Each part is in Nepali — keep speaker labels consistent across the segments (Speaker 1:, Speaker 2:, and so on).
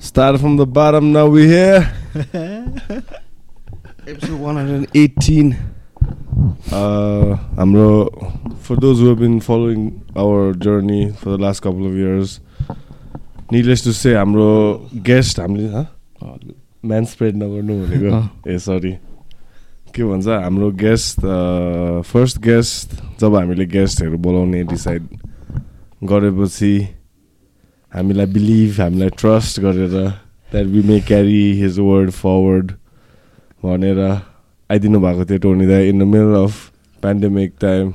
Speaker 1: Start from the bottom, now we here. Episode 118. Uh, हाम्रो for those who have been following our journey for the last couple of years, needless to say, हाम्रो guest हामीले म्यान स्प्रेड नगर्नु भनेको ए सरी के भन्छ हाम्रो गेस्ट फर्स्ट गेस्ट जब हामीले गेस्टहरू बोलाउने डिसाइड गरेपछि हामीलाई बिलिभ हामीलाई ट्रस्ट गरेर that we may carry his word forward भनेर आइदिनु भएको थियो टोनी दाई in the middle of pandemic time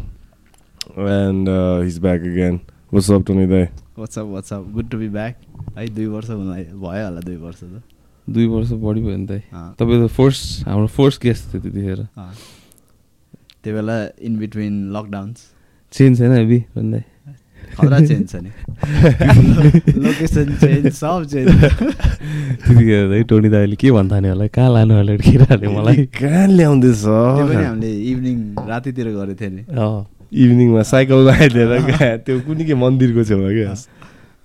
Speaker 1: and he's back again what's up Tony दाई
Speaker 2: what's up what's up good to be back है दुई वर्ष हुन भयो होला दुई वर्ष त।
Speaker 3: दुई वर्ष बढी भयो नि त तपाईँ त फर्स्ट हाम्रो फर्स्ट गेस्ट थियो त्यतिखेर।
Speaker 2: त्यो बेला इन बिट्विन लकडाउन्स
Speaker 3: चेन्ज छैन हेभी भन्दै।
Speaker 2: खतरा चेन्ज छ नि लोकेसन चेन्ज सब चेन्ज
Speaker 3: त्यतिखेर टोनी दाइले के भन्थाने होला कहाँ लानु होला केटाहरूले मलाई
Speaker 1: कहाँ ल्याउँदैछ
Speaker 2: हामीले इभिनिङ रातितिर गरेको थियो नि
Speaker 1: इभिनिङमा साइकल आइदिएर त्यो कुनै के मन्दिरको छेउमा क्या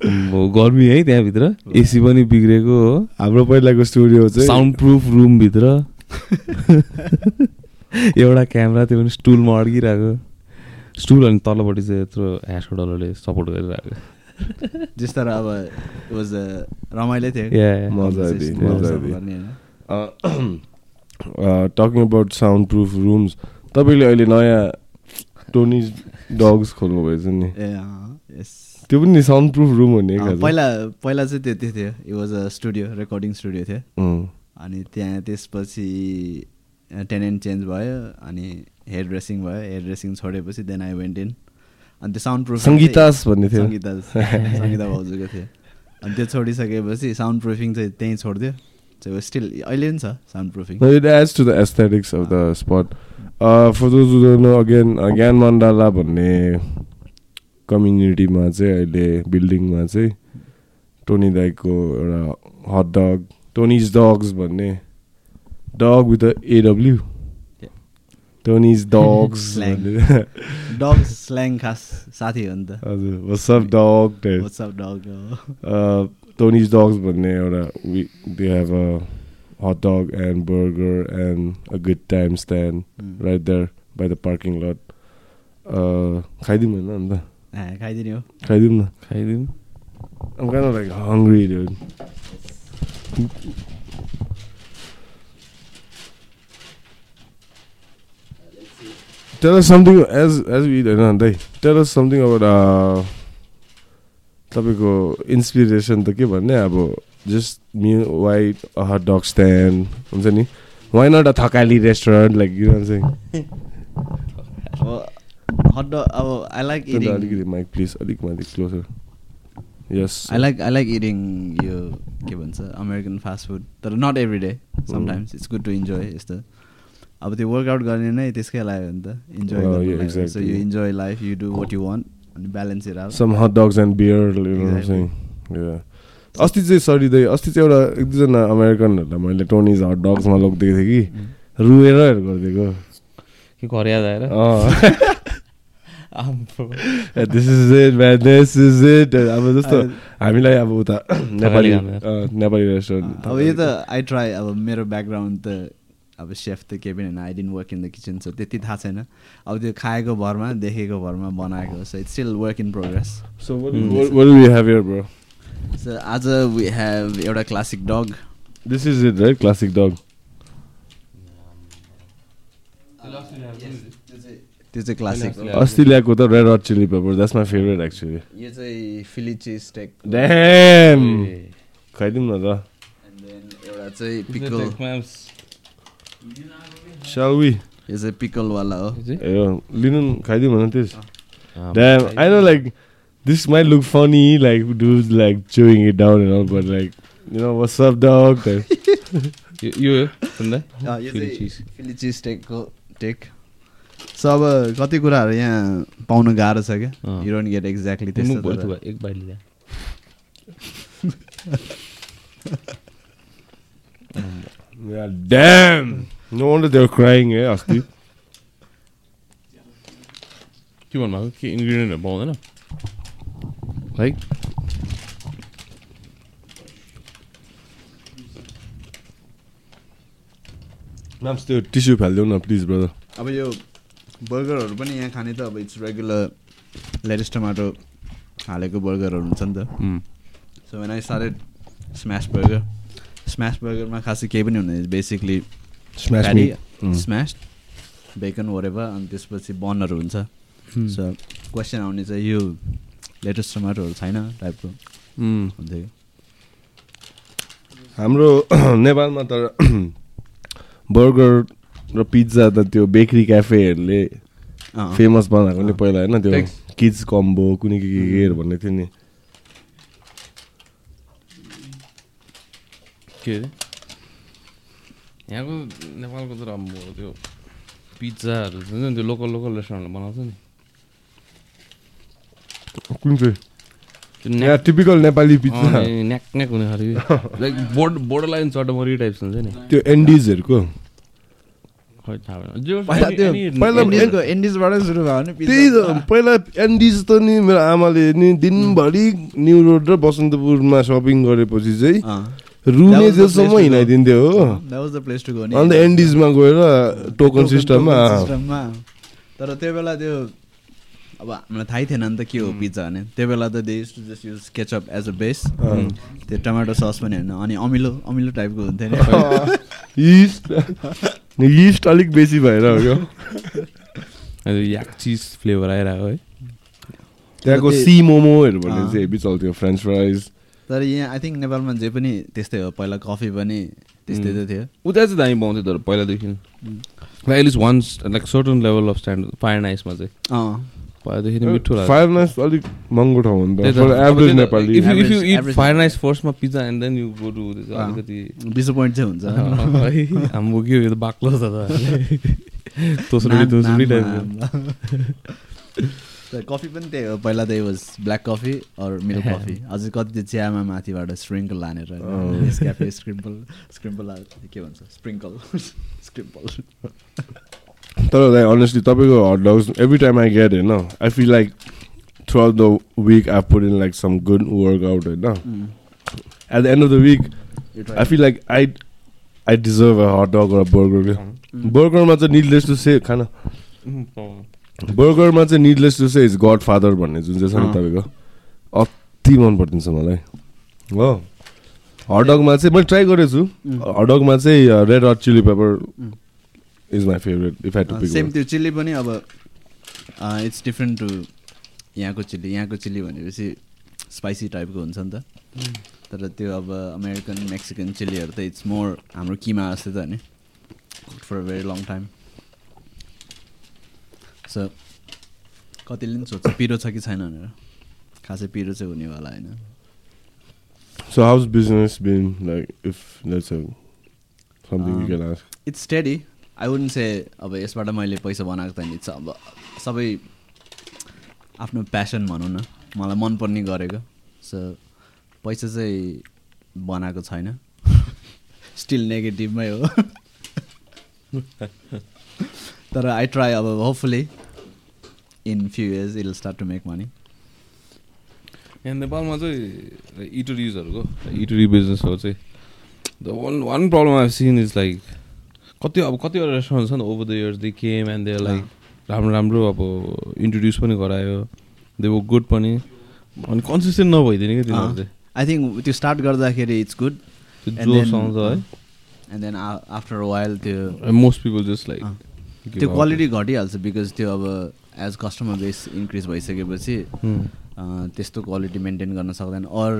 Speaker 3: गर्मी है त्यहाँभित्र एसी पनि बिग्रेको हो
Speaker 1: हाम्रो पहिलाको स्टुडियो चाहिँ
Speaker 3: साउन्ड प्रुफ रुमभित्र एउटा क्यामेरा त्यो पनि स्टुलमा अड्किरहेको स्टुल अनि तल्लोपट्टि चाहिँ यत्रो ह्यासको डलरले सपोर्ट गरिरहेको
Speaker 2: जस तर अब वाज रमाइलो थियो।
Speaker 1: Talking about sound proof rooms तपाईँले अहिले नयाँ टोनी डग्स खोल्नु भएछ नि। त्यो पनि साउन्ड प्रुफ रुम हो नि
Speaker 2: अँ,
Speaker 1: एक
Speaker 2: पहिला पहिला चाहिँ त्यो त्यो थियो। It was a studio recording studio थियो। अनि त्यहाँ त्यसपछि टेनेन्ट चेन्ज भयो। अनि हेयर ड्रेसिङ भयो हेयर ड्रेसिङ छोडेपछि देन आई वेन्ट इन अनि त्यो साउन्ड प्रुफ
Speaker 1: सङ्गीतास भन्ने थियो।
Speaker 2: सङ्गीता सङ्गीता भाउजूको थियो। अनि त्यो छोडिसकेपछि साउन्ड प्रुफिङ चाहिँ त्यहीँ छोडिदियो। चाहिँ स्टिल अहिले पनि छ
Speaker 1: sound proofing of the spot. Uh, for those who don't know, again, uh, ज्ञान मण्डला भन्ने कम्युनिटीमा चाहिँ अहिले बिल्डिङमा चाहिँ टोनी दाईको एउटा हट डग टोनिज डग्स भन्ने dog with एडब्ल्यु. Tony's dogs
Speaker 2: Slang. Dog slang खास साथी हो नि त
Speaker 1: हजुर what's up
Speaker 2: dog
Speaker 1: what's up dog Tony's dogs भन्ने एउटा they have a hot dog and burger and a good time stand right there by the parking lot. Uh, खाइदिउँ होइन अन्त
Speaker 2: खाइदिने हो
Speaker 1: खाइदिउँ न
Speaker 3: खाइदिउँ
Speaker 1: I'm kind of like hungry, dude. Tell us something as as we होइन दाइ Tell us something about uh, तपाईँको इन्सपिरेसन त के भन्ने अब just me why hot dog stand हुन्छ नि why not a Thakali restaurant like you
Speaker 2: अब हट डग अब आई लाइक
Speaker 1: अलिकति माइक प्लिज अलिक माथि closer yes
Speaker 2: I like I like eating यो के भन्छ अमेरिकन फास्ट फुड तर not every day sometimes it's good to enjoy यस्तो अब त्यो वर्कआउट गर्ने नै त्यसकै लागि हो नि त. Enjoy
Speaker 1: so.
Speaker 2: You enjoy life you do what you want अनि
Speaker 1: balance some hot dogs and
Speaker 2: beer.
Speaker 1: अस्ति चाहिँ सरिँदै अस्ति चाहिँ एउटा एक दुईजना अमेरिकनहरूलाई मैले टोनिज हट डग्समा लगिदिएको थिएँ कि। रुएर गरिदिएको।
Speaker 3: के घर याद आएर
Speaker 1: this is it man this is it अब जस्तो हामीलाई अब उता नेपाली नेपाली रेस्टुरेन्ट
Speaker 2: अब यो त आई ट्राई अब मेरो ब्याकग्राउन्ड त अब सेफ त केही पनि होइन I didn't work in the kitchen so त्यति थाहा छैन। अब त्यो खाएको भरमा देखेको भरमा बनाएको so it's still work in progress
Speaker 1: so what do we have here bro?
Speaker 2: So आज वी हेभ एउटा classic dog
Speaker 1: this is it right? Classic dog.
Speaker 2: त्यो चाहिँ क्लासिक हो।
Speaker 1: अस्ति ल्याएको त red hot chilli pepper that's my favourite actually
Speaker 2: यो चाहिँ फिली चिज स्टेक
Speaker 1: ड्याम खाइदिउँ न त
Speaker 2: एउटा चाहिँ पिकल
Speaker 1: Shall we?
Speaker 2: यो चाहिँ पिकलवाला हो
Speaker 1: लिनु न, खाइदिउँ भन त्यस Damn, I know like this might look funny, like dudes like chewing it down and all, but like you know what's up, dog? Like,
Speaker 3: यो.
Speaker 2: फिली चिज टेकको टेक सो अब कति कुराहरू यहाँ पाउनु गाह्रो छ क्या। यु डोन्ट गेट एक्ज्याक्टली त्यस्तो
Speaker 3: एक
Speaker 1: Yeah, damn. No wonder they were crying, eh, Asti?
Speaker 3: के mah, ki ingredient at ball,
Speaker 1: eh? Like. नाम्स त्यो टिस्यु फालिदेऊ न प्लिज ब्रदर
Speaker 2: अब यो बर्गरहरू पनि यहाँ खाने त अब इट्स रेगुलर लेटेस्ट टमाटो हालेको बर्गरहरू हुन्छ नि त so when I started smash burger smash बर्गरमा खासै केही पनि हुँदैन बेसिकली
Speaker 1: स्म्यास
Speaker 2: बेकन वरेभर अनि त्यसपछि बनहरू हुन्छ
Speaker 3: Hmm.
Speaker 2: सो क्वेसन आउने चाहिँ यो लेटेस्ट टमाटोहरू छैन टाइपको. हुन्थ्यो
Speaker 1: हाम्रो नेपालमा त बर्गर र पिज्जा त त्यो बेकरी क्याफेहरूले। फेमस बनाएको नि। पहिला होइन त्यो. किड्स कम्बो कुनै के के केहरू भन्ने थियो नि
Speaker 3: के अरे यहाँको नेपालको तर अब त्यो पिज्जाहरू हुन्छ नि त्यो लोकल लोकल रेस्टुरेन्टले बनाउँछ नि
Speaker 1: कुन चाहिँ
Speaker 3: त्यो
Speaker 1: टिपिकल नेपाली पिज्जा
Speaker 3: न्याक न्याक हुने खालको like board border line chatamari types हुन्छ नि
Speaker 1: त्यो एन्डिजहरूको त पहिला एन्डिज त नि मेरो आमाले नि दिनभरि न्यु रोड र बसन्तपुरमा सपिङ गरेपछि चाहिँ रुने
Speaker 2: go.
Speaker 1: हिँडाइदिन्थ्यो हो अन्त एन्डिजमा गएर टोकन सिस्टममा
Speaker 2: तर त्यो बेला त्यो अब हामीलाई थाहै थिएन नि त के हो पिज्जा भने त्यो बेला त they to just use ketchup as a base त्यो टमाटो सस पनि होइन अनि अमिलो अमिलो टाइपको हुन्थ्यो नि
Speaker 1: इस्ट इस्ट अलिक बेसी भएर हो
Speaker 3: याक चिज फ्लेभर आइरहेको है
Speaker 1: त्यहाँको
Speaker 2: त्यो-
Speaker 1: सी मोमोहरू भन्ने। चाहिँ हेभी चल्थ्यो फ्रेन्च फ्राइज
Speaker 2: तर यहाँ आई थिङ्क नेपालमा जे पनि त्यस्तै हो पहिला कफी पनि त्यस्तै त थियो।
Speaker 3: उता चाहिँ दामी पाउँथ्यो तर पहिलादेखि। Like at least once like certain level of standard Fire नाइसमा चाहिँ। पहिलादेखि मिठो लाग्छ
Speaker 1: फाइभ नाइस अलिक महँगो ठाउँ हो नि
Speaker 3: त्यही
Speaker 1: त।
Speaker 3: त, अब average Nepali.
Speaker 2: Average-
Speaker 3: eat
Speaker 2: average
Speaker 3: fire
Speaker 2: Nepali.
Speaker 3: nice फर्स्टमा pizza and then you go
Speaker 2: to.
Speaker 3: अलिकति
Speaker 2: डिसपोइन्ट चाहिँ हुन्छ।
Speaker 3: है, हाम्रो के हो यो त बाक्लो छ त। तोस्रो तोस्रो टाइपको
Speaker 2: कफी पनि त्यही हो। पहिला त्यही was black coffee or milk coffee अझै कति चाहिँ चियामा माथिबाट स्प्रिङ्कल लानेर। क्याफे स्क्रिम्पल स्क्रिम्पल के भन्छ? स्प्रिङ्कल स्क्रिम्पल
Speaker 1: तर लाइक अनेस्टली तपाईँको hot dogs every time I get होइन I feel like throughout the week I put in like some good workout होइन at the end of the week I feel like I I deserve a hot dog र बर्गर बर्गरमा चाहिँ निडलेस टु से खाना बर्गरमा चाहिँ needless to say is godfather भन्ने जुन चाहिँ छ नि। तपाईँको अति मन परिदिन्छ मलाई। हो। हटडगमा चाहिँ मैले ट्राई गरेको छु हटडगमा चाहिँ red hot chilli pepper is my favourite if I
Speaker 2: to
Speaker 1: same
Speaker 2: त्यो चिल्ली पनि अब इट्स डिफ्रेन्ट टु यहाँको चिल्ली यहाँको चिल्ली भनेपछि स्पाइसी टाइपको हुन्छ नि त। तर त्यो अब अमेरिकन मेक्सिकन चिल्लीहरू त इट्स मोर हाम्रो किमा जस्तै त नि for a very long time so कतिले पनि सोध्छ? पिरो छ कि छैन भनेर। खासै पिरो चाहिँ हुनेवाला होइन।
Speaker 1: So how's business been like? If that's a something you
Speaker 2: Um,
Speaker 1: can ask.
Speaker 2: It's study I wouldn't say अब यसबाट मैले पैसा बनाएको त इट्स अब सबै आफ्नो प्यासन भनौँ न। मलाई मनपर्ने गरेको। सो पैसा चाहिँ बनाएको छैन। स्टिल नेगेटिभमै हो। तर आई ट्राई अब hopefully in few years it start to make money
Speaker 3: यहाँ नेपालमा चाहिँ इटरिजहरूको इटरी बिजनेसहरू चाहिँ the one one problem I seen is like कति अब कतिवटा रेस्टुरेन्ट छ नि over the years they came and they like राम्रो राम्रो अब इन्ट्रोड्युस पनि गरायो दे वो गुड पनि अनि कन्सिस्टेन्ट नभइदिने क्या तिनीहरू चाहिँ
Speaker 2: आई थिङ्क त्यो स्टार्ट गर्दाखेरि इट्स गुड
Speaker 3: आउँछ है
Speaker 2: एन्ड देन आफ्टर वाइल त्यो
Speaker 3: मोस्ट पिपल जस्ट लाइक।
Speaker 2: त्यो क्वालिटी घटिहाल्छ बिकज त्यो अब एज कस्टमर बेस इन्क्रिज भइसकेपछि त्यस्तो क्वालिटी मेन्टेन गर्न सक्दैन। अर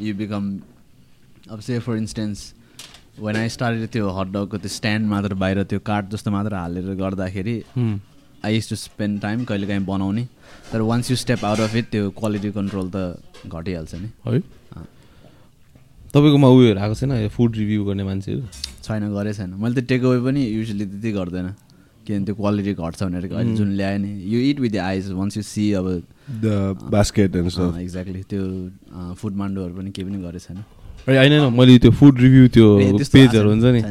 Speaker 2: यु बिकम अब say for instance when I started त्यो हट डगको त्यो स्ट्यान्ड मात्र बाहिर त्यो कार्ड जस्तो मात्र हालेर गर्दाखेरि I used to spend time कहिले काहीँ बनाउने। तर once you step out of it त्यो क्वालिटी कन्ट्रोल त घटिहाल्छ नि।
Speaker 3: है। तपाईँकोमा उयोहरू आएको छैन? फुड रिभ्यू गर्ने मान्छेहरू?
Speaker 2: छैन गरे छैन। मैले त टेक अवे पनि युजली त्यति गर्दैन। किनभने त्यो क्वालिटी घट्छ भनेर अहिले जुन ल्याएँ नि you eat with the eyes once you see अब
Speaker 1: and stuff.
Speaker 2: एक्ज्याक्टली त्यो फुड मान्डोहरू पनि केही पनि गरेको छैन
Speaker 3: होइन होइन, मैले त्यो फुड रिभ्यू त्यो पेजहरू हुन्छ नि।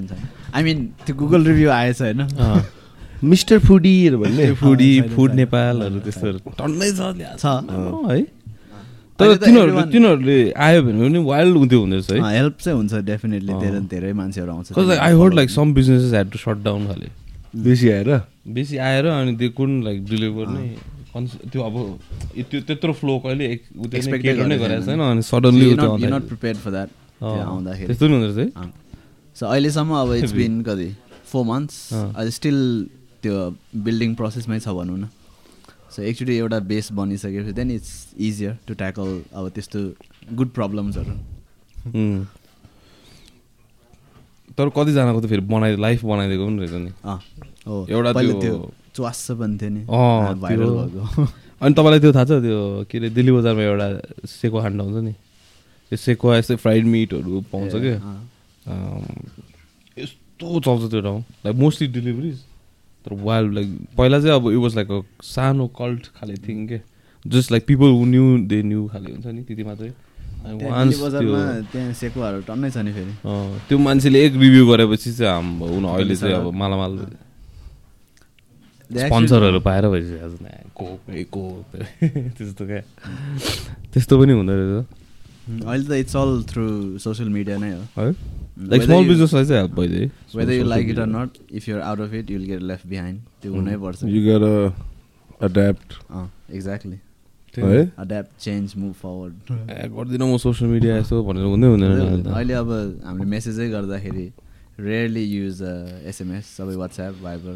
Speaker 2: आई मिन त्यो गुगल रिभ्यू आएछ होइन।
Speaker 1: मिस्टर फुडीहरू भन्ने।
Speaker 3: Foodie food. नेपालहरू त्यस्तोहरू। टन्नै छ है। तर तिनीहरू तिनीहरूले आयो भने पनि वाइल्ड हुन्थ्यो हुँदो रहेछ है
Speaker 2: हेल्प चाहिँ हुन्छ डेफिनेटली। धेरै धेरै मान्छेहरू आउँछ।
Speaker 3: I heard like some businesses had to shut down खाले।
Speaker 1: बेसी आएर?
Speaker 3: बेसी आएर अनि त्यो कुन लाइक डिलिभर नै कन्स त्यो अब त्यो त्यत्रो फ्लो कहिले नै
Speaker 2: गरेको छैन।
Speaker 3: अनि suddenly
Speaker 2: not prepare for that आउँदाखेरि।
Speaker 3: त्यस्तो नि हुँदो रहेछ है।
Speaker 2: सो अहिलेसम्म अब इट्स बिन कति? Four
Speaker 3: months.
Speaker 2: अहिले स्टिल त्यो बिल्डिङ प्रोसेसमै छ भनौँ न। सो एकचोटि एउटा बेस बनिसकेपछि then it's easier to tackle अब त्यस्तो गुड प्रब्लम्सहरू.
Speaker 3: तर कतिजनाको त फेरि बनाइ लाइफ बनाइदिएको पनि रहेछ नि। एउटा त्यो-
Speaker 2: नि। भाइरल भएको।
Speaker 3: अनि तपाईँलाई त्यो थाहा छ त्यो के अरे दिल्ली बजारमा एउटा सेको खान्डा हुन्छ नि। त्यो सेको यस्तै फ्राइड मिटहरू पाउँछ क्या यस्तो चल्छ त्यो ठाउँ। लाइक मोस्टली डेलिभरिज तर वाइल्ड लाइक पहिला चाहिँ अब इट वाज लाइक अ सानो कल्ट खाले थिङ के। Just like people who knew they knew खाले हुन्छ नि त्यति मात्रै।
Speaker 2: सेकुवाहरू टन्नै छ नि फेरि।
Speaker 3: त्यो मान्छेले एक रिभ्यू गरेपछि चाहिँ अहिले चाहिँ अब मालामाल स्पोन्सरहरू पाएर भइसकेको छ नि। कोक ए कोक त्यस्तो क्या। त्यस्तो पनि हुँदो रहेछ।
Speaker 2: अहिले त it's all through social media नै हो।
Speaker 3: है? लाइक स्मल बिजनेसलाई चाहिँ हेल्प भइदियो
Speaker 2: whether you like it or not if you're out of it you'll get left behind त्यो
Speaker 3: Mm.
Speaker 2: हुनै पर्छ।
Speaker 1: यु गर एड्याप्ट
Speaker 2: एक्ज्याक्टली
Speaker 1: है
Speaker 2: अड्याप्ट चेन्ज मुभ फरवर्ड
Speaker 3: ए, गर्दिनँ म सोसियल मिडिया यसो भनेर हुँदै हुँदैन अहिले
Speaker 2: अब हामीले मेसेजै गर्दाखेरि रेयरली युज एसएमएस सबै वाट्सएप भाइबर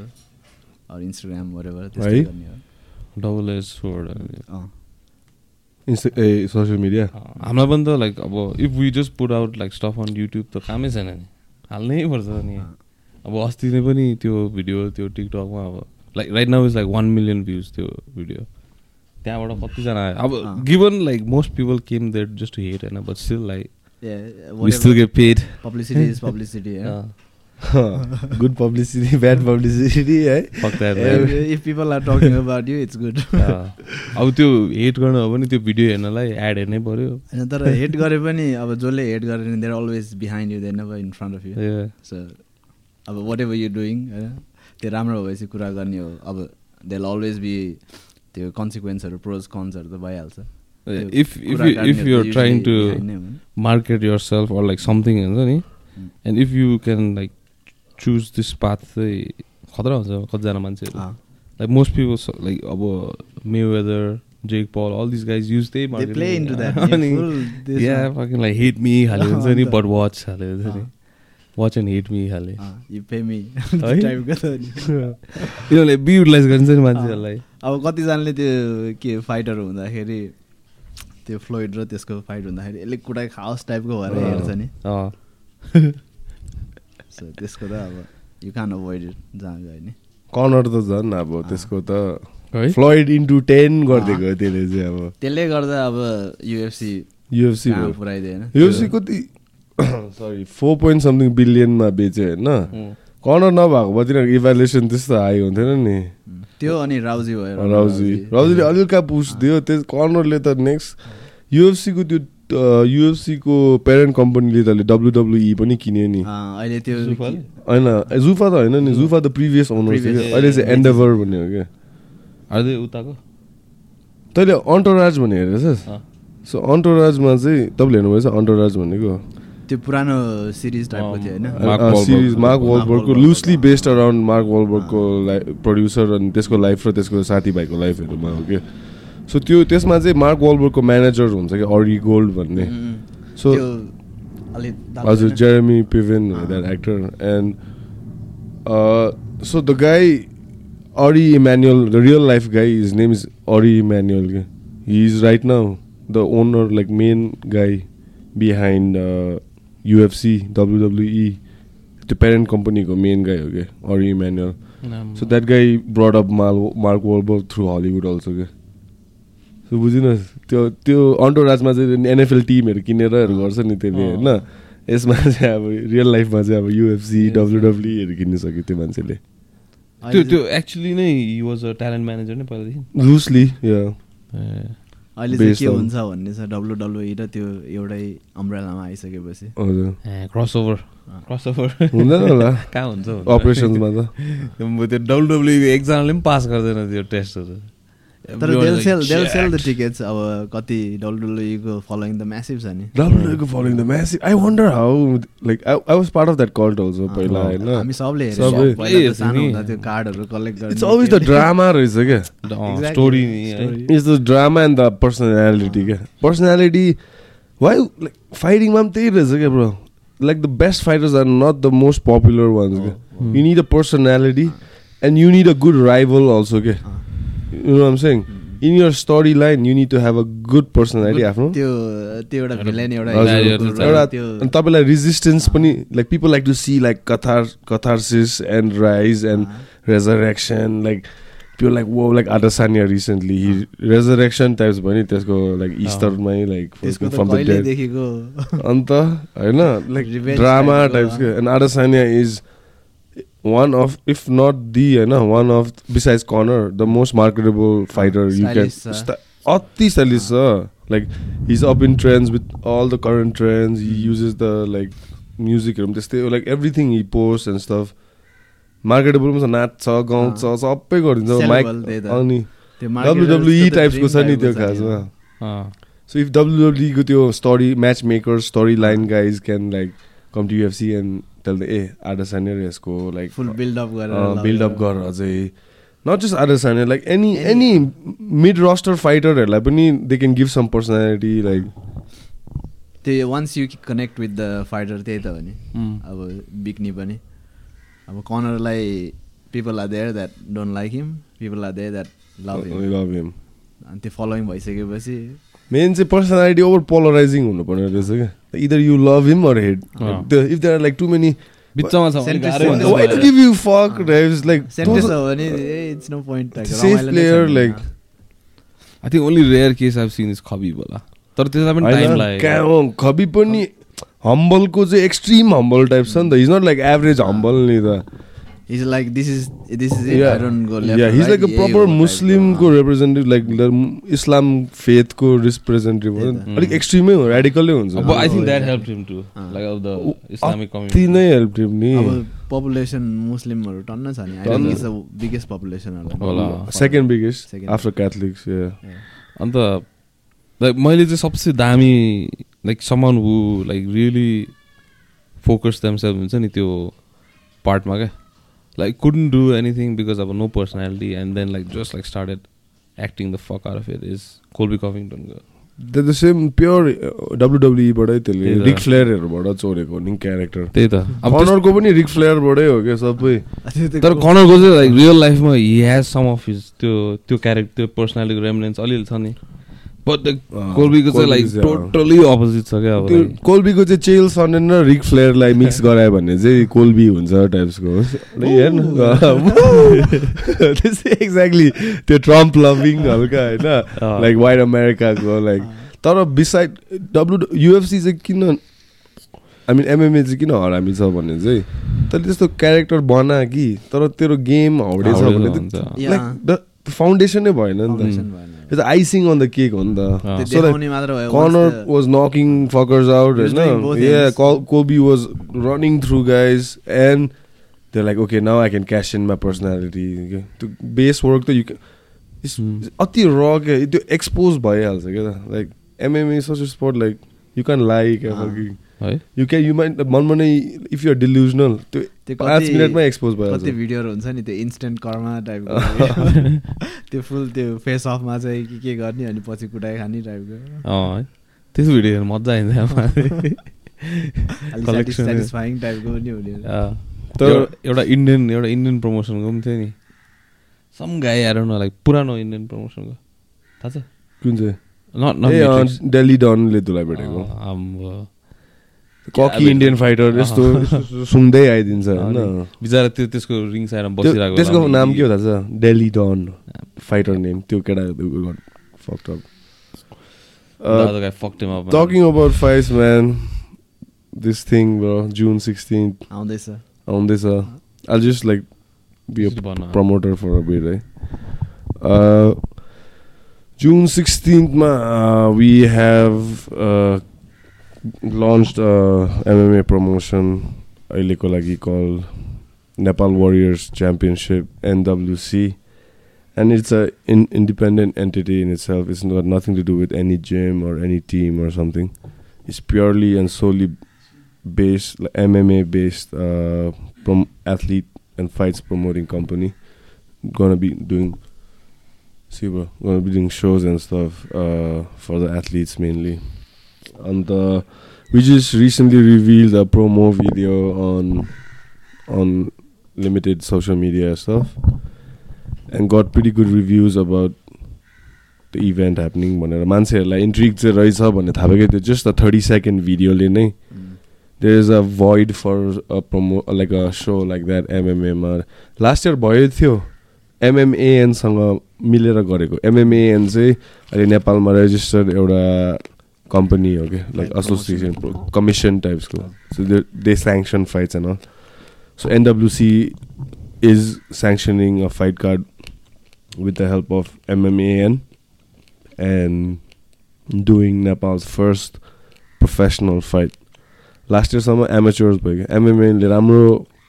Speaker 2: अरू इन्स्टाग्राम वरेभर त्यस्तो
Speaker 1: है?
Speaker 2: गर्ने हो।
Speaker 3: Double edge.
Speaker 2: अँ।
Speaker 1: इन्स्टा ए सोसियल मिडिया
Speaker 3: हामीलाई पनि त लाइक अब if we just put out like stuff on YouTube त कामै छैन नि। हाल्नै पर्छ नि। अब अस्ति नै पनि त्यो भिडियो त्यो टिकटकमा अब like right now is like one million views त्यो भिडियो। त्यहाँबाट कतिजना आयो अब। Given like most people came that just to hate होइन but still like
Speaker 2: Yeah,
Speaker 3: we still
Speaker 2: whatever.
Speaker 3: Get paid
Speaker 2: Publicity is publicity, yeah.
Speaker 1: Good publicity bad publicity है
Speaker 2: If, if people are talking about you, it's good.
Speaker 3: अब त्यो हेट गर्नु हो भने त्यो भिडियो हेर्नलाई एड हेर्नै पर्यो
Speaker 2: होइन तर हेट गरे पनि अब जसले हेट गरे नि they're always behind you they're never in front of you
Speaker 3: Yeah.
Speaker 2: So अब वाट एभर यु डुइङ होइन त्यो राम्रो भएपछि कुरा गर्ने हो अब देयर अलवेज बी त्यो कन्सिक्वेन्सहरू प्रोज कन्सहरू त भइहाल्छ त
Speaker 3: trying
Speaker 2: usually
Speaker 3: to
Speaker 2: behind नै हुन्।
Speaker 3: market yourself or like something हुन्छ नि
Speaker 2: Mm.
Speaker 3: and if you can like choose this path चाहिँ खतरा हुन्छ कतिजना मान्छेहरू most people so- like अब त्यही marketing
Speaker 2: play into that.
Speaker 3: अनि
Speaker 2: full this
Speaker 3: yeah
Speaker 2: one.
Speaker 3: fucking like hate me खाले हुन्छ नि but watch खाले हुन्छ नि
Speaker 2: अँ।
Speaker 3: watch and hate me खाले
Speaker 2: अँ, you pay me
Speaker 3: है?
Speaker 2: टाइपको त नि।
Speaker 3: यिनीहरूले बी युटिलाइज गरिन्छ नि मान्छेहरूलाई
Speaker 2: अब कतिजनाले त्यो के फाइटर हुँदाखेरि त्यो फ्लोइड र त्यसको फाइट हुँदाखेरि यसले कुटाइ खाओस् टाइपको भएर हेर्छ नि।
Speaker 3: अँ।
Speaker 2: सो त्यसको त अब यु कान अभोइड इट जहाँ गयो नि।
Speaker 1: कर्नर त झन् अब त्यसको त फ्लोइड इन्टु टेन गरिदिएको त्यसले चाहिँ अब।
Speaker 2: त्यसले गर्दा अब युएफसी
Speaker 1: युएफसी
Speaker 2: पुऱ्याइदिएन
Speaker 1: युएफसी कति सरी फोर पोइन्ट समथिङ बिलियनमा बेच्यो होइन. कर्नर नभएको भए तिनीहरूको इभ्यालुएसन त्यस्तो हाई हुन्थेन नि।
Speaker 2: त्यो अनि राउजी भयो
Speaker 1: राउजी। राउजीले अलिका पुस दियो त्यस कर्नरले त नेक्स्ट युएफसीको त्यो युएफसीको प्यारेन्ट कम्पनीले त डब्लुडब्लुई पनि किन्यो नि।
Speaker 2: अहिले त्यो?
Speaker 1: होइन जुफा त होइन नि जुफा त प्रिभियस ओनर थियो क्या। अहिले चाहिँ एन्डेभर भन्ने हो क्या।
Speaker 3: अझै उताको?
Speaker 1: तैँले अन्टराज भन्ने हेरेछस्?
Speaker 3: अँ।
Speaker 1: सो अन्टराजमा चाहिँ तपाईँले हेर्नुभएछ अन्टराज भनेको?
Speaker 2: त्यो पुरानो सिरिज टाइपको थियो होइन.
Speaker 1: सिरिज मार्क वलबर्गको. लुजली बेस्ड अराउन्ड मार्क वलबर्गको लाइफ प्रड्युसर अनि त्यसको लाइफ र त्यसको साथीभाइको लाइफहरूमा हो क्या सो त्यो त्यसमा चाहिँ मार्क वलबर्गको म्यानेजर हुन्छ कि अरी गोल्ड भन्ने सो हजुर? Jeremy Piven that actor and so the guy Ari Emanuel the real life guy his name is Ari Emanuel के he is right now the owner like main guy behind UFC WWE E, त्यो प्यारेन्ट कम्पनीको मेन गाई हो क्या Ari Emanuel so that guy brought up mall Mark Wahlberg through Hollywood also क्या सो बुझिनुहोस् त्यो त्यो अन्टोराजमा चाहिँ एनएफएल टिमहरू किनेरहरू गर्छ नि त्यसले। होइन यसमा चाहिँ अब रियल लाइफमा चाहिँ अब युएफसी डब्लुडब्लुईहरू किन्नु सक्यो त्यो मान्छेले।
Speaker 3: त्यो त्यो एक्चुली नै वाज अ ट्यालेन्ट म्यानेजर नै पहिलादेखि।
Speaker 1: लुजली
Speaker 2: अहिले चाहिँ के हुन्छ भन्ने छ? डब्लुडब्लुई र त्यो एउटै अम्ब्रेलामा आइसकेपछि।
Speaker 1: हजुर।
Speaker 3: A crossover crossover
Speaker 1: हुँदैन होला।
Speaker 3: कहाँ हुन्छ?
Speaker 1: अपरेसन्समा त।
Speaker 3: त्यो डब्लुडब्लुईको एकजनाले पनि पास गर्दैन त्यो टेस्टहरू
Speaker 2: तर sell the
Speaker 3: jacked.
Speaker 2: tickets अब कति WWE को following the massive छ नि
Speaker 1: WWE following the massive. I wonder how. Like I, I was part of that cult also.
Speaker 2: अँ,
Speaker 1: पहिला होइन.
Speaker 2: हामी सबले। हुँदा त्यो कार्डहरू कलेक्ट गर्ने
Speaker 1: It's always the drama रहेछ क्या.
Speaker 3: अँ, Story.
Speaker 1: It's the drama and the personality क्या. Personality. Why like fighting मा पनि त्यही रहेछ क्या bro. Like the best fighters are not the most popular ones. क्या.
Speaker 3: Hmm.
Speaker 1: You need a personality, and you need a good rival also. क्या.
Speaker 2: अँ।
Speaker 1: You know what I'm saying? In your storyline, you need to have a good personality आफ्नो.
Speaker 2: त्यो त्यो एउटा भिलेन एउटा
Speaker 1: एउटा तपाईँलाई रेजिस्टेन्स पनि like people like to see like कथार catharsis and rise and resurrection like त्यो लाइक वो like Adesanya recently resurrection types भयो नि त्यसको लाइक इस्टरमै लाइक अन्त होइन like drama टाइप्सको and Adesanya is one of if not the होइन one of besides Conor the most marketable fighter
Speaker 2: you can.
Speaker 1: अति स्टाइलिस छ like he's up in trends with all the current trends he uses the like म्युजिकहरू पनि त्यस्तै like everything he post and stuff marketable पनि छ नाच्छ गाउँछ सबै गरिदिन्छ माइक। अनि डब्लुडब्लुई टाइप्सको छ नि त्यो खासमा। सो इफ डब्लुडब्लुईको त्यो story matchmaker storyline guys can like come to UFC and the ए आडा यसको लाइक
Speaker 2: फुल बिल्डअप गरेर
Speaker 1: बिल्डअप गर अझै not just Sane like
Speaker 2: any
Speaker 1: any mid roster फाइटरहरूलाई पनि they can give some personality like
Speaker 2: त्यो once you connect with the fighter त्यही त हो नि।
Speaker 3: उम्.
Speaker 2: अब बिक्नी पनि। अब कर्नरलाई people are there that don't like him people are there that
Speaker 1: love him
Speaker 2: अनि त्यो फलोइङ भइसकेपछि
Speaker 1: मेन चाहिँ पर्सनालिटी ओभर पोलराइजिङ हुनुपर्ने रहेछ क्या। Either you love him or
Speaker 3: hate.
Speaker 1: If there like too many
Speaker 3: बिचमा छ भने
Speaker 2: Centrist
Speaker 3: गाह्रै हुन्छ
Speaker 1: वाइ टु
Speaker 3: मलाई।
Speaker 1: Give you fuck like
Speaker 2: sentence हो भने ए it's no point
Speaker 1: Safe player, like-
Speaker 3: I think only rare case I've seen is Khabib होला तर त्यसलाई पनि टाइम लाग्यो
Speaker 1: खबी पनि हम्बलको चाहिँ एक्सट्रिम हम्बल टाइप छ नि त is not like average humble नि त
Speaker 2: is like this is this is it I don't go left
Speaker 1: yeah, he's like a proper मुस्लिमको रिप्रेजेन्टेटिभ लाइक इस्लाम फेथको रिप्रेजेन्टेटिभ। अलिक एक्सट्रिमै हो रेडिकलै हुन्छ
Speaker 3: अब
Speaker 2: I
Speaker 3: think
Speaker 2: that.
Speaker 3: Help him to
Speaker 2: uh.
Speaker 3: Like अब द इस्लामिक कम्युनिटी
Speaker 1: नै हेल्प नि
Speaker 2: अब पपुलेसन मुस्लिमहरू टन्न छ नि
Speaker 1: I.
Speaker 2: Think is the biggest population
Speaker 3: होला।
Speaker 1: Second biggest
Speaker 2: Second.
Speaker 1: After Catholics
Speaker 3: अन्त लाइक मैले चाहिँ सबसे दामी like someone who like really focus themselves हुन्छ नि त्यो पार्टमा क्या like couldn't do anything because अब no personality and then like just like started acting the fuck or of it is Colby कभिङटनको
Speaker 1: the same pure डब्लुडब्लुईबाटै त्यसले। रिक फ्लेयरहरूबाट चोरेको नि क्यारेक्टर
Speaker 3: त्यही त अब
Speaker 1: अनरको पनि रिक फ्लेयरबाटै हो क्या सबै
Speaker 3: तर कनरको चाहिँ लाइक रियल लाइफमा he has some of his त्यो त्यो क्यारेक्टर त्यो पर्सनालिटीको रेमिनेन्स अलिअलि छ नि बट
Speaker 1: अँ,
Speaker 3: कोल्बीको चाहिँ लाइक। टोटली अपोजिट छ क्या अब
Speaker 1: कोल्बीको चाहिँ चेल सनेन र रिक फ्लेयरलाई मिक्स गरायो भने चाहिँ कोल्बी हुन्छ टाइप्सको हेर्नु। त्यस्तै एक्ज्याक्टली त्यो ट्रम्प लभिङ हल्का होइन। लाइक वाइट अमेरिकाको लाइक तर बिसाइड डब्लु युएफसी चाहिँ किन आई मिन एमएमए चाहिँ किन हरामी छ भने चाहिँ तैँले त्यस्तो क्यारेक्टर बना कि तर तेरो गेम हाउडे छ भने। लाइक द फाउन्डेसनै भएन नि त। त्यो आइसिङ अन द केक हो नि त. Col- Kobe was running through guys, and they're like, okay, now I can cash in my personality. Okay? The base work that you can. It's,
Speaker 3: Hmm.
Speaker 1: it's अति raw क्या त्यो एक्सपोज भइहाल्छ क्या like MMA such sport like you can
Speaker 2: uh.
Speaker 3: है।
Speaker 1: यु क्यान यु माइन्ड मनमा नै इफ युआर डिल्युजनल त्यो
Speaker 2: त्यो
Speaker 1: पाँच मिनटमै एक्सपोज
Speaker 2: कति
Speaker 1: भइहाल्छ
Speaker 2: भिडियोहरू हुन्छ नि त्यो इन्स्टेन्ट कर्मा टाइपको त्यो फुल त्यो फेस अफमा चाहिँ के के गर्ने अनि पछि कुटाइ खाने टाइपको
Speaker 3: अँ है। त्यस्तो भिडियो हेर्नु मजा आइन्छ
Speaker 2: टाइपको पनि हुने।
Speaker 1: तर-
Speaker 3: एउटा इन्डियन एउटा इन्डियन प्रमोसनको पनि थियो नि। सम गाई आएर न लाइक पुरानो इन्डियन प्रमोसनको थाहा छ?
Speaker 1: कुन चाहिँ? डेली डनले तुलाई भेटेको। ककी इन्डियन फाइटर यस्तो सुन्दै आइदिन्छ होइन।
Speaker 3: बिचरा त्यो त्यसको आएर
Speaker 1: त्यो-
Speaker 3: बसिरहेको
Speaker 1: त्यसको नाम के हो थाहा छ डेली डन फाइटर नेम त्यो केटा fucked
Speaker 3: The other guy fucked him up.
Speaker 1: Talking about fights man this thing bro June sixteen
Speaker 2: आउँदैछ।
Speaker 1: आउँदैछ। I
Speaker 3: just like
Speaker 1: be. Promoter for a bit है जुन सिक्सटिन्थमा we have launch MMA promotion अहिलेको लागि call Nepal warriors championship NWC and it's a in, independent entity in itself. It's got nothing to do with any gym or any team or something. It's purely and solely based like MMA based uh, prom- athlete and fights promoting company. Gonna be doing see bro, gonna be doing shows and stuff uh, for the athletes mainly. Uh, we just recently revealed a promo video on on limited social media stuff and got pretty good reviews about the event happening भनेर। मान्छेहरूलाई इन्ट्रिक चाहिँ रहेछ भन्ने थाहा पाएको त्यो जस्ट अ थर्टी सेकेन्ड भिडियोले नै। There is a void for a promo like a so like that एमएमएमा last year भयो थियो। एमएमएएनसँग मिलेर गरेको। एमएमएएन चाहिँ अहिले नेपालमा रेजिस्टर्ड एउटा कम्पनी हो कि like
Speaker 2: Like
Speaker 1: association commission टाइप्सको so they sanction fights and all so NWC is sanctioning a fight card with the help of MMAN and doing Nepal's first professional fight. Last इयरसम्म amateurs भयो क्या एमएमएले राम्रो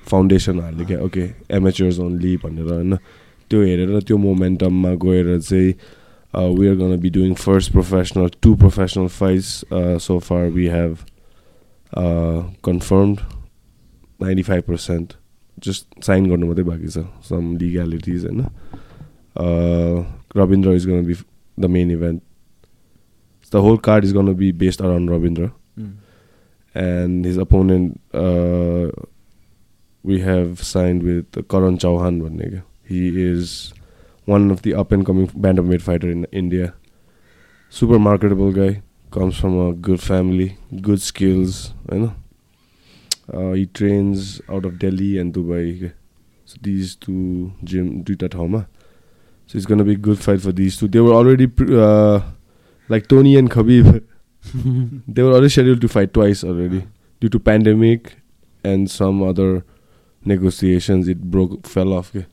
Speaker 1: फाउन्डेसन हाल्यो क्या ओके एमेचर्स ओन्ली भनेर होइन त्यो हेरेर त्यो मोमेन्टममा गएर चाहिँ we are gonna be doing first professional two professional fights so far we have confirmed ninety five percent just sign गर्नु मात्रै बाँकी छ सम लिग्यालिटिज होइन uh, Rabindra is going to be the main event. The whole card is going to be based around Rabindra, and his opponent uh, we have signed with Karan Chauhan. भन्ने क्या. He is one of the up and coming bantamweight fighter in India. Super marketable guy. Comes from a good family, good skills. You know, uh, he trains out of Delhi and Dubai. So these two gym do that home. So it's gonna be a good fight for these two. They were already uh, like Tony and Khabib. they were already scheduled to fight twice already due to pandemic and some other negotiations. It broke, fell off. Okay?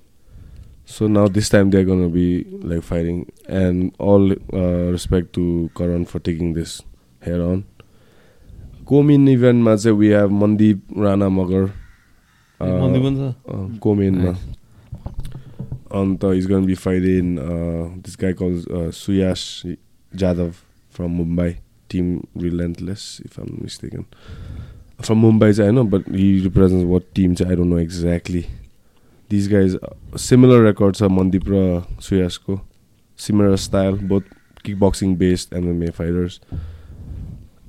Speaker 1: So now this time they're gonna be like fighting, and all uh, respect to Karan for taking this head on. Co-main event मा चाहिँ we have Mandeep Rana Magar.
Speaker 3: मन्दिर पनि छ
Speaker 1: uh, co-main मा. And uh, he's going to be fighting uh, this guy called uh, Suyash Jadhav from Mumbai, Team Relentless, if I'm not mistaken. From Mumbai, I know, these guys similar record छ मन्दिप र सुयासको सिमिलर स्टाइल बहुत kick boxing based MMA fighters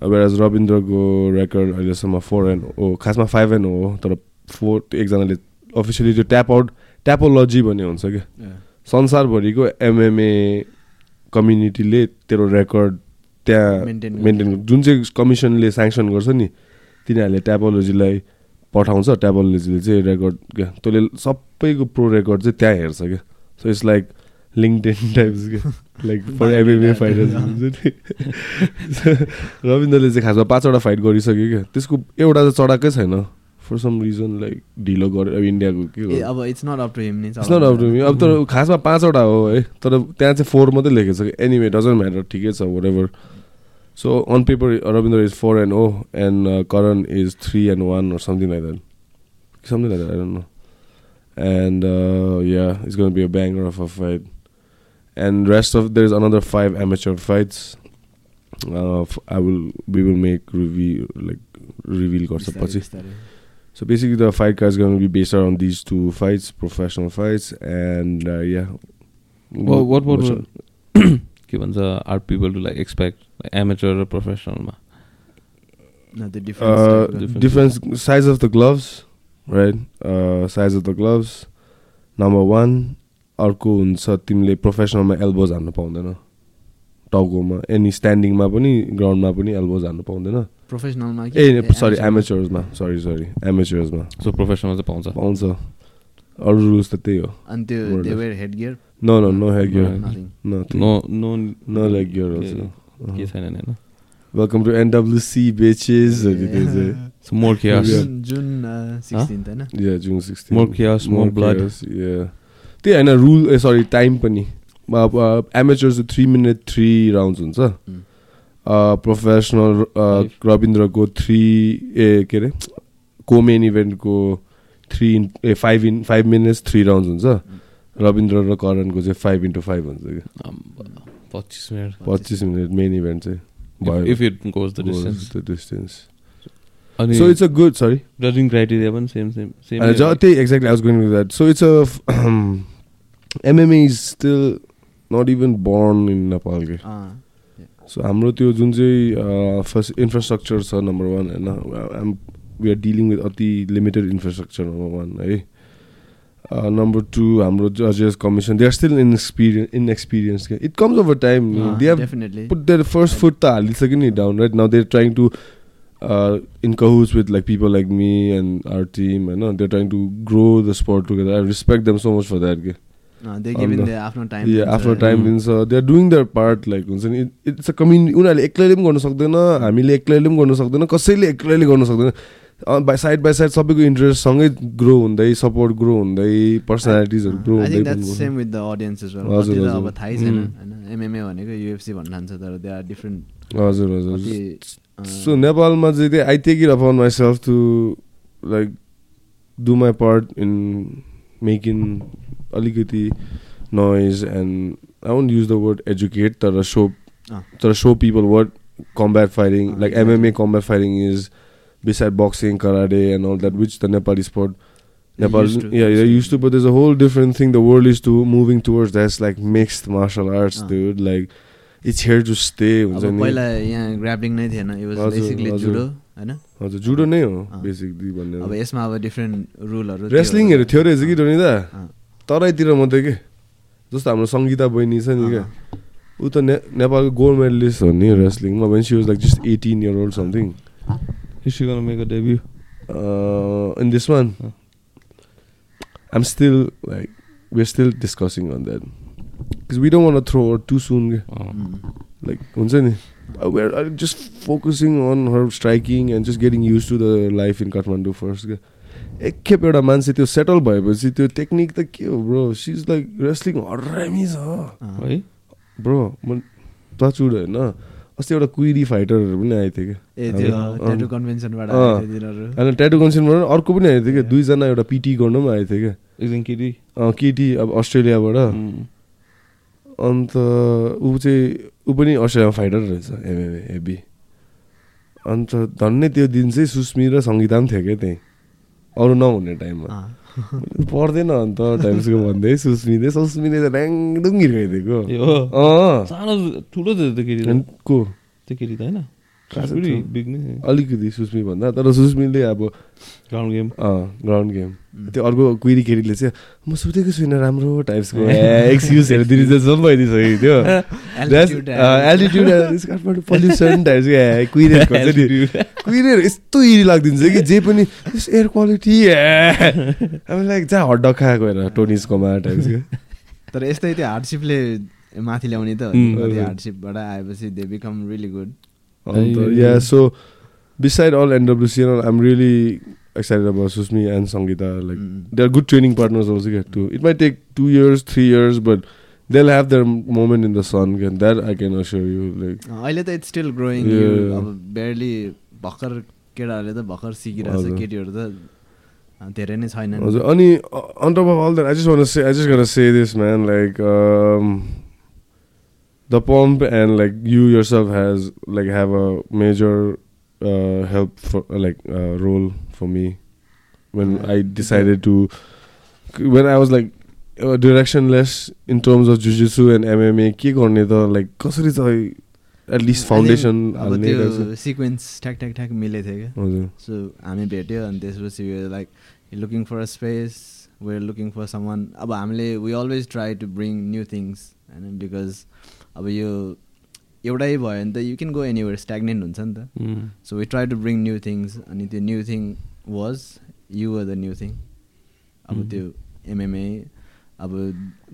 Speaker 1: अब एज रविन्द्रको रेकर्ड अहिलेसम्म फोर एन्ड हो खासमा फाइभ एन्ड हो तर फोर्थ एकजनाले अफिसियली त्यो ट्याप आउट ट्यापोलोजी भन्ने हुन्छ क्या संसारभरिको एमएमए कम्युनिटीले तेरो रेकर्ड त्यहाँ मेन्टेन जुन चाहिँ कमिसनले स्याङ्सन गर्छ नि तिनीहरूले ट्यापोलोजीलाई पठाउँछ ट्यापोलोजीले चाहिँ रेकर्ड क्या। तैँले सबैको प्रो रेकर्ड चाहिँ त्यहाँ हेर्छ क्या। So it's like LinkedIn types क्या। लाइक फर एमएमए फाइटर्स हुन्छ नि। रविन्द्रले चाहिँ खासमा पाँचवटा फाइट गरिसक्यो क्या। त्यसको एउटा त चढाएकै छैन। फर सम रिजन लाइक ढिलो गरेर अब इन्डियाको के हो
Speaker 2: अब it's not up to
Speaker 1: him it's not up to अब तर खासमा पाँचवटा हो है। तर त्यहाँ चाहिँ फोर मात्रै लेखेको छ कि एनिवे डजन्ट म्याटर ठिकै छ whatever So on paper, Rabindra is four and zero, oh, and uh, Karan is three and one or something like that, something like that. I don't know. And uh, yeah, it's gonna be a banger of a fight. And rest of there's another five amateur fights. Uh, I will we will make reveal like reveal course So basically, the fight card is gonna be based around these two fights, professional fights, and uh, yeah.
Speaker 3: Well, what what? के भन्छ are people to like expect amateur र प्रोफेसनलमा Difference.
Speaker 1: different. Size of the gloves, right? Uh, size of the gloves. Number one, अर्को हुन्छ तिमीले प्रोफेसनलमा एल्बोज हान्नु पाउँदैन। टाउकोमा एनी स्ट्यान्डिङमा पनि ग्राउन्डमा पनि एल्बोज हान्नु पाउँदैन।
Speaker 2: प्रोफेसनलमा
Speaker 1: ए सरी एमेचर्समा सरी सरी एमेचर्समा
Speaker 3: सो प्रोफेसनल चाहिँ पाउँछ।
Speaker 1: पाउँछ। अरू रुल्स त त्यही हो
Speaker 2: अनि त्यो they. Wear head
Speaker 1: gear no no no head
Speaker 2: gear
Speaker 3: no no
Speaker 1: no leg gear
Speaker 3: के छैन नि होइन
Speaker 1: welcome to NWC bitches
Speaker 3: so more chaos.
Speaker 2: जुन जुन सिक्सटिन्थ होइन
Speaker 1: या जुन sixteen
Speaker 3: More chaos, more blood.
Speaker 1: त्यही होइन रुल ए सरी टाइम पनि amateurs three minute three rounds हुन्छ. प्रोफेसनल रविन्द्रको थ्री ए के अरे कोमेन इभेन्टको three uh five in five minutes three rounds हुन्छ। रविन्द्र र करणको चाहिँ फाइभ इन्टु फाइभ हुन्छ कि।
Speaker 3: पच्चिस मिनट।
Speaker 1: पच्चिस मिनट मेन इभेन्ट चाहिँ भयो।
Speaker 3: If it goes the distance
Speaker 1: distance
Speaker 3: अनि
Speaker 1: so it's a good sorry
Speaker 3: जजिङ criteria पनि सेम सेम सेम
Speaker 1: त्यही exactly I was going that so it's a MMA is still not even born in Nepal के सो हाम्रो त्यो जुन चाहिँ फर्स्ट इन्फ्रास्ट्रक्चर छ नम्बर वान होइन। वी आर डिलिङ विथ अति लिमिटेड इन्फ्रास्ट्रक्चर नम्बर वान है नम्बर टू हाम्रो जजेस commission they are still in experience in experience के it comes
Speaker 2: over
Speaker 1: time they
Speaker 2: have
Speaker 1: put their first foot त हालिसक्यो नि down right now they're trying to uh, in cahoots with like people like me and our team and they're trying to grow the sport together I respect them so much for that के
Speaker 2: आफ्नो time
Speaker 1: yeah after time
Speaker 3: Mm.
Speaker 1: दिन्छ they're doing their part like हुन्छ नि इट्स अ कम्युनिटी उनीहरूले एक्लैले पनि गर्न सक्दैन हामीले एक्लैले पनि गर्न सक्दैन कसैले एक्लैले गर्न सक्दैन बाई साइड बाई साइड सबैको इन्ट्रेस्ट सँगै ग्रो हुँदै सपोर्ट ग्रो हुँदै पर्सनालिटिजहरू ग्रो हुँदै
Speaker 2: same with the audience is
Speaker 1: हजुर,
Speaker 2: कति त
Speaker 1: हजुर।
Speaker 2: अब थाहै छैन. होइन एमएमए भनेको युएफसी भन्न ठान्छ तर दे आर डिफ्रेन्ट
Speaker 1: हजुर हजुर सो नेपालमा चाहिँ त्यही I take it upon myself to like do my part in making अलिकति noise and I won't use the word educate तर सो। तर so people word
Speaker 2: combat
Speaker 1: uh,
Speaker 2: like.
Speaker 1: MMA combat fighting is beside boxing, karate, and all that, which the Nepali sport, Nepal,
Speaker 2: used to.
Speaker 1: yeah, they're used to. But there's a whole different thing. The world is to moving towards that's like mixed martial arts,
Speaker 2: Ah.
Speaker 1: dude. Like it's here to stay. हुन्छ
Speaker 2: अब
Speaker 1: नि।
Speaker 2: पहिला यहाँ ग्राप्लिङ नै थिएन इट वाज बेसिकली। जुडो होइन
Speaker 1: हजुर जुडो नै हो। बेसिकली
Speaker 2: अब
Speaker 1: भन्ने
Speaker 2: यसमा अब डिफ्रेन्ट रुलहरू
Speaker 1: रेस्लिङहरू थियो रहेछ कि धोनी दा। तराईतिर मात्रै के जस्तो हाम्रो सङ्गीता बहिनी छ नि क्या ऊ त ने नेपालको गोल्ड मेडलिस्ट हो नि रेस्लिङमा when she was like just eighteen year old something
Speaker 3: Is she gonna make a debut?
Speaker 1: In this one
Speaker 3: Huh.
Speaker 1: I'm still like we are still discussing on that because we don't want throw too soon के
Speaker 3: Oh.
Speaker 1: हुन्छ नि we are just focusing on her striking and just getting used to the life in Kathmandu first क्या एकखेप एउटा मान्छे त्यो सेटल भएपछि त्यो टेक्निक त के हो bro she is like wrestling हरामी छ
Speaker 3: है
Speaker 1: ब्रो म टचुड होइन अस्ति एउटा कुइरी फाइटरहरू पनि आएको थियो
Speaker 2: ए
Speaker 1: क्या।
Speaker 2: ट्याटु कन्भेन्सनबाट
Speaker 1: अर्को पनि आएको थियो क्या. दुईजना एउटा पिटी गर्नु पनि आएको थियो क्या? अँ, केटी अब अस्ट्रेलियाबाट. अन्त ऊ चाहिँ ऊ पनि अस्ट्रेलियामा फाइटर रहेछ एमएमए हेभी अन्त धन्नै त्यो दिन चाहिँ सुस्मी र सङ्गीता पनि थियो क्या त्यहीँ अरू नहुने टाइममा। पर्दैन अन्त टाइम्सको भन्दै सुस्मिले सुस्मिले त ड्याङडुङ हिर्काइदिएको
Speaker 3: सानो ठुलो थियो त्यो केटी
Speaker 1: को?
Speaker 3: त्यो केटी त होइन?
Speaker 1: त्यो? अलिकति सुस्मी भन्दा तर सुस्मीले अब
Speaker 3: ground game
Speaker 1: uh ground game. त्यो अर्को कुइरी केटीले चाहिँ म सुतेको छुइनँ राम्रो टाइप्सको एक्सक्युजहरू दिने चाहिँ जम्म भइदिइसकेको थियो
Speaker 2: Altitude, uh,
Speaker 1: altitude Kathmandu pollution टाइप्सको नि। कुहिरेहरू यस्तो इरी लाग्दिन्छ कि जे पनि एयर क्वालिटी अब लाइक जहाँ हट खाएको हेर टोनिसकोमा टाइप्सको
Speaker 2: तर यस्तै त्यो हार्डसिपले माथि ल्याउने त। हार्डसिपबाट आएपछि they become
Speaker 1: really
Speaker 3: good
Speaker 1: yeah so beside all NWCN I'm really excited अब Susmi and Sangita like
Speaker 2: Mm.
Speaker 1: They are good training partners also क्या to it might take two years three years but they have their moment in the sun can that I can assure you like
Speaker 2: अहिले त इट्स स्टिल ग्रोइङ
Speaker 1: Yeah.
Speaker 2: अब बेयरली भर्खर केटाहरूले त भर्खर सिकिरहेको। छ केटीहरू त अँ, धेरै नै छैनन्
Speaker 1: हजुर अनि on top of all that I just want say I just gonna say this man like the pump and like you yourself has like have a major help for like role for me when I decided to when I was like directionless in terms of जुजिसु and MMA के गर्ने त लाइक कसरी चाहिँ एटलिस्ट फाउन्डेसन
Speaker 2: अब
Speaker 1: हाल्ने
Speaker 2: त्यो सिक्वेन्स ठ्याक ठ्याक ठ्याक मिलेको थियो क्या
Speaker 1: हजुर
Speaker 2: सो हामी भेट्यो अनि त्यसपछि like looking for a space where looking for someone अब हामीले we always try to bring new things होइन बिकज अब यो एउटै भयो भने त you can go anywhere stagnant हुन्छ नि त
Speaker 3: Mm.
Speaker 2: So we try to bring new things अनि त्यो new thing was you were the new thing अब
Speaker 3: Mhm.
Speaker 2: त्यो एमएमए अब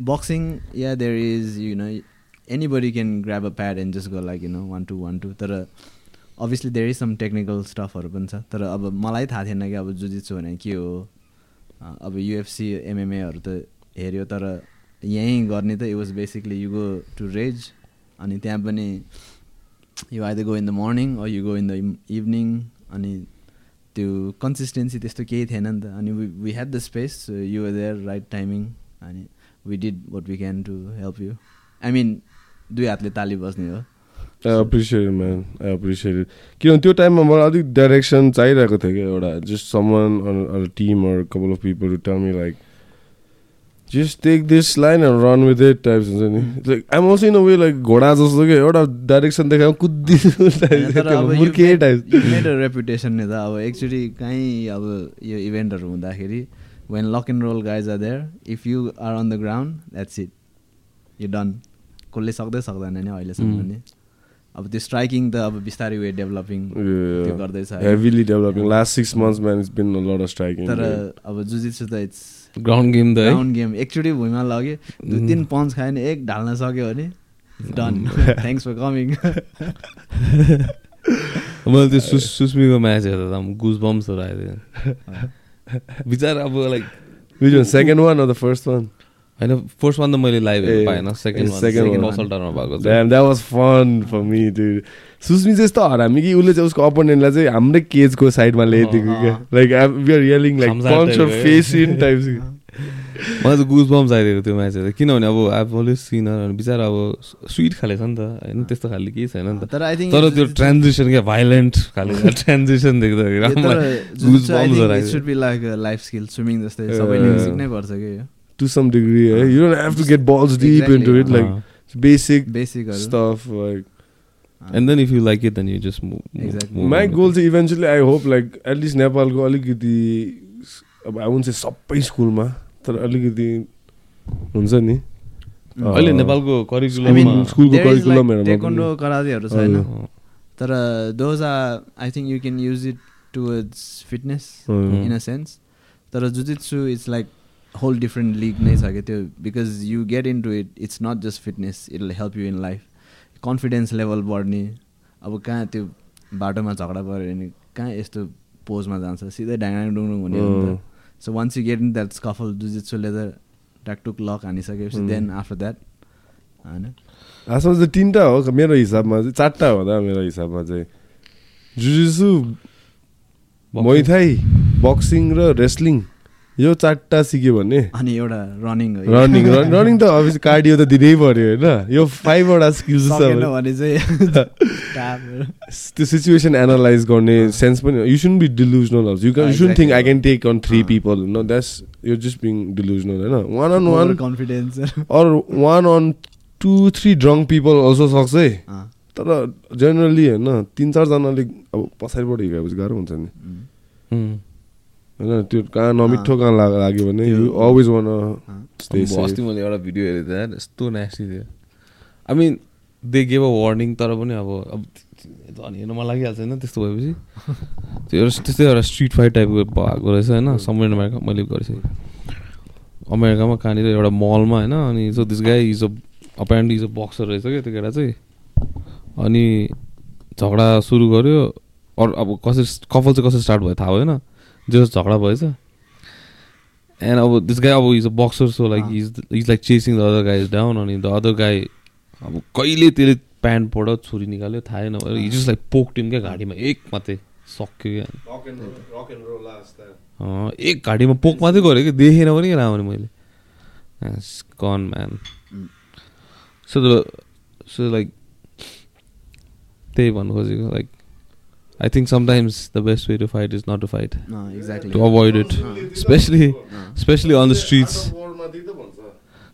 Speaker 2: boxing yeah there is you know anybody can grab a pad and just go like you know one two one two तर अभियसली इज सम टेक्निकल स्टफहरू पनि छ तर अब मलाई थाहा थिएन कि अब जुजित्सु भने के हो अब युएफसी एमएमएहरू त हेऱ्यो तर यहीँ गर्ने त it was basically you go to raise अनि त्यहाँ पनि you either go in the morning or you go in the evening अनि त्यो कन्सिस्टेन्सी त्यस्तो केही थिएन नि त। अनि we had the space you were there right timing अनि we did what we can to help you I mean दुई हातले ताली बस्ने हो।
Speaker 1: एप्रिसिएट म्यान एप्रिसिएट किनभने त्यो टाइममा मलाई अलिक डाइरेक्सन चाहिरहेको थियो क्या एउटा just someone team or couple of people tell me like just take this line run with it types हुन्छ नि like I'm also in a way like घोडा जस्तो क्या एउटा डाइरेक्सन देखायो कुद्दिनु
Speaker 2: रेपुटेसन नि त अब एक्चुली कहीँ अब यो इभेन्टहरू हुँदाखेरि when lock and roll guys are there if you are on the ground that's it you done कसले सक्दै सक्दैन नि अहिलेसम्म. नि अब त्यो स्ट्राइकिङ त अब बिस्तारै वे डेभलपिङ त्यो गर्दैछ।
Speaker 1: Heavily developing last six months man it's been striking
Speaker 2: तर अब जुजित्सु त इट्स
Speaker 3: ग्राउन्ड गेम त है।
Speaker 2: ग्राउन्ड गेम एकचोटि भुइँमा लग्यो दुई. तिन पन्च खायो भने एक ढाल्न सक्यो भने डन। थ्याङ्क्स फर कमिङ
Speaker 3: मैले त्यो सुस सुस्मीको म्याच हेर्दा त गुज बम्सहरू आइदियो बिचार अब
Speaker 1: like second one or the first one
Speaker 3: होइन फर्स्ट वान त मैले लाइभ पाएन सेकेन्ड सेकेन्ड भएको चाहिँ
Speaker 1: Damn, that was fun for me, dude. Susmi चाहिँ यस्तो हरामी कि उसले चाहिँ उसको अपोनेन्टलाई चाहिँ हाम्रै केजको साइडमा ल्याइदिएको क्या? Like
Speaker 3: we are
Speaker 1: yelling
Speaker 3: like
Speaker 1: face in types
Speaker 3: मलाई त गुज बम्स आइदिएको त्यो म्याच हेर्दा किनभने अब अब अलिक सिन बिचारा अब स्विट खाले छ नि त। होइन त्यस्तो खाले केही छैन नि त।
Speaker 2: तर आई थिङ्क
Speaker 3: तर त्यो ट्रान्जिसन क्या भाइलेन्ट खाले ट्रान्जिसन देख्दाखेरि
Speaker 2: लाइफ स्किल स्विमिङ जस्तै सबैले सिक्नै पर्छ कि? यो
Speaker 1: टु सम डिग्री है you don't have to get
Speaker 2: balls
Speaker 1: deep into
Speaker 2: it
Speaker 1: like basic
Speaker 2: बेसिकहरू
Speaker 1: stuff like
Speaker 3: and then if you like it then you just
Speaker 2: Exactly.
Speaker 1: My goal चाहिँ eventually I hope like at least नेपालको अलिकति अब आई हुन्छ सबै स्कुलमा तर अलिकति हुन्छ नि
Speaker 3: अहिले नेपालको करिकुलममा
Speaker 1: स्कुलको
Speaker 2: करातेहरू छैन। तर those are I think you can use it towards
Speaker 1: fitness.
Speaker 2: In a sense तर jujitsu it's like whole different league नै छ क्या त्यो because you get into it it's not just fitness it will help you in life confidence level बढ्ने। अब कहाँ त्यो बाटोमा झगडा पऱ्यो भने कहाँ यस्तो पोजमा जान्छ? सिधै ढाङ डुङडुङ हुने. त। So once you get in that scuffle जुजित्सुले त ट्याकटुक लक हानिसकेपछि. देन आफ्टर द्याट होइन?
Speaker 1: खासमा चाहिँ तिनवटा हो मेरो हिसाबमा चाहिँ चारवटा हो दा मेरो हिसाबमा चाहिँ जुजुसु मोइथाई बक्सिङ र रेस्लिङ यो चारवटा सिक्यो भने?
Speaker 2: अनि एउटा रनिङ हो
Speaker 1: रनिङ रनिङ त अभियसली कार्डियो त दिनै पऱ्यो होइन। यो फाइभवटा स्किल्स छ
Speaker 2: भने। चाहिँ
Speaker 1: त्यो सिचुएसन एनालाइज गर्ने सेन्स पनि you soon
Speaker 2: be
Speaker 1: delusional you you soon
Speaker 2: think
Speaker 1: I. Can take on
Speaker 2: three.
Speaker 1: People no that's you just being delusional होइन one on one
Speaker 2: confidence
Speaker 1: or one on two three drunk people also सक्छ है तर जेनरली होइन तिन चारजनाले अब पछाडिबाट हिँडेपछि गाह्रो हुन्छ नि। होइन त्यो कहाँ नमिठो कहाँ लाग- लाग्यो भने यु अलवेज वान
Speaker 3: अस्ति मैले एउटा भिडियो हेरेको थिएँ यस्तो नेस्टी थियो। I mean they gave a warning तर पनि अब अब झन् हेर्नु मन लागिहाल्छ होइन त्यस्तो भएपछि। त्यो एउटा त्यस्तै एउटा स्ट्रिट फाइट टाइपको भएको रहेछ होइन समर अमेरिका मैले गरिसकेँ अमेरिकामा कहाँनिर एउटा मलमा होइन अनि so this guy is a apparently is a boxer रहेछ क्या त्यो केटा चाहिँ। अनि झगडा सुरु गर्यो अरू अब कसरी कपाल चाहिँ कसरी स्टार्ट भयो थाहा भएन। जो झगडा भएछ। एन्ड अब दिस गाई अब is a boxer so
Speaker 2: like.
Speaker 3: Is is like chasing the other guy is down अनि द अदर गाई अब कहिले त्यसले प्यान्टबाट छुरी निकाल्यो थाहै नभएर हिज जस्ट लाइक पोक टिम क्या घाँटीमा एक मात्रै सक्यो क्या। अँ, एक घाँटीमा पोक मात्रै गऱ्यो कि देखेन पनि क्या राम्ररी मैले। Come on
Speaker 2: man.
Speaker 3: So the so like त्यही भन्नु खोजेको like think sometimes the best way to fight is not to fight
Speaker 2: exactly
Speaker 3: to avoid it specially specially on the streets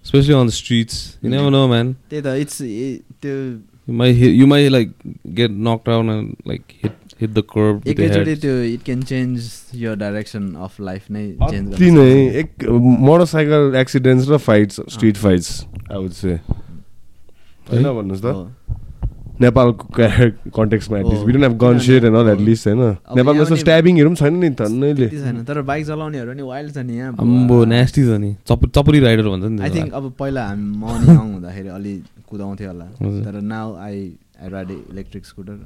Speaker 3: specially on the streets you never know man
Speaker 2: त्यही त इट्स त्यो
Speaker 3: You might hit, you might like get knocked down and like hit hit the curb with the
Speaker 2: एकैचोटि
Speaker 3: head.
Speaker 2: त्यो it can change your direction of life नै चेन्ज
Speaker 1: अति नै एक मोटरसाइकल एक्सिडेन्ट्स र fights street fights I would say होइन भन्नुहोस् त नेपालको कन्टेक्समा at least
Speaker 2: Oh.
Speaker 1: We don't have gun set and all at least होइन? नेपालमा यस्तो स्ट्याबिङहरू पनि छैन नि धन्नैले
Speaker 2: छैन तर बाइक चलाउनेहरू नि वाइल्ड छ नि यहाँ
Speaker 3: अम्बो नेस्टी छ नि। चप चपरी राइडर भन्छ नि
Speaker 2: आई थिङ्क। अब पहिला हामी म यङ हुँदाखेरि अलि कुदाउँथ्यो होला। तर now I I ride electric scooter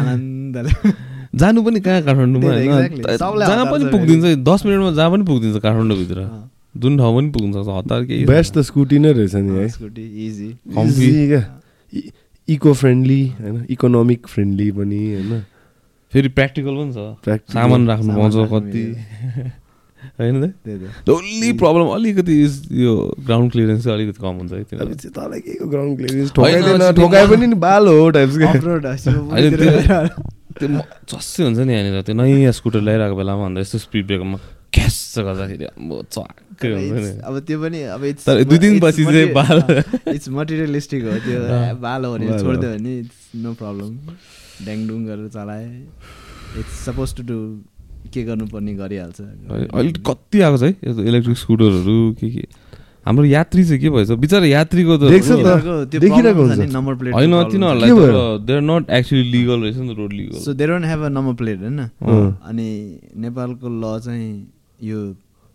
Speaker 2: आनन्दले।
Speaker 3: जानु पनि कहाँ काठमाडौँमा होइन? जहाँ पनि पुगिदिन्छ दस मिनटमा जहाँ पनि पुगिदिन्छ काठमाडौँभित्र।
Speaker 2: अँ।
Speaker 3: जुन ठाउँ पनि पुग्न सक्छ हतार केही।
Speaker 1: बेस्ट त स्कुटी नै रहेछ नि है?
Speaker 2: स्कुटी इजी
Speaker 1: क्या? इको फ्रेन्डली होइन? इकोनोमिक फ्रेन्डली पनि होइन?
Speaker 3: फेरि प्र्याक्टिकल पनि छ।
Speaker 1: Practical.
Speaker 3: सामान राख्नु पाउँछ कति। होइन ओन्ली प्रब्लम अलिकति यो ग्राउन्ड क्लियरेन्स चाहिँ अलिकति कम हुन्छ है
Speaker 1: अब
Speaker 3: तिनीहरू
Speaker 1: चाहिँ तँलाई के को ग्राउन्ड क्लियरेन्स
Speaker 3: होइन,
Speaker 1: ठोकाइदिएन
Speaker 3: त्यो
Speaker 1: ठोकाए पनि बाल हो
Speaker 3: चस्सै हुन्छ नि यहाँनिर। त्यो नयाँ स्कुटर ल्याइरहेको बेलामा भन्दा यस्तो स्पिड ब्रेकरमा क्यास गर्दाखेरि नि
Speaker 2: अब त्यो पनि अब
Speaker 3: तर दुई दिन पछि चाहिँ बाल
Speaker 2: इट्स मटेरियलिस्टिक हो त्यो। बाल हो भने। छोडिदियो भने इट्स नो प्रब्लम ड्याङडुङ गरेर चलाए इट्स सपोज टु डु के गर्नुपर्ने गरिहाल्छ
Speaker 3: अहिले कति आएको छ है यो इलेक्ट्रिक स्कुटरहरू के के हाम्रो यात्री चाहिँ के भएछ बिचरा यात्रीको त होइन। तिनीहरूलाई
Speaker 1: के
Speaker 3: त
Speaker 1: भयो?
Speaker 3: They are not actually legal रहेछ नि त road legal
Speaker 2: so they don't have a number plate होइन। अनि नेपालको ल चाहिँ यो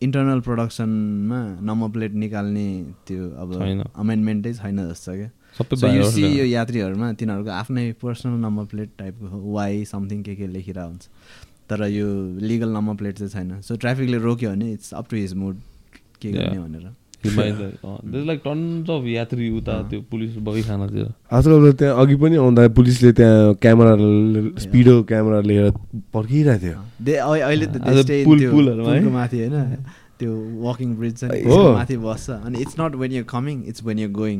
Speaker 2: इन्टरनल प्रोडक्सनमा नम्बर प्लेट निकाल्ने त्यो अब। अमेन्डमेन्टै छैन जस्तो क्या
Speaker 3: सबै
Speaker 2: यो। यात्रीहरूमा तिनीहरूको आफ्नै पर्सनल नम्बर प्लेट टाइपको वाइ समथिङ के के लेखिरहेको हुन्छ तर यो लिगल नम्बर प्लेट चाहिँ छैन सो ट्राफिकले रोक्यो भने it's up to his mood के. गर्ने भनेर
Speaker 3: यात्री उता त्यो पुलिस बगिखानातिर
Speaker 1: आजकल त्यहाँ अघि पनि आउँदा पुलिसले त्यहाँ क्यामेरा स्पिडो क्यामेरा लिएर पर्खिरहेको थियो।
Speaker 2: माथि होइन त्यो वकिङ ब्रिज छ नि
Speaker 1: हो।
Speaker 2: त्यसको माथि बस्छ। अनि it's not when you coming it's when you
Speaker 3: going.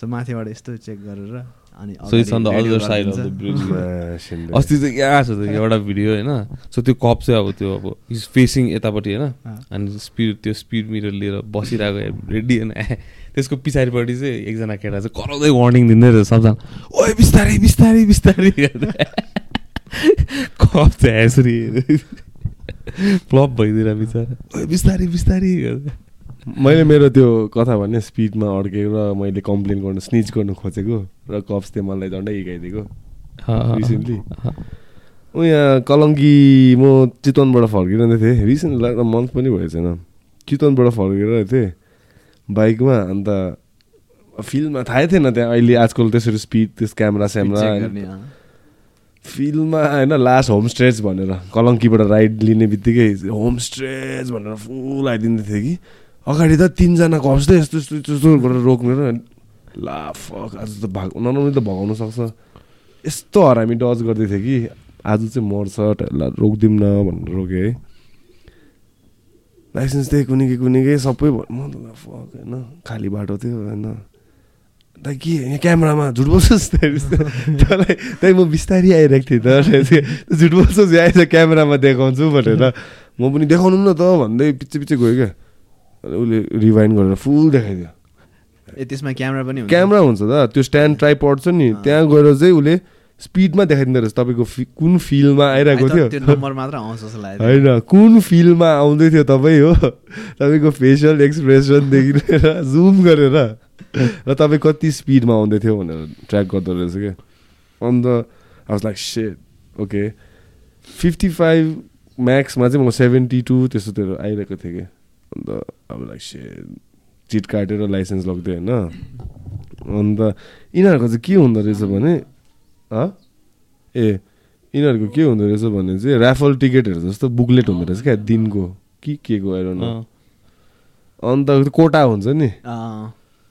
Speaker 2: So माथिबाट यस्तो चेक गरेर अनि।
Speaker 3: अस्ति चाहिँ यहाँ छ त्यो एउटा भिडियो होइन? सो त्यो कप चाहिँ अब त्यो अब इज फेसिङ यतापट्टि होइन। अनि स्पिड त्यो स्पिड मिटर लिएर बसिरहेको रेडी होइन? त्यसको पछाडिपट्टि चाहिँ एकजना केटा चाहिँ कराउँदै वार्निङ दिँदै रहेछ सबजना। ओए बिस्तारै बिस्तारै बिस्तारै! कप चाहिँ यसरी फ्लप भइदिएर बिचरा। ओए बिस्तारै बिस्तारै! गर्दै
Speaker 1: मैले मेरो त्यो कथा भने स्पिडमा अड्केको र मैले कम्प्लेन गर्नु स्निच गर्नु खोजेको र कप्स त्यो मलाई झन्डै हिँडाइदिएको रिसेन्टली ऊ यहाँ कलङ्की म चितवनबाट फर्किरहँदै थिएँ। रिसेन्ट लाग्दा मन्थ पनि भएको छैन। चितवनबाट फर्किरहेको थिएँ। बाइकमा अन्त फिल्डमा थाहै थिएन त्यहाँ अहिले आजकल त्यसरी स्पिड त्यस क्यामेरा स्यामरा। फिल्डमा होइन लास्ट होम स्ट्रेच भनेर। कलङ्कीबाट राइड लिने बित्तिकै होम स्ट्रेच भनेर फुल आइदिँदै थियो कि। अगाडि त तिनजना कस्दै यस्तो यस्तो यस्तो यस्तो गरेर रोक्ने र ला फक आज त भाग नराम्रो त भगाउनु सक्छ। यस्तो हरामी डज गर्दै थियो कि आज चाहिँ मर्छ रोकिदिउँ न भनेर रोकेँ है। लाइसेन्स त्यही कुनिकै कुनिकै सबै भ- म त फक होइन खाली बाटो थियो होइन। दाइ के यहाँ क्यामेरामा झुट बोल्छस् तँलाई त्यही म बिस्तारै आइरहेको थिएँ त झुट बोल्छस् यहाँ आएछ क्यामेरामा देखाउँछु भनेर। म पनि देखाउनु न त भन्दै पछि पछि गयो क्या। उसले रिभाइन्ड गरेर फुल देखाइदियो।
Speaker 2: ए त्यसमा क्यामेरा पनि
Speaker 1: क्यामेरा हुन्छ त त्यो स्ट्यान्ड ट्राइपड छ नि त्यहाँ गएर चाहिँ उसले स्पिडमा देखाइदिँदो रहेछ। तपाईँको फि- कुन फिल्डमा आइरहेको थियो?
Speaker 2: त्यो नम्बर मात्र आउँछ जस्तो लाग्यो।
Speaker 1: होइन कुन फिल्डमा आउँदै थियो तपाईँ हो? तपाईँको फेसियल एक्सप्रेसनदेखि लिएर जुम गरेर। र तपाईँ कति स्पिडमा आउँदै थियो भनेर ट्र्याक गर्दो रहेछ क्या अन्त आवाज like set okay fifty five म्याक्समा चाहिँ म सेभेन्टी टू त्यस्तोतिर आइरहेको थिएँ कि? अन्त अब लाइक सेट चिट काटेर लाइसेन्स लग्दै होइन? अन्त यिनीहरूको चाहिँ के हुँदो रहेछ भने? ए यिनीहरूको के हुँदो रहेछ भने चाहिँ ऱ्याफल टिकटहरू जस्तो बुकलेट हुँदो रहेछ क्या दिनको। कि के को आएर
Speaker 3: अँ।
Speaker 1: अन्त कोटा हुन्छ नि।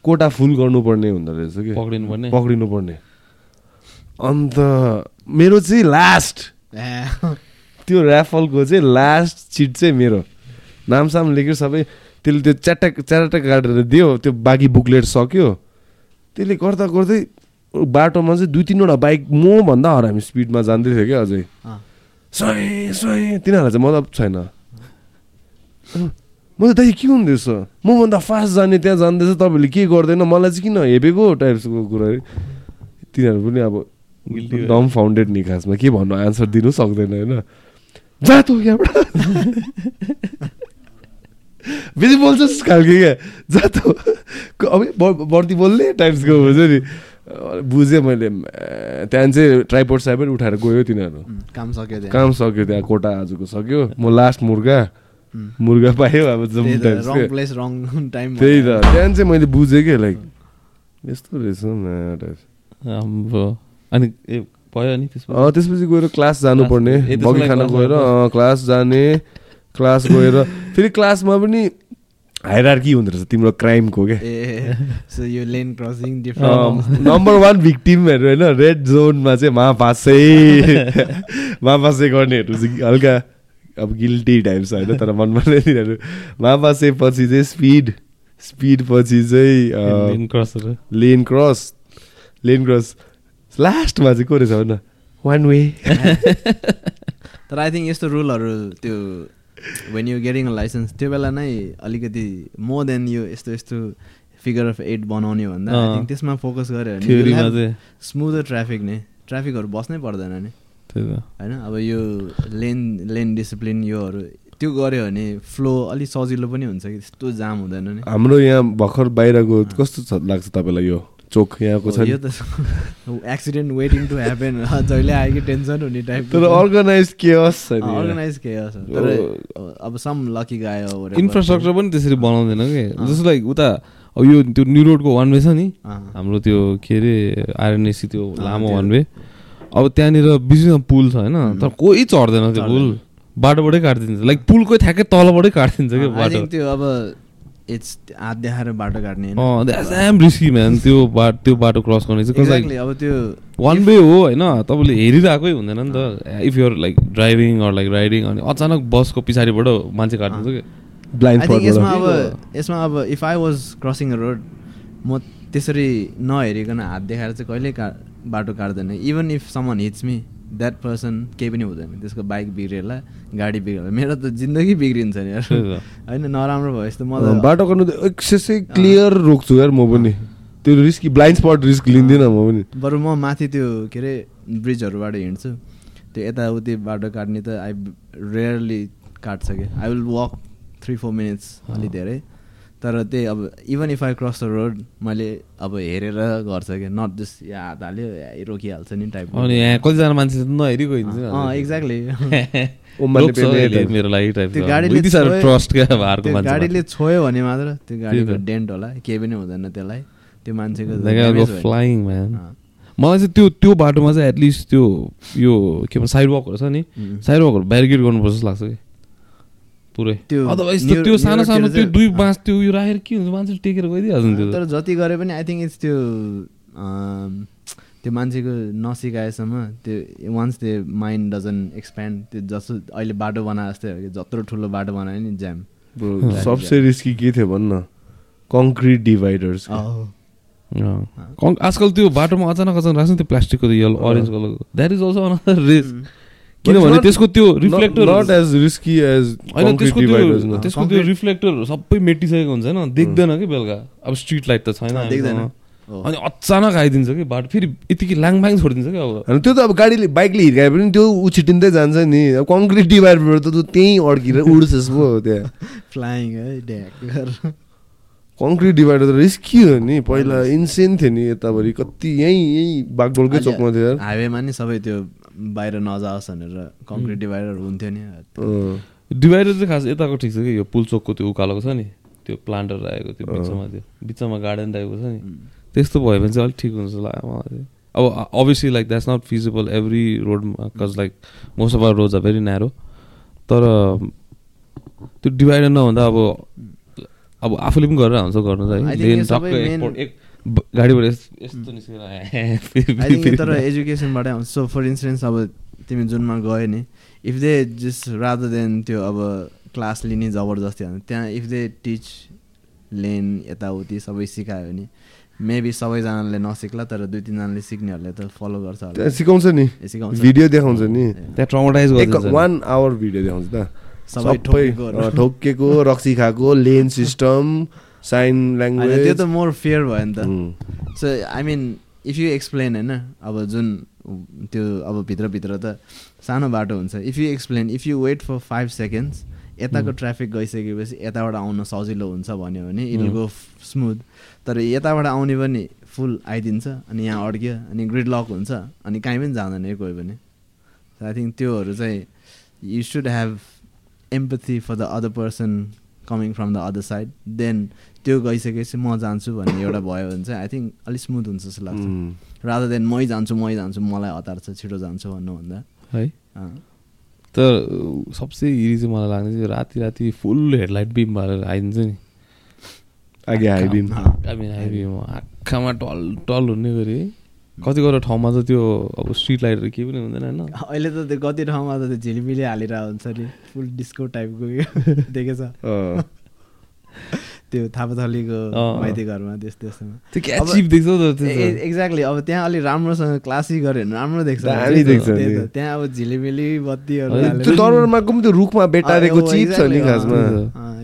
Speaker 1: कोटा फुल गर्नुपर्ने हुँदो रहेछ कि
Speaker 3: पक्रिनु पर्ने
Speaker 1: पक्रिनु पर्ने अन्त मेरो चाहिँ लास्ट त्यो ऱ्याफलको चाहिँ लास्ट चिट चाहिँ मेरो। नामसाम लेखेर सबै त्यसले त्यो च्याट्टा च्याट्टा काटेर दियो त्यो बाँकी बुकलेट सक्यो। त्यसले गर्दा गर्दै बाटोमा चाहिँ दुई तिनवटा बाइक मभन्दा हरामी स्पिडमा जाँदै थियो क्या अझै। सय सय तिनीहरूलाई चाहिँ मतलब छैन। म त दाइ के हुँदैछ मभन्दा फास्ट जाने त्यहाँ जाँदैछ तपाईँले के गर्दैन? मलाई चाहिँ किन हेपेको टाइप्सको कुरा? है तिनीहरू पनि अब। डम फाउन्डेड नि खासमा के भन्नु? आन्सर दिनु सक्दैन होइन? जा त यहाँबाट। बेसी बोल्छस् खालको क्या? जा त। अब बढ्ती बोल्ने टाइप्सको हुन्छ नि बुझेँ मैले त्यहाँदेखि चाहिँ ट्राइपोर्ट साइबर उठाएर गयो तिनीहरू।
Speaker 2: काम सक्यो त्यहाँ।
Speaker 1: काम सक्यो त्यहाँ कोटा आजको सक्यो। म लास्ट मुर्गा। मुर्गा पायो अब
Speaker 2: त्यही
Speaker 1: जम्मू
Speaker 2: त
Speaker 1: types
Speaker 2: wrong place wrong time
Speaker 1: त्यही त। त्यहाँदेखि चाहिँ मैले बुझेँ कि लाइक यस्तो रहेछ
Speaker 3: अनि भयो नि
Speaker 1: त्यसपछि? गएर क्लास जानुपर्ने। बगी खाना गएर क्लास जाने। क्लास गएर फेरि क्लासमा पनि हायरार्की हुँदो रहेछ तिम्रो क्राइमको क्या
Speaker 2: ए सो यो lane crossing different
Speaker 1: number one भिक्टिमहरू होइन रेड जोनमा चाहिँ महापासै महापासै गर्नेहरू चाहिँ हल्का अब गिल्टी टाइप्स होइन तर मनमा नै तिनीहरू। मापा सेप पछि चाहिँ स्पिड स्पिड पछि चाहिँ
Speaker 3: लेन क्रसहरू
Speaker 1: लेन क्रस लेन क्रस लास्टमा चाहिँ को रहेछ भन? वान वे
Speaker 2: तर आई थिङ्क यस्तो रुलहरू त्यो when you getting a licence त्यो बेला नै अलिकति मोर देन यो यस्तो यस्तो फिगर अफ एट बनाउने भन्दा त्यसमा फोकस गऱ्यो भने स्मुदर ट्राफिक नै। ट्राफिकहरू बस्नै पर्दैन नि। होइन? अब यो लेन लेन डिसिप्लिन योहरू त्यो गऱ्यो भने फ्लो अलिक सजिलो पनि हुन्छ कि त्यस्तो जाम हुँदैन नि।
Speaker 1: हाम्रो यहाँ भर्खर बाहिरको कस्तो छ लाग्छ तपाईँलाई यो? चोक यहाँको छ?
Speaker 2: यो त एक्सिडेन्ट वेटिङ टु ह्यापन जहिले आयो कि टेन्सन हुने टाइप
Speaker 1: तर अर्गनाइज केयस छैन यहाँ।
Speaker 2: अर्गनाइज के तर अब सम लकी गाय
Speaker 3: इन्फ्रास्ट्रक्चर पनि त्यसरी बनाउँदैन कि? जस्तो लाइक उता अब यो त्यो न्यु रोडको वान वे छ नि। हाम्रो त्यो के अरे आरएनएसी त्यो लामो वान वे अब त्यहाँनिर बिचमा पुल छ होइन। तर कोही चढ्दैन त्यो पुल। बाटोबाटै काटिदिन्छ। लाइक पुलकै ठ्याक्कै तलबाटै काटिदिन्छ क्या बाटो?
Speaker 2: त्यो अब इट्स हात देखाएर बाटो काट्ने होइन?
Speaker 3: रिस्की म्यान त्यो बाटो त्यो बाटो क्रस गर्ने चाहिँ
Speaker 2: अब त्यो
Speaker 3: वान वे हो होइन? तपाईँले हेरिरहेकै हुँदैन नि त। If you're like driving or like riding अनि अचानक बसको पछाडिबाट मान्छे काटिदिन्छ कि
Speaker 2: यसमा अब यसमा अब if I was crossing a road म त्यसरी नहेरिकन हात देखाएर चाहिँ कहिल्यै का बाटो काट्दैन। Even if someone hits me that person केही पनि हुँदैन। त्यसको बाइक बिग्रिएला गाडी बिग्रिएला मेरो त जिन्दगी बिग्रिन्छ नि। होइन नराम्रो भयो यस्तो म
Speaker 1: अँ,
Speaker 2: त
Speaker 1: बाटो गर्नु त एक्सेसै क्लियर रोक्छु यार म पनि। त्यो रिस्क ब्लाइन्ड स्पट रिस्क लिँदिनँ म पनि।
Speaker 2: बरु म माथि त्यो के अरे ब्रिजहरूबाट हिँड्छु। त्यो यताउति बाटो काट्ने त आई रेयरली काट्छ कि I will walk three four minutes अलिक धेरै। तर त्यही अब even if I cross the road मैले अब हेरेर गर्छ कि नट जस्ट या हात हाल्यो रोकिहाल्छ नि टाइप
Speaker 3: अनि यहाँ कतिजना मान्छे हिँड्छ
Speaker 2: अँ एक्ज्याक्टली गाडीले छोयो-
Speaker 3: क्या
Speaker 2: भने मात्र त्यो गाडीको। डेन्ट होला केही पनि हुँदैन त्यसलाई। त्यो मान्छेको।
Speaker 3: फ्लाइङ। मलाई चाहिँ त्यो त्यो बाटोमा चाहिँ एटलिस्ट त्यो यो के भन्छ साइड वकहरू छ नि।
Speaker 2: उम्.
Speaker 3: साइड वकहरू ब्यारिकेड गर्नुपर्छ जस्तो लाग्छ कि। पुरै।
Speaker 2: त्यो
Speaker 3: अदरवाइज त्यो सानो सानो त्यो दुई। बाँस त्यो यो राखेर के हुन्छ? मान्छेले टेकेर गइदिइहाल्छ नि त्यो
Speaker 2: तर। जति गरे पनि आई थिङ्क इट्स त्यो त्यो मान्छेको नसिकाएसम्म त्यो वान्स त्यो माइन्ड डजन एक्सप्यान्ड त्यो जस्तो अहिले बाटो बनाए जस्तै हो कि जत्रो ठुलो बाटो बनायो नि ज्याम
Speaker 1: सबसे रिस्की के थियो भन्न? कङ्क्रिट डिभाइडर्स।
Speaker 3: कङ्क- आजकल त्यो बाटोमा अचानक अचानक राख्छ नि त्यो प्लास्टिकको यल्लो अरेन्ज कलरको that is also another risk किनभने त्यसको त्यो reflector
Speaker 1: not as risky as
Speaker 3: होइन त्यसको त्यो त्यसको त्यो रिफ्लेक्टर सबै मेटिसकेको हुन्छ होइन देख्दैन कि बेलुका अब स्ट्रिट लाइट त छैन
Speaker 2: देख्दैन।
Speaker 3: अनि अचानक आइदिन्छ कि बाटो फेरि यतिकै ल्याङफ्याङ छोडिदिन्छ कि अब
Speaker 1: त्यो त अब गाडीले बाइकले हिर्काए पनि त्यो उछिटिँदै जान्छ नि अब कङ्क्रिट डिभाइडबाट त त्यो त्यहीँ अड्किएर उड्छस् पो त्यहाँ
Speaker 2: फ्लाइङ है
Speaker 1: कङ्क्रिट डिभाइडर त रिस्की हो नि पहिला इन्सेन थियो नि यताभरि कति यहीँ यहीँ बागडोलकै चोकमा थियो यार
Speaker 2: हाइवेमा नि सबै त्यो बाहिर नजाओस् भनेर कङ्क्रिट डिभाइडर हुन्थ्यो नि।
Speaker 3: डिभाइडर चाहिँ खास यताको ठिक छ कि यो पुलचोकको त्यो उकालोको छ नि? त्यो प्लान्टर राखेको त्यो बिचमा त्यो बिचमा गार्डन टाइपको छ नि। त्यस्तो भयो भने चाहिँ अलिक ठिक हुन्छ लाग्यो मलाई। चाहिँ अब obviously like that's not feasible every रोडमा cause like most of our roads are very narrow तर त्यो डिभाइडर नहुँदा अब अब आफूले पनि गरेर हुन्छ गर्नु त है गाडीबाट यस- यस्तो निस्केर
Speaker 2: तर एजुकेसनबाटै आउँछ। सो फर इन्स्टेन्स अब तिमी जुनमा गयो नि if they just rather than त्यो अब क्लास लिने जबरजस्ती हाल्नु त्यहाँ इफ दे टिच लेन यताउति सबै सिकायो भने मेबी सबैजनाले नसिक्ला तर दुई तिनजनाले सिक्नेहरूले त फलो गर्छ
Speaker 1: सिकाउँछ नि।
Speaker 2: सिकाउँछ।
Speaker 1: भिडियो देखाउँछ नि।
Speaker 3: त्यहाँ ट्रमाटाइज।
Speaker 1: वान आवर भिडियो देखाउँछ त।
Speaker 2: सबै
Speaker 1: ठोक्केको रक्सी खाएको लेन सिस्टम साइन
Speaker 2: होइन, त्यो
Speaker 1: ल्याङ्ग्वेज
Speaker 2: त मोर फेयर भयो नि त। So I mean if you explain होइन अब जुन त्यो अब भित्रभित्र त सानो बाटो हुन्छ। If you explain if you wait for five seconds यताको ट्राफिक गइसकेपछि यताबाट आउन सजिलो हुन्छ भन्यो भने इट गो स्मुथ तर यताबाट आउने पनि फुल आइदिन्छ अनि यहाँ अड्क्यो अनि ग्रिड लक हुन्छ अनि कहीँ पनि जाँदैन है कोही पनि। आई थिङ्क त्योहरू चाहिँ you should have empathy for the other person coming from the other side then त्यो गइसकेपछि म जान्छु भन्ने एउटा भयो भने चाहिँ आई थिङ्क अलिक स्मुथ हुन्छ जस्तो लाग्छ। रादर देन मै जान्छु मै जान्छु मलाई हतार छ छिटो जान्छु भन्नुभन्दा।
Speaker 3: है। तर सबसे इरी चाहिँ मलाई लाग्ने चाहिँ राति राति फुल हेडलाइट बिम भएर आइदिन्छ नि।
Speaker 1: आगे हाइबिम
Speaker 3: आँखामा। हाइबिम आँखामा टल टल हुने गरी। कति कति ठाउँमा त त्यो अब स्ट्रिट लाइटहरू केही पनि हुँदैन होइन।
Speaker 2: अहिले त त्यो कति ठाउँमा त त्यो झिलिमिली हालेर हुन्छ नि फुल डिस्को टाइपको देखेछ? त्यो थापाथलीको। माइती घरमा त्यस्तो त्यस्तोमा। एक्ज्याक्टली अब त्यहाँ अलिक राम्रोसँग क्लासिक गऱ्यो भने राम्रो देख्छ। त्यही अब झिलिमिली बत्तीहरू हालेर-
Speaker 1: त्यो रुखमा बेटारेको चिप छ नि खासमा।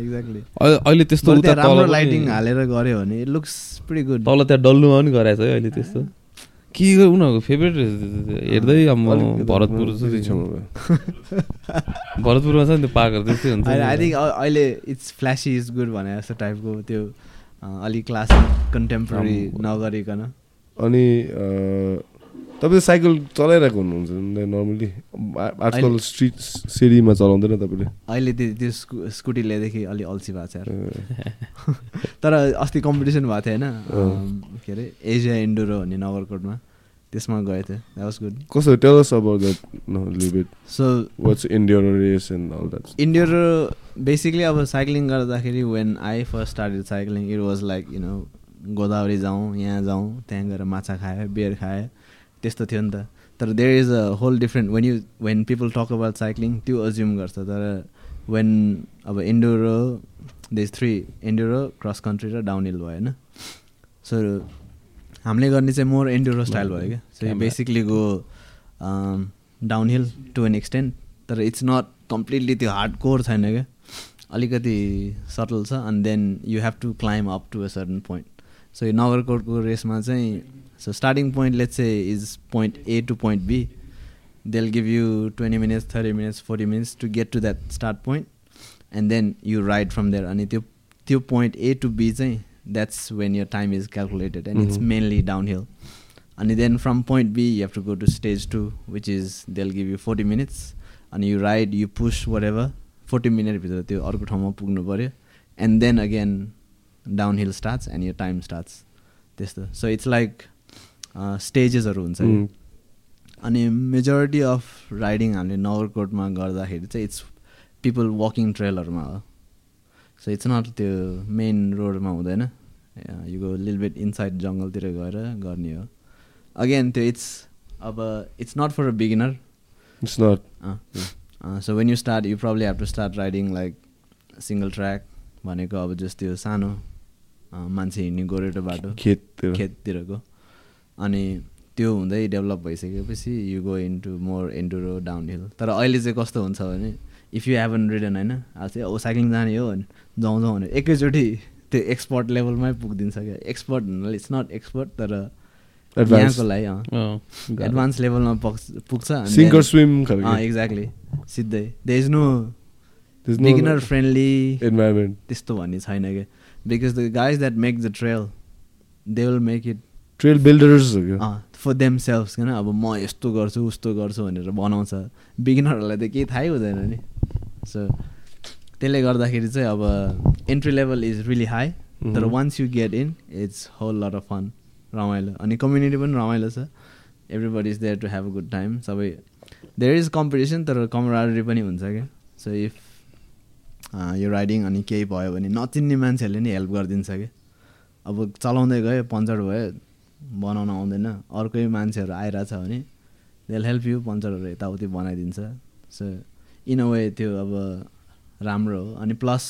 Speaker 2: exactly।
Speaker 3: अहिले त्यस्तो
Speaker 2: राम्रो लाइटिङ हालेर गऱ्यो भने इट लुक्स प्रिटी गुड
Speaker 3: तल त्यहाँ डल्लुमा पनि गराएको छ है अहिले त्यस्तो। के उनीहरूको फेभरेट हेर्दै अब भरतपुर। भरतपुरमा छ नि त्यो पार्कहरू त्यस्तै हुन्छ
Speaker 2: आई थिङ्क अहिले इट्स फ्ल्यासी इज गुड भने जस्तो टाइपको त्यो अलिक क्लासिक कन्टेम्पोरेरी नगरिकन
Speaker 1: अनि अँ, तपाईँ साइकल चलाइरहेको हुनुहुन्छ नर्मली आजकल स्ट्रिट सिडीमा चलाउँदैन तपाईँले।
Speaker 2: अहिले त्यो त्यो स्कु स्कुटी ल्याएदेखि अलिक अल्छी भएको छ तर अस्ति कम्पिटिसन भएको थियो होइन के अरे एजिया इन्डोरो भन्ने नगरकोटमा। त्यसमा गएको थियो द्याट वाज गुड
Speaker 1: कस्तो tell us about that
Speaker 2: live
Speaker 1: so what's enduro race and all
Speaker 2: that basically अब साइक्लिङ गर्दाखेरि when I first started cycling it was like you know Godavari जाउँ यहाँ जाउँ त्यहाँ गएर माछा खायो बियर खायो त्यस्तो थियो नि त। तर there is a whole different when you when people talk about cycling त्यो अज्युम गर्छ। तर वेन अब enduro these three enduro cross country र डाउन हिल भयो होइन? सो हामीले गर्ने चाहिँ मोर इन्डोरो स्टाइल भयो क्या। So. Basically go downhill to an extent तर इट्स नट कम्प्लिटली त्यो हार्ड कोर छैन क्या। अलिकति सटल छ अनि then you have to climb up to a certain point so यो नगरकोटको रेसमा चाहिँ सो स्टार्टिङ पोइन्ट लेट्स चाहिँ is point A to point B they'll give you 20 minutes 30 minutes 40 minutes to get to that start point and then you ride from there अनि त्यो त्यो point A to B चाहिँ that's when your time is calculated and it's
Speaker 1: Mhm.
Speaker 2: mainly downhill अनि then from point B you have to go to stage 2 which is they'll give you 40 minutes अनि you ride you push whatever 40 minute भित्र त्यो अर्को ठाउँमा पुग्नु पऱ्यो and then again downhill starts and your time starts त्यस्तो so it's like stagesहरू हुन्छ। अनि मेजोरिटी अफ राइडिङ हामीले नगरकोटमा गर्दाखेरि चाहिँ इट्स पिपल वकिङ ट्रेलहरूमा हो। सो इट्स नट त्यो मेन रोडमा हुँदैन। You go lil bit inside जङ्गलतिर गएर गर्ने हो। अगेन त्यो इट्स अब it's not for a beginner
Speaker 1: it's not
Speaker 2: so when you start you probably have to start riding like single track भनेको अब जस्ट त्यो सानो मान्छे हिँड्ने गोरेटो बाटो
Speaker 1: खेततिर।
Speaker 2: खेततिरको। अनि त्यो हुँदै डेभलप भइसकेपछि you go into more enduro downhill तर अहिले चाहिँ कस्तो हुन्छ भने इफ यु हेभन रिडन होइन अब चाहिँ ओ साइक्लिङ जाने हो भने जाउँ जाउँ भने एकैचोटि त्यो एक्सपर्ट लेभलमै पुगिदिन्छ क्या। एक्सपर्ट भन्नाले इट्स नट एक्सपर्ट तर
Speaker 1: एडभान्स
Speaker 2: यहाँको लागि एडभान्स लेभलमा पुग्छ पुग्छ एक्ज्याक्टली सिधै। They is no beginner friendly
Speaker 1: environment
Speaker 2: त्यस्तो भन्ने छैन क्या। Because the guys that make the trail they will
Speaker 1: make it trail builders
Speaker 2: for them self होइन अब म यस्तो गर्छु उस्तो गर्छु भनेर बनाउँछ। बिगिनरहरूलाई त केही थाहै हुँदैन नि। सो त्यसले गर्दाखेरि चाहिँ अब entry level is really high तर. Once you get in it's whole lot of fun रमाइलो। अनि कम्युनिटी पनि रमाइलो छ। Everybody is there to have a good time सबै देयर इज कम्पिटिसन तर कमराडरी पनि हुन्छ क्या। सो इफ यो राइडिङ अनि केही भयो भने नचिन्ने मान्छेहरूले नि हेल्प गरिदिन्छ क्या। अब चलाउँदै गयो पङ्चर भयो बनाउन आउँदैन। अर्कै मान्छेहरू आइरहेछ भने देल हेल्प यु पङ्चरहरू यताउति बनाइदिन्छ। सो इन अ वे त्यो अब राम्रो हो। अनि प्लस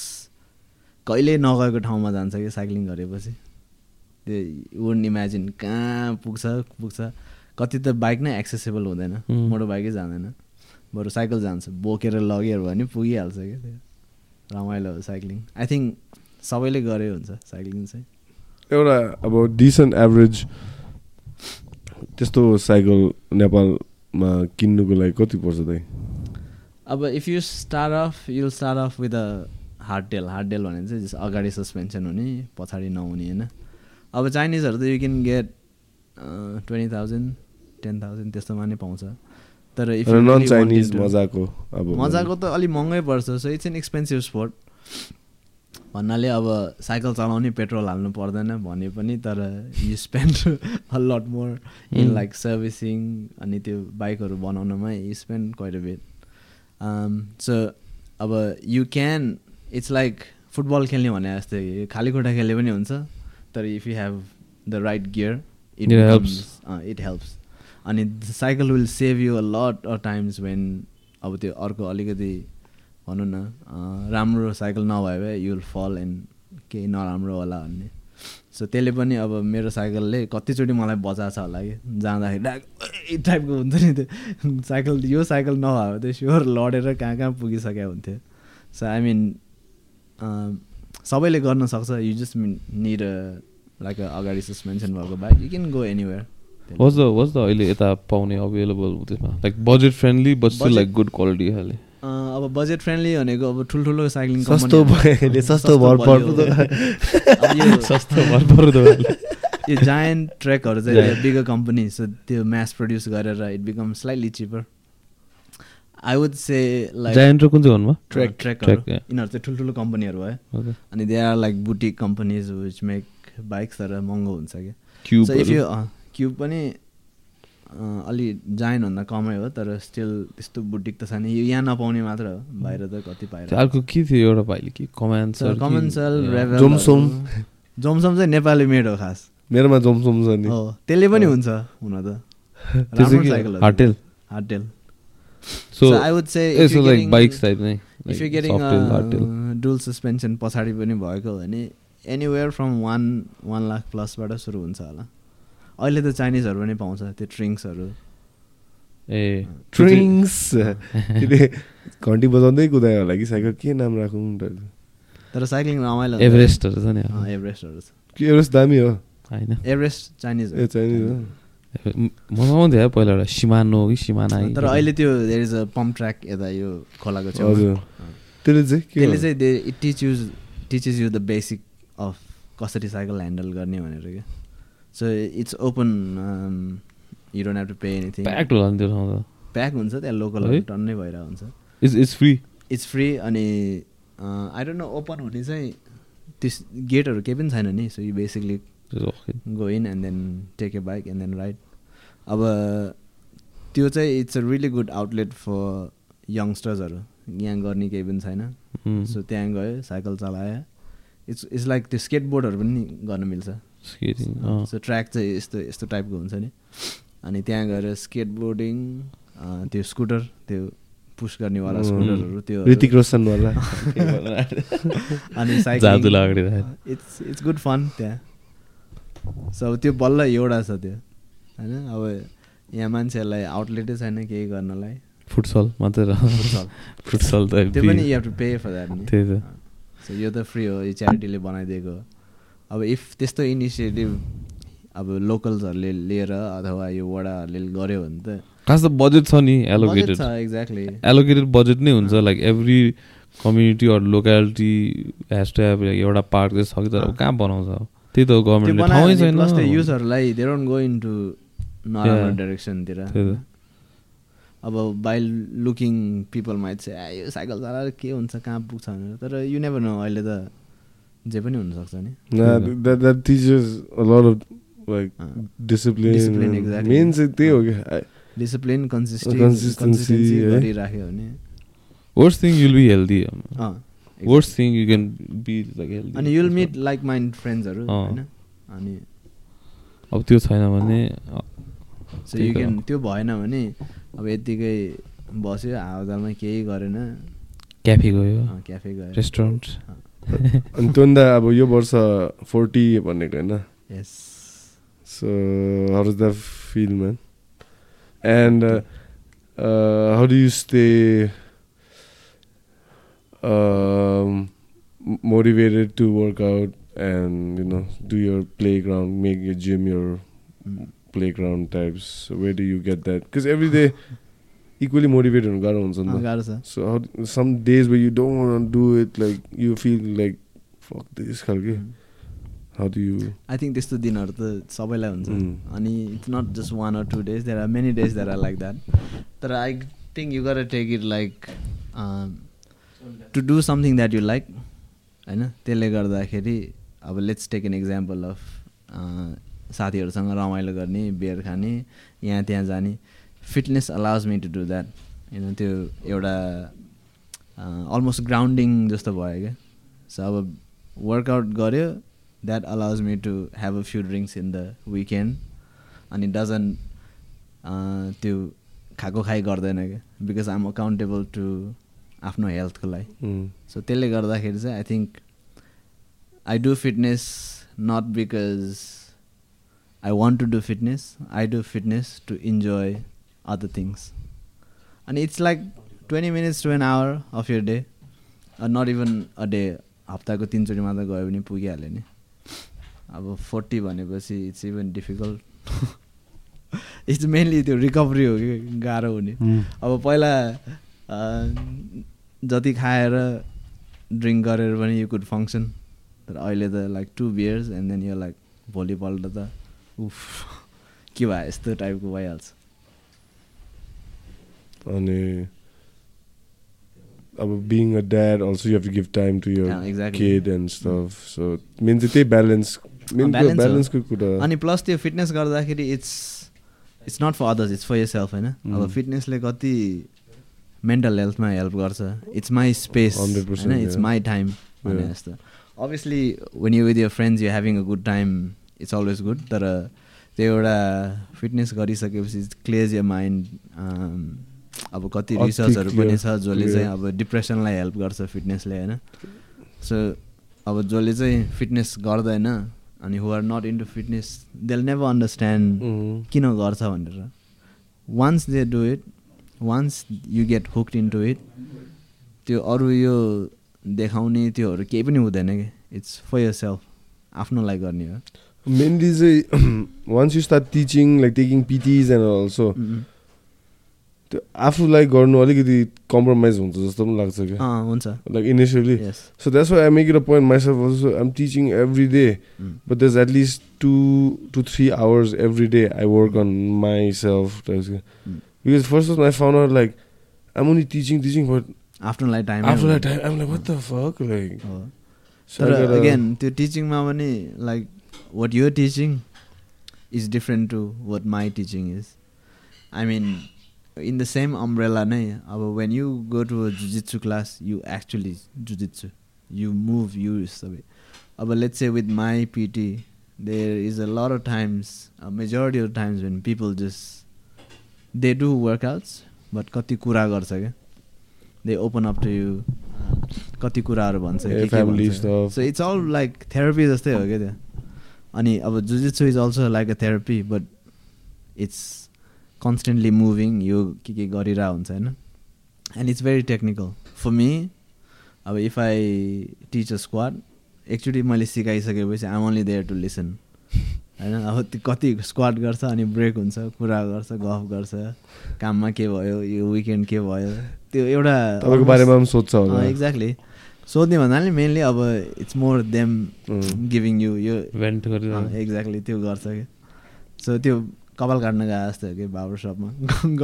Speaker 2: कहिले नगएको ठाउँमा जान्छ कि साइक्लिङ गरेपछि। त्यो वुड इमेजिन कहाँ पुग्छ पुग्छ। कति त बाइक नै एक्सेसेबल हुँदैन. मोटर बाइकै जाँदैन। बरु साइकल जान्छ। बोकेर लग्यो भने पुगिहाल्छ क्या त्यो। रमाइलो हो साइक्लिङ आई थिङ्क सबैले गरे हुन्छ साइक्लिङ चाहिँ।
Speaker 1: एउटा अब डिसेन्ट एभरेज त्यस्तो साइकल नेपालमा किन्नुको लागि कति पर्छ त
Speaker 2: अब if you start off you start off with a hardtail hardtail भने चाहिँ जस्ट अगाडि सस्पेन्सन हुने पछाडि नहुने होइन? अब चाइनिजहरू त you can get twenty thousand ten thousand त्यस्तोमा नै पाउँछ। तर you
Speaker 1: नन चाइनिज मजाको अब
Speaker 2: मजाको त अलिक महँगै पर्छ so it's an expensive sport भन्नाले अब साइकल चलाउने पेट्रोल हाल्नु पर्दैन भने पनि तर you spend a lot more
Speaker 3: in.
Speaker 2: Like servicing अनि त्यो बाइकहरू बनाउनुमै you spend quite a bit so अब you can it's like football खेल्ने भने जस्तै खाली खुट्टा खेल्ने पनि हुन्छ तर if you have the right gear
Speaker 3: it helps.
Speaker 2: It helps अनि cycle will save you a lot of times when अब त्यो अर्को अलिकति भनौँ न राम्रो साइकल नभए भए यु विल फल एन्ड केही नराम्रो होला भन्ने। सो त्यसले पनि अब मेरो साइकलले कतिचोटि मलाई बचाएको छ होला कि। जाँदाखेरि डाक टाइपको हुन्छ नि त्यो। साइकल यो साइकल नभए भए त्यो स्योर लडेर कहाँ कहाँ पुगिसकेको हुन्थ्यो। सो आई मिन सबैले गर्न सक्छ। You just mean need like अगाडि सस्पेन्सन भएको bike you can go anywhere
Speaker 3: was the was the अहिले यता पाउने अभाइलेबल त्यसमा like budget friendly
Speaker 2: but
Speaker 3: like good quality खाले।
Speaker 2: अब बजेट फ्रेन्डली भनेको अब ठुल्ठुलो साइक्लिङ
Speaker 1: सस्तो भयो सस्तो भर पर्दो
Speaker 3: सस्तो भर पर्दो
Speaker 2: यो जायन्ट ट्र्याकहरू चाहिँ बिगर कम्पनी सो त्यो म्यास प्रड्युस गरेर it become slightly cheaper I would say like
Speaker 3: Giant र कुन चाहिँ भन्नुभयो?
Speaker 2: ट्र्याक ट्र्याकहरू
Speaker 3: Trek, yeah.
Speaker 2: यिनीहरू चाहिँ ठुल्ठुलो कम्पनीहरू भयो. अनि they are like boutique companies which make bikes तर महँगो हुन्छ क्या। So if. यु क्युब पनि अलि जायनभन्दा कमै हो तर स्टिल त्यस्तो बुटिक त छैन। यो यहाँ नपाउने मात्र हो बाहिर त कति पाएर
Speaker 3: अर्को के थियो एउटा भाइले कि? कमान्ड सर
Speaker 2: कमन सेल
Speaker 1: जोमसोम।
Speaker 2: जोमसोम चाहिँ नेपाली मेड हो खास।
Speaker 1: मेरोमा जोमसोम छ नि।
Speaker 2: हो त्यसले पनि हुन्छ हुन त।
Speaker 3: हार्टेल
Speaker 2: हार्टेल
Speaker 3: सो
Speaker 2: if
Speaker 3: यसो
Speaker 2: you're
Speaker 3: लाइक बाइक्स टाइप नै
Speaker 2: if
Speaker 3: you getting
Speaker 2: dual suspension पछाडि पनि भएको भने anywhere from one one lakh प्लसबाट सुरु हुन्छ होला। अहिले त चाइनिजहरू पनि पाउँछ त्यो ट्रिङ्क्सहरू
Speaker 3: ए
Speaker 1: ट्रिङ्स त्यसले घन्टी बजाउँदै कुदायो होला कि साइकल? के नाम राखौँ
Speaker 2: तर साइक्लिङ रमाइलो।
Speaker 3: एभरेस्टहरू छ नि
Speaker 2: एभरेस्टहरू छ।
Speaker 1: के एउटा दामी हो?
Speaker 3: होइन।
Speaker 2: एभरेस्ट चाइनिज
Speaker 1: ए चाइनिज हो।
Speaker 3: मजा आउँथ्यो है पहिला एउटा सिमानो कि सिमाना
Speaker 2: तर अहिले त्यो there is a pump track यता यो खोलाको छेउमा।
Speaker 1: हजुर। त्यसले चाहिँ
Speaker 2: त्यसले? चाहिँ it teach use teaches you the basic of कसरी साइकल ह्यान्डल गर्ने भनेर क्या। So it's open you don't have to pay anything
Speaker 3: packed होला नि त्यो
Speaker 2: प्याक हुन्छ त्यहाँ
Speaker 3: है?
Speaker 2: लोकलहरू टन्नै भइरहेको हुन्छ।
Speaker 3: It's it's free
Speaker 2: it's free अनि आई डोन्ट नो ओपन हुने चाहिँ त्यस गेटहरू केही पनि छैन नि। So you basically go in and then take a bike and then ride अब त्यो चाहिँ it's a really good outlet for यङ्स्टर्सहरू यहाँ गर्ने केही पनि छैन। सो त्यहाँ गयो साइकल चलायो। इट्स इट्स लाइक त्यो स्केट बोर्डहरू पनि गर्न मिल्छ।
Speaker 3: स्केटिङ
Speaker 2: सो ट्र्याक चाहिँ यस्तो यस्तो टाइपको हुन्छ नि। अनि त्यहाँ गएर स्केट बोर्डिङ त्यो स्कुटर त्यो पुस गर्नेवाला स्कुटरहरू त्यो
Speaker 1: ऋतिक रोशनवाला
Speaker 2: अनि
Speaker 3: cycle
Speaker 2: it's it's good fun त्यहाँ। सो अब त्यो बल्ल एउटा छ त्यो। होइन? अब यहाँ मान्छेहरूलाई आउटलेटै छैन केही गर्नलाई।
Speaker 3: फुटसल मात्रै
Speaker 2: फुटसल।
Speaker 3: फुटसल त
Speaker 2: त्यो पनि you have to pay for that
Speaker 3: त्यही त।
Speaker 2: सो यो त फ्री हो यो च्यारिटीले बनाइदिएको हो। अब इफ त्यस्तो इनिसिएटिभ अब लोकल्सहरूले लिएर अथवा यो वडाहरूले गऱ्यो भने त
Speaker 3: खास त बजेट छ नि एलोकेटेड
Speaker 2: छ एक्ज्याक्टली
Speaker 3: एलोकेटेड बजेट नै हुन्छ like every community or locality has to have एउटा पार्क चाहिँ छ कि तर कहाँ बनाउँछ त्यही त गभर्मेन्टले ठाउँै छैन।
Speaker 2: युजहरूलाई they don't go in to नराम्रो. डाइरेक्सनतिर अब बाई लुकिङ पिपल माइट चाहिँ यो साइकल चलाएर के हुन्छ कहाँ पुग्छ भनेर। तर यु नेभर नो अहिले त जे पनि हुनसक्छ नि
Speaker 1: Nah, that that teaches a lot of like
Speaker 2: अँ।
Speaker 1: discipline.
Speaker 2: Discipline, exactly.
Speaker 1: Main चाहिँ त्यही हो क्या
Speaker 2: डिसिप्लिन
Speaker 1: Consistency,
Speaker 2: कन्सिस्टेन्सी
Speaker 1: है।
Speaker 2: गरिराख्यो भने
Speaker 3: worst thing you'll be healthy
Speaker 2: uh,
Speaker 3: worst thing you can be like healthy
Speaker 2: अनि युल मिट लाइक माइन्ड फ्रेन्ड्सहरू
Speaker 3: अँ।
Speaker 2: होइन अनि
Speaker 3: अब त्यो छैन भने अ,
Speaker 2: सो
Speaker 3: त्यही
Speaker 2: यु
Speaker 3: त
Speaker 2: क्यान
Speaker 3: हो।
Speaker 2: त्यो भएन भने अब यत्तिकै बस्यो हावाजालमा केही गरेन
Speaker 3: क्याफे गयो
Speaker 2: अँ, क्याफे गयो
Speaker 3: रेस्टुरेन्ट
Speaker 1: अनि त्योभन्दा अब यो वर्ष फोर्टी भनेको होइन
Speaker 2: yes
Speaker 1: so how does that feel man and how do you stay motivated to work out and you know do your playground make your gym your playground types so where do you get that because every day equally motivated हुनु गाह्रो हुन्छ नि
Speaker 2: गाह्रो छ
Speaker 1: days where you don't want to do it like you feel like fuck this खालके how do you
Speaker 2: I think त्यस्तो दिनहरू त सबैलाई हुन्छ. अनि it's not just one or two days there are many days there are like that तर आई थिङ्क यु गर take it like to do something that you like होइन त्यसले गर्दाखेरि अब let's take an example of साथीहरूसँग रमाइलो गर्ने बियर खाने यहाँ त्यहाँ जाने fitness allows me to do that होइन त्यो एउटा अलमोस्ट ग्राउन्डिङ जस्तो भयो क्या। सो अब वर्कआउट गऱ्यो that allows me to have a few drinks in the weekend अनि डजन त्यो खाएको खाइ गर्दैन क्या। बिकज आइएम अकाउन्टेबल टु आफ्नो हेल्थको लागि. सो त्यसले गर्दाखेरि चाहिँ I think I do fitness not because I want to do fitness I do fitness to enjoy other things अनि it's like twenty minutes to an hour of your day not even a day हप्ताको तिनचोटि मात्र गयो भने पुगिहाल्यो नि। अब फोर्टी भनेपछि it's even difficult it's mainly त्यो रिकभरी हो कि गाह्रो हुने. अब पहिला जति खाएर ड्रिङ्क गरेर पनि यु कुड फङ्सन तर अहिले त like two beers and then यो लाइक भोलिपल्ट त उफ के भयो यस्तो टाइपको भइहाल्छ।
Speaker 1: अनि अब being a dad also you have to give
Speaker 2: time
Speaker 1: to
Speaker 2: your.
Speaker 1: Kid and stuff so main चाहिँ त्यही ब्यालेन्स मेन। ब्यालेन्सको कुरा
Speaker 2: अनि प्लस त्यो फिटनेस गर्दाखेरि it's it's not for others it's for yourself होइन अब
Speaker 1: Mm.
Speaker 2: फिटनेसले कति मेन्टल हेल्थमा हेल्प गर्छ इट्स माई स्पेस
Speaker 1: 100%
Speaker 2: होइन इट्स. माई टाइम भने. जस्तो obviously when you with your friends you having a good time it's always good तर त्यो एउटा फिटनेस गरिसकेपछि क्लियर्स यर माइन्ड अब कति रिसर्चहरू पनि छ जसले. चाहिँ अब डिप्रेसनलाई हेल्प गर्छ फिटनेसले होइन सो अब जसले चाहिँ फिटनेस गर्दैन अनि who are not into fitness they'll never
Speaker 1: understand.
Speaker 2: किन गर्छ भनेर once they do it once you get hooked into it त्यो अरू यो देखाउने त्योहरू केही पनि हुँदैन कि इट्स फर यर सेल्फ आफ्नोलाई गर्ने हो
Speaker 1: मेनली चाहिँ once you start teaching like taking PTs and
Speaker 2: also.
Speaker 1: त्यो आफूलाई गर्नु अलिकति कम्प्रोमाइज हुन्छ जस्तो पनि लाग्छ क्या
Speaker 2: अँ, हुन्छ
Speaker 1: like initially
Speaker 2: yes
Speaker 1: So that's why I make it a point myself also. I'm teaching every day,
Speaker 2: Mm.
Speaker 1: but there's at least two to three hours every day I work on myself. That's it.
Speaker 2: Mm.
Speaker 1: Because first of all, I found out like I'm only teaching, teaching, but
Speaker 2: आफ्नोलाई time
Speaker 1: after that time, I'm like, what the fuck? Like, so I
Speaker 2: तर अगेन त्यो टिचिङमा पनि like what your teaching is different to what my teaching is I mean in the same umbrella नै अब when you go to jujitsu class you actually jujitsu you move you सबै अब let's say with my PT there is a lot of times majority of times when people just they do workouts but कति कुरा गर्छ क्या they open up to you कति कुराहरू भन्छ. So it's all like therapy जस्तै हो क्या त्यो अनि अब jujitsu is also like a therapy but it's constantly moving यो के के गरिरह हुन्छ होइन? And it's very technical for me अब if I teach a squad एकचोटि मैले सिकाइसकेपछि I'm only there to listen होइन? अब त्यो कति स्क्वाड गर्छ अनि ब्रेक हुन्छ कुरा गर्छ गफ गर्छ काममा के भयो यो विकेन्ड के भयो त्यो एउटा
Speaker 1: तपाईँको बारेमा पनि सोध्छ होला।
Speaker 2: एक्ज्याक्टली सोध्ने भन्नाले मेनली अब it's more them.
Speaker 1: Giving
Speaker 2: you यो
Speaker 3: भेन्ट गरेर
Speaker 2: एक्ज्याक्टली त्यो गर्छ कि सो त्यो कपाल काट्न गए जस्तो हो कि बाबर सपमा.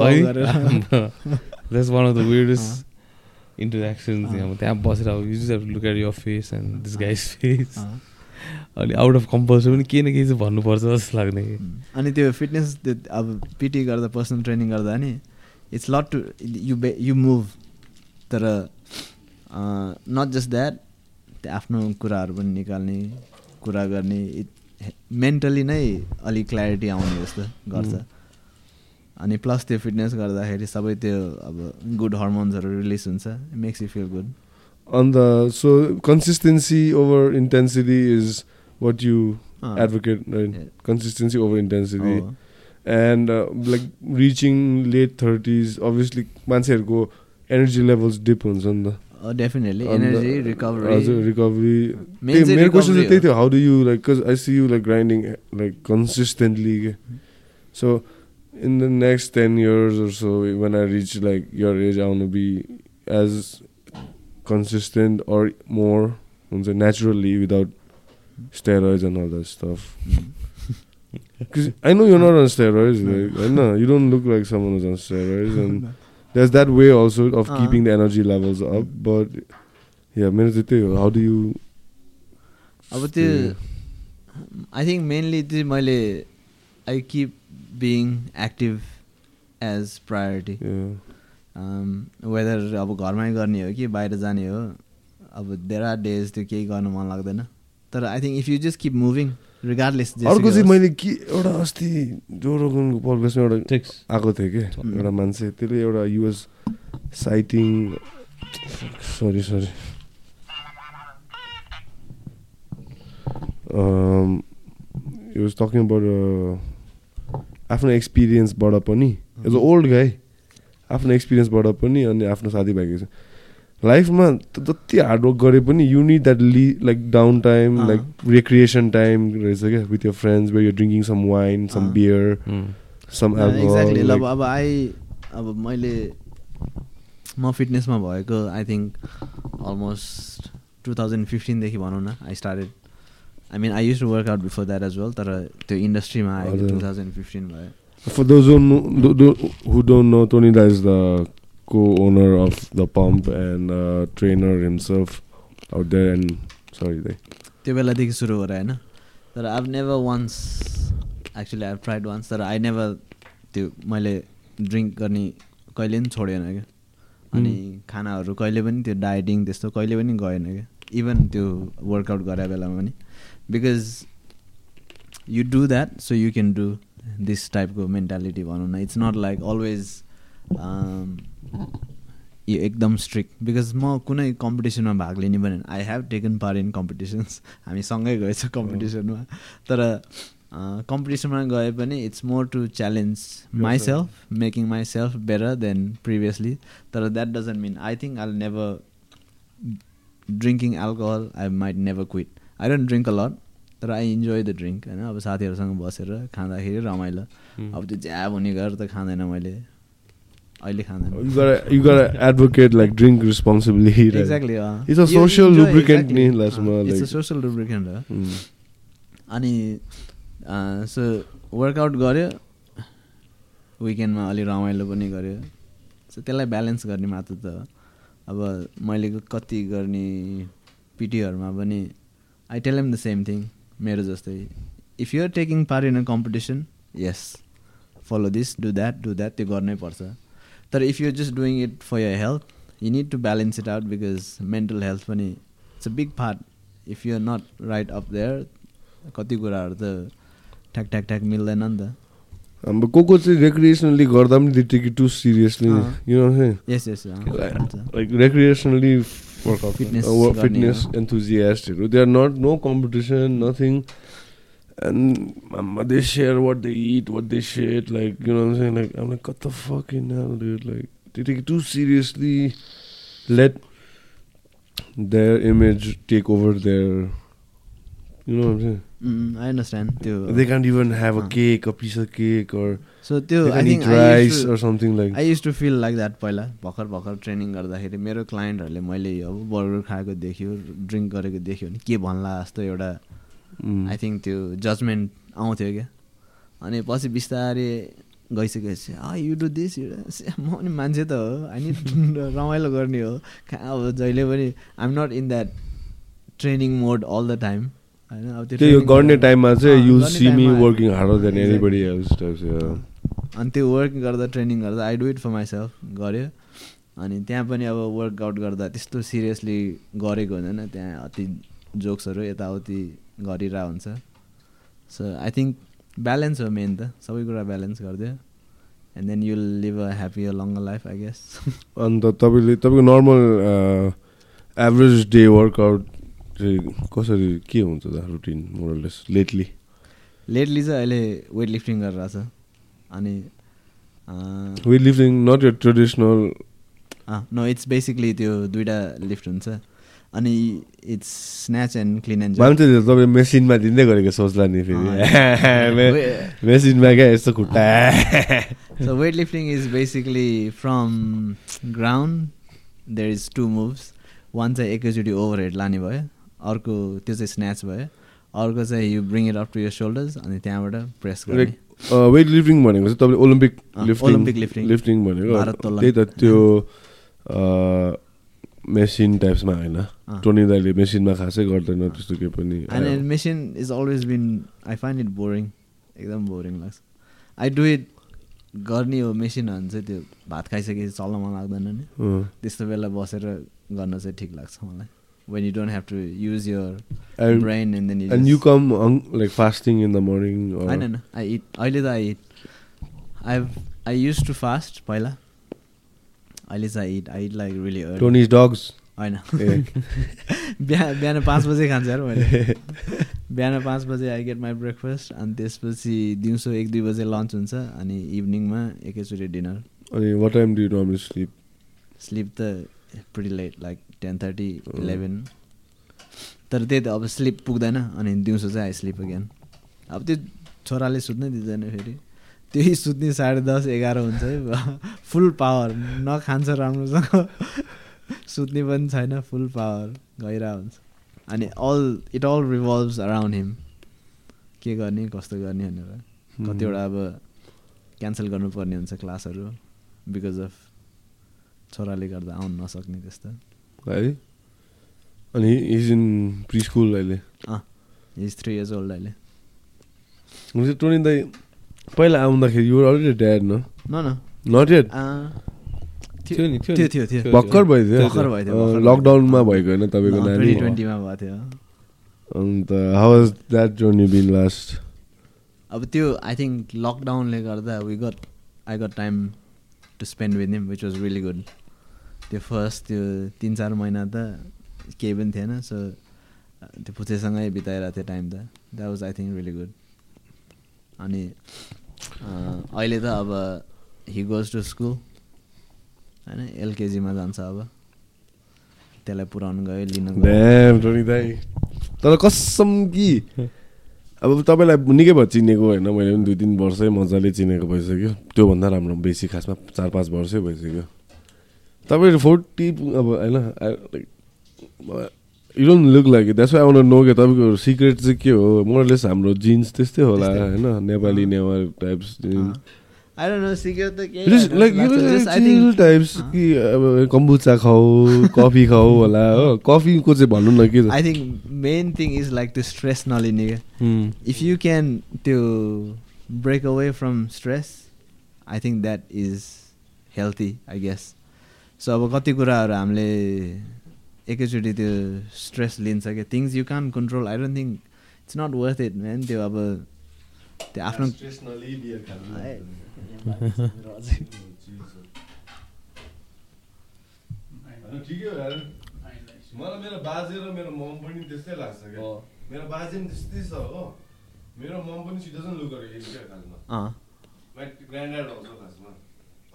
Speaker 2: Uh.
Speaker 3: यहाँ त्यहाँ बसेर अब to look at your face and this guy's face.
Speaker 2: अँ।
Speaker 3: अनि आउट अफ कम्पल्सन पनि केही न केही चाहिँ भन्नुपर्छ जस्तो लाग्ने कि.
Speaker 2: अनि त्यो फिटनेस त्यो अब पिटी गर्दा पर्सनल ट्रेनिङ गर्दा नि it's lot to you by you move तर नट जस्ट द्याट त्यो आफ्नो कुराहरू पनि निकाल्ने कुरा गर्ने इट मेन्टली नै अलिक क्ल्यारिटी आउने जस्तो गर्छ. अनि प्लस त्यो फिटनेस गर्दाखेरि सबै त्यो अब गुड हर्मोन्सहरू रिलिज हुन्छ makes you feel good
Speaker 1: On the so consistency over intensity is what you
Speaker 2: अँ.
Speaker 1: advocate, right?
Speaker 2: Yeah.
Speaker 1: Consistency over intensity.
Speaker 2: हो।
Speaker 1: and uh, like reaching late 30s obviously मान्छेहरूको एनर्जी लेभल्स डिप हुन्छ नि त
Speaker 2: डेफिनेटली
Speaker 1: अन्त
Speaker 2: एनर्जी
Speaker 1: हजुर
Speaker 2: रिकभरी
Speaker 1: रिकभरी
Speaker 2: Main चाहिँ
Speaker 1: मेरो क्वेसन चाहिँ
Speaker 2: recovery
Speaker 1: त्यही
Speaker 2: हो।
Speaker 1: थियो how do you like cause I see you like grinding like consistently के so in the next ten years or so when I reach like your age I want to be as consistent or more हुन्छ naturally without steroids and all that stuff Because I know you're not on steroids, like, I know you don't look like someone who's on steroids, and there's that way also of
Speaker 2: Uh-huh.
Speaker 1: keeping the energy levels up. But yeah, मेरो चाहिँ त्यही हो how do you
Speaker 2: अब त्यो आई थिङ्क मेनली चाहिँ मैले I keep being active as
Speaker 1: priority
Speaker 2: whether अब घरमै गर्ने हो कि बाहिर जाने हो अब देयर आर डेज त्यो केही गर्नु मन लाग्दैन तर I think if you just keep moving regardless
Speaker 1: अर्को चाहिँ मैले के एउटा अस्ति जोरोगनको पडकास्टमा एउटा आएको थियो कि? एउटा मान्छे त्यसले एउटा US citing sorry sorry. Was talking about आफ्नो एक्सपिरियन्सबाट पनि एज अ ओल्ड गाई आफ्नो एक्सपिरियन्सबाट पनि अनि आफ्नो साथीभाइको लाइफमा त जति हार्डवर्क गरे पनि you need that Li like down
Speaker 2: time.
Speaker 1: Like recreation time रहेछ क्या with your friends where you drinking some wine
Speaker 2: some.
Speaker 1: Beer some
Speaker 2: exactly अब अब आई अब मैले म फिटनेसमा भएको I think almost two thousand फिफ्टिनदेखि भनौँ न I started I mean I used to work out before that as well तर त्यो इन्डस्ट्रीमा
Speaker 1: हजुर।
Speaker 2: टु थाउजन्ड फिफ्टिन भयो
Speaker 1: For those who, know, don't know, Tonida is the co-owner of the pump and uh, trainer himself out there. And sorry, they.
Speaker 2: त्यो बेलादेखि सुरु गरेँ होइन तर I never once actually I tried once तर आई नेभर त्यो मैले ड्रिङ्क गर्ने कहिले पनि छोडेन क्या अनि खानाहरू कहिले पनि त्यो डाइटिङ त्यस्तो कहिले पनि गएन क्या इभन त्यो वर्कआउट गरे बेलामा पनि because you do that so you can do this टाइपको मेन्टालिटी भनौँ न इट्स नट लाइक अलवेज यो एकदम स्ट्रिक्ट बिकज म कुनै कम्पिटिसनमा भाग लिने भने I have taken part in competitions हामी सँगै गएछ कम्पिटिसनमा तर कम्पिटिसनमा गए पनि it's more to challenge myself making myself better than previously तर that doesn't mean I think I never drinking alcohol I might never quit I don't drink a lot तर आई इन्जोय द ड्रिङ्क होइन? अब साथीहरूसँग बसेर खाँदाखेरि रमाइलो। अब त्यो ज्याब हुने गरेर त खाँदैन मैले। अहिले खाँदैन
Speaker 1: gotta, you gotta advocate like drink responsibly. like-
Speaker 2: exactly
Speaker 1: It's a social lubricant नि लास्टमा
Speaker 2: इट्स अ. सोसल लुब्रिकेन्ट हो. अनि सो वर्कआउट गऱ्यो विकेन्डमा अलि रमाइलो पनि गऱ्यो सो त्यसलाई ब्यालेन्स गर्ने मात्र त। अब मैले कति गर्ने पिटीहरूमा पनि I tell them the same thing मेरो जस्तै if you're taking part in a competition yes follow this do that do that त्यो गर्नै पर्छ तर if you're just doing it for your health you need to balance it out because mental health पनि it's a big part if you're not right up there कति कुराहरू त ठ्याक ठ्याक ठ्याक मिल्दैन नि त।
Speaker 1: हाम्रो को को चाहिँ रेक्रिएसनली गर्दा पनि they
Speaker 2: take
Speaker 1: it too
Speaker 2: seriously. You
Speaker 1: like recreationally
Speaker 2: Fitness fitness.
Speaker 1: एन्थुजियास्टहरू they are not no competition nothing and they share what they it what they set like you know like um like कत fuck in like they take too seriously let their image take over their you know
Speaker 2: I understand त्यो
Speaker 1: They can't even have a
Speaker 2: अँ।
Speaker 1: cake, a piece of cake, or
Speaker 2: सो त्यो
Speaker 1: they I eat
Speaker 2: think
Speaker 1: rice or something like.
Speaker 2: I used to feel like that पहिला भर्खर भर्खर ट्रेनिङ गर्दाखेरि मेरो क्लाइन्टहरूले मैले अब बर्गर खाएको देख्यो ड्रिङ्क गरेको देख्यो भने के भन्ला जस्तो एउटा
Speaker 1: Mm.
Speaker 2: आई थिङ्क त्यो जजमेन्ट आउँथ्यो क्या। अनि पछि बिस्तारै गइसकेपछि आ यु डु दिस म पनि मान्छे त हो। अनि रमाइलो गर्ने हो। खा- अब जहिले पनि I'm not in that training mode all the time होइन अब training
Speaker 1: गर्ने टाइममा चाहिँ you see
Speaker 2: me
Speaker 1: working harder than
Speaker 2: Exactly.
Speaker 1: Anybody else types या
Speaker 2: अनि त्यो वर्क गर्दा ट्रेनिङ गर्दा I do it for myself गऱ्यो। अनि त्यहाँ पनि अब वर्कआउट गर्दा त्यस्तो सिरियसली गरेको हुँदैन। त्यहाँ अति जोक्सहरू यताउति गरिरहेको हुन्छ सो आई थिङ्क ब्यालेन्स हो मेन त। सबै कुरा ब्यालेन्स गरिदियो। And then you'll live a happy a long life I guess
Speaker 1: अन्त तपाईँले तपाईँको नर्मल एभरेज डे वर्कआउट कसरी के हुन्छ त रुटिन मोरलेस लेटली
Speaker 2: लेटली चाहिँ अहिले वेट लिफ्टिङ गरिरहेछ अनि
Speaker 1: weight lifting not your traditional
Speaker 2: no it's basically त्यो दुइटा लिफ्ट हुन्छ। अनि it's snatch and clean and
Speaker 1: मान्छेले तपाईँ मेसिनमा दिँदै गरेको सोच्ला नि फेरि। मेसिनमा क्या यस्तो खुट्टा।
Speaker 2: So weightlifting is basically from ground there is two moves. One चाहिँ एकैचोटि ओभरहेड लाने भयो अर्को त्यो चाहिँ स्न्याच भयो अर्को चाहिँ you bring it up to your shoulders अनि त्यहाँबाट प्रेस गर्ने।
Speaker 1: वेट लिफ्टिङ भनेको चाहिँ तपाईँले ओलम्पिक लिफ्टिङ. लिफ्टिङ भनेको। त्यही त त्यो मेसिन टाइप्समा होइन। टोनी दाइले मेसिनमा खासै गर्दैन त्यस्तो केही पनि।
Speaker 2: And machine is always been I find it boring एकदम बोरिङ लाग्छ। आई डु इट गर्ने हो मेसिन भने चाहिँ त्यो भात खाइसकेपछि चल्न मन लाग्दैन नि। त्यस्तो बेला बसेर गर्न चाहिँ ठिक लाग्छ मलाई।
Speaker 1: And,
Speaker 2: brain and then you
Speaker 1: and
Speaker 2: just,
Speaker 1: you come on, like fasting in the morning or
Speaker 2: होइन होइन आई इट अहिले त I it I I used to fast पहिला। अहिले चाहिँ I like really
Speaker 1: Tony's dogs.
Speaker 2: होइन बिहान बिहान पाँच बजे खान्छ यार मैले बिहान पाँच बजे आई गेट माई ब्रेकफास्ट अनि त्यसपछि दिउँसो एक दुई बजे लन्च हुन्छ अनि इभिनिङमा एकैचोटि डिनर
Speaker 1: अनि what time do you normally sleep?
Speaker 2: Sleep त pretty late like ten thirty eleven तर त्यही त अब स्लिप पुग्दैन अनि दिउँसो चाहिँ आई स्लिप अगेन अब त्यो छोराले सुत्नै दिँदैन फेरि। त्यही सुत्ने साढे दस एघार हुन्छ है फुल पावर। न खान्छ राम्रोसँग। सुत्ने पनि छैन फुल पावर गइरहेको हुन्छ। अनि all it all revolves around him के गर्ने कस्तो गर्ने भनेर। कतिवटा अब क्यान्सल गर्नुपर्ने हुन्छ क्लासहरू बिकज अफ छोराले गर्दा आउनु नसक्ने त्यस्तो।
Speaker 1: है अनि इज इन प्रि स्कुल अहिले
Speaker 2: इज थ्री इयर्स ओल्ड अहिले।
Speaker 1: दाई पहिला आउँदाखेरि युवर अलरेडी ड्याड न
Speaker 2: न न
Speaker 1: नट येट
Speaker 2: अँ,
Speaker 3: थियो नि थियो
Speaker 2: थियो
Speaker 3: नि।
Speaker 2: थियो थियो
Speaker 3: थियो।
Speaker 1: भर्खर भयो थियो। लकडाउनमा भएको होइन तपाईँको नानी
Speaker 2: ट्वेन्टीमा भएको थियो
Speaker 1: अन्त how was that journey been last
Speaker 2: अब त्यो आई थिङ्क लकडाउनले गर्दा we got I got time to spend with him which was really good त्यो फर्स्ट त्यो तिन चार महिना त केही पनि थिएन सो त्यो पुचेसँगै बिताइरहेको थियो टाइम त that was I think really good अनि अहिले त अब हि गोज टु स्कुल होइन एलकेजीमा जान्छ अब। त्यसलाई पुऱ्याउनु गयो लिनु
Speaker 1: तर कसम कि अब तपाईँलाई निकै भयो चिनेको होइन? मैले पनि दुई तिन वर्षै मजाले चिनेको भइसक्यो। त्योभन्दा राम्रो बेसी खासमा चार पाँच वर्षै भइसक्यो। तपाईँ फोर्टी अब होइन you don't look like that's I want know के तपाईँको सिक्रेट चाहिँ के हो? मोरलेस हाम्रो जिन्स त्यस्तै होला। होइन? नेपाली नेवार टाइप्स टाइप्स कि अब कम्बुचा खाऊ कफी खाऊ होला हो। कफीको चाहिँ भन्नु न के
Speaker 2: I think main thing is like त्यो स्ट्रेस नलिने क्या. इफ यु क्यान त्यो break away from stress I think that is healthy I guess so अब कति कुराहरू हामीले एकैचोटि त्यो स्ट्रेस लिन्छ क्या। Things you can control I don't think it's not worth it man त्यो अब त्यो आफ्नो
Speaker 1: मलाई मेरो बाजे र मेरो मम पनि त्यस्तै लाग्छ क्या। मेरो बाजे पनि त्यस्तै छ हो। मेरो मम पनि सी डजन्ट लुक क्या खासमा ग्रान्ड ड्याड आउँछ खासमा।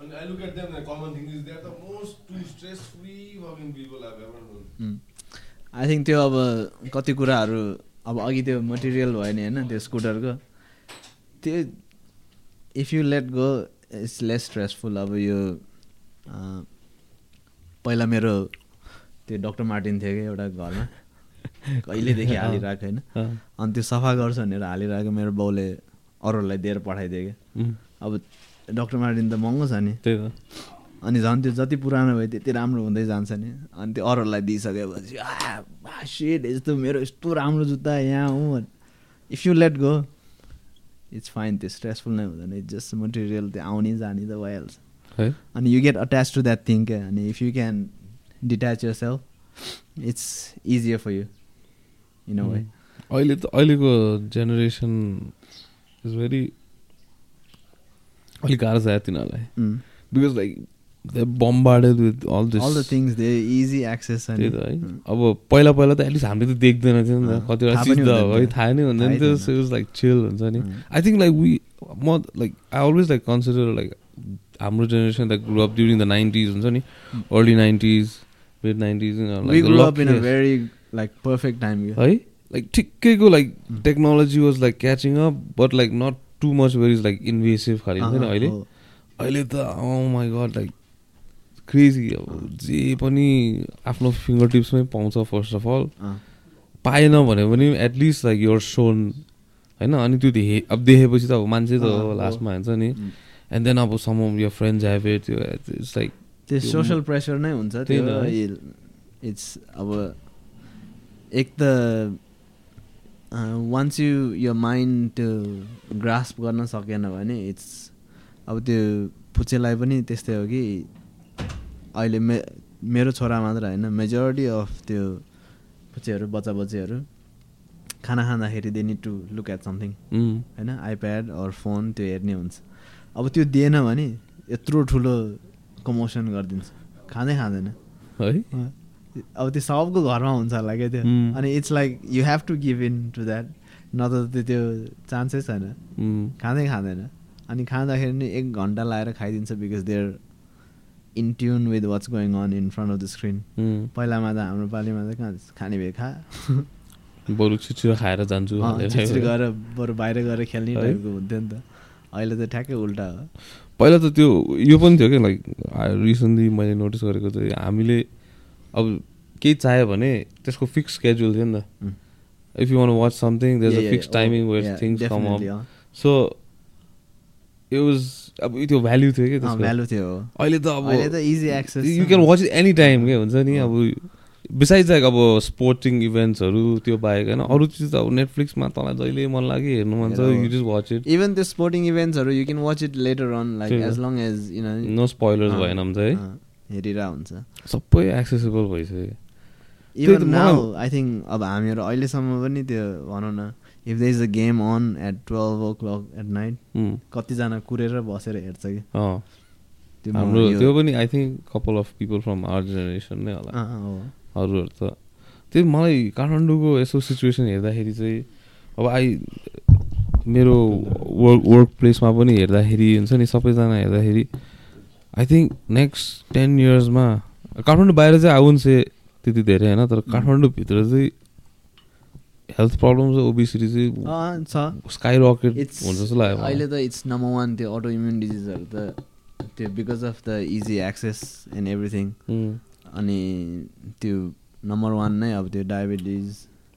Speaker 1: अनि I look at them common thing is there the most to stress free working people are ever known
Speaker 2: I think त्यो अब कति कुराहरू अब अघि त्यो मटेरियल भयो नि होइन त्यो स्कुटरको त्यो if you let go it's less stressful अब यो पहिला मेरो त्यो डक्टर मार्टिन थियो कि एउटा घरमा। कहिलेदेखि हालिरहेको होइन. अनि त्यो सफा गर्छ भनेर हालिरहेको मेरो बाउले अरूहरूलाई दिएर पठाइदियो कि
Speaker 3: Hmm.
Speaker 2: अब डक्टर मार्टिन त महँगो छ नि।
Speaker 3: त्यही त।
Speaker 2: अनि झन् त्यो जति पुरानो भयो त्यति राम्रो हुँदै जान्छ नि। अनि त्यो अरूहरूलाई दिइसकेपछि सेट यस्तो मेरो यस्तो राम्रो जुत्ता यहाँ हुँ if you let go it's fine त्यो स्ट्रेसफुल नै हुँदैन। इट्स जस्ट मटेरियल त्यो आउने जाने त भइहाल्छ। अनि you get attach to that thing क्या? अनि if you can detach yourself it's easier for you in a way
Speaker 3: अहिले त अहिलेको जेनेरेसन इज भेरी अलिक गाह्रो छ तिनीहरूलाई because like they bombarded with all
Speaker 2: this all the things they easy access
Speaker 3: त्यही त है अब पहिला पहिला त एटलिस्ट हामीले त देख्दैन थियो नि त। कतिवटा चिज त है। थाहा नै हुँदैन थियो।
Speaker 2: थिएन।
Speaker 3: इज लाइक चिल हुन्छ नि। आई थिङ्क लाइक वी म like I always like consider like हाम्रो generation like grow up during the nineties हुन्छ नि।
Speaker 2: Early nineties mid nineties very like perfect time
Speaker 3: है? लाइक ठिक्कैको like technology was like catching up but like not too much very like invasive खालि हुन्छ नि अहिले अहिले त माई गड लाइक क्रेजी अब जे पनि आफ्नो फिङ्गर टिप्समै पाउँछ फर्स्ट अफ अल पाएन भने पनि एटलिस्ट लाइक युर सोन होइन अनि त्यो देखे अब देखेपछि त अब मान्छे त। लास्टमा हुन्छ नि. एन्ड देन अब some your friends have it त्यो इट्स लाइक
Speaker 2: त्यो सोसल प्रेसर नै हुन्छ त्यो। इट्स अब एक त वान्स यु यो माइन्ड त्यो ग्रास्प गर्न सकेन भने इट्स अब त्यो पुचेलाई पनि त्यस्तै हो कि अहिले मे मेरो छोरा मात्र होइन मेजोरिटी अफ त्यो बच्चीहरू बच्चा बच्चीहरू खाना खाँदाखेरि they need to look at
Speaker 3: something
Speaker 2: होइन? आइप्याड अर फोन त्यो हेर्ने हुन्छ। अब त्यो दिएन भने यत्रो ठुलो कमोसन गरिदिन्छ। खाँदै खाँदैन।
Speaker 3: है?
Speaker 2: अब त्यो सबको घरमा हुन्छ होला क्या त्यो. अनि it's like you have to give in to that नत्र त त्यो चान्सै छैन। खाँदै खाँदैन। अनि खाँदाखेरि नि एक घन्टा लाएर खाइदिन्छ because they're in tune with what's going on in front of the
Speaker 3: screen
Speaker 2: पहिलामा त हाम्रो पालिमा त कहाँ खाने भए खा।
Speaker 3: बरु छिटो खाएर जान्छु।
Speaker 2: छिटछिटो गएर बरु बाहिर गएर खेल्ने? टाइपको हुन्थ्यो नि त। अहिले त ठ्याक्कै उल्टा हो।
Speaker 3: पहिला त त्यो यो पनि थियो क्या लाइक रिसेन्टली मैले नोटिस गरेको चाहिँ हामीले अब केही चाह्यो भने त्यसको फिक्स स्केड्युल थियो नि. त if you want watch something there
Speaker 2: Yeah,
Speaker 3: a
Speaker 2: fix
Speaker 3: timing where
Speaker 2: things
Speaker 3: come
Speaker 2: up.
Speaker 3: So it was अब त्यो भ्याल्यु थियो कि त्यसको
Speaker 2: भ्यालु थियो।
Speaker 3: अहिले त अब
Speaker 2: अहिले त easy access
Speaker 3: you can watch it any time के हुन्छ नि अब बिसाइड्स लाइक अब स्पोर्टिङ इभेन्ट्सहरू त्यो बाहेक होइन अरू चिज त अब नेटफ्लिक्समा तँलाई जहिले मन लाग्यो हेर्नु मन छ। You just watch it
Speaker 2: even त्यो sporting इभेन्ट्सहरू you can watch it later
Speaker 3: on like.
Speaker 2: As long as you know
Speaker 3: no spoilers भएन भने चाहिँ है
Speaker 2: हेरिरह हुन्छ।
Speaker 3: सबै एक्सेसिबल भइसक्यो।
Speaker 2: इभन नाउ आई थिङ्क अब हामीहरू अहिलेसम्म पनि त्यो भनौँ न if the is a game on at twelve o'clock at
Speaker 3: night
Speaker 2: कतिजना कुरेर बसेर हेर्छ कि। त्यो
Speaker 3: हाम्रो त्यो पनि I think couple of people from our generation नै होला। अरूहरू त त्यही मलाई काठमाडौँको यस्तो सिचुएसन हेर्दाखेरि चाहिँ अब आई मेरो वर्क वर्क प्लेसमा पनि हेर्दाखेरि हुन्छ नि सबैजना हेर्दाखेरि आई थिङ्क नेक्स्ट टेन इयर्समा काठमाडौँ बाहिर चाहिँ आउनु से त्यति धेरै होइन तर काठमाडौँभित्र चाहिँ हेल्थ प्रब्लम चाहिँ ओबिसिटी चाहिँ
Speaker 2: छ
Speaker 3: स्काई रकेट हुन्छ जस्तो लाग्यो।
Speaker 2: अहिले त इट्स नम्बर वान त्यो अटो इम्युन डिजिजहरू त त्यो because of the easy access and
Speaker 3: everything
Speaker 2: अनि त्यो नम्बर वान नै अब त्यो डायबिटिज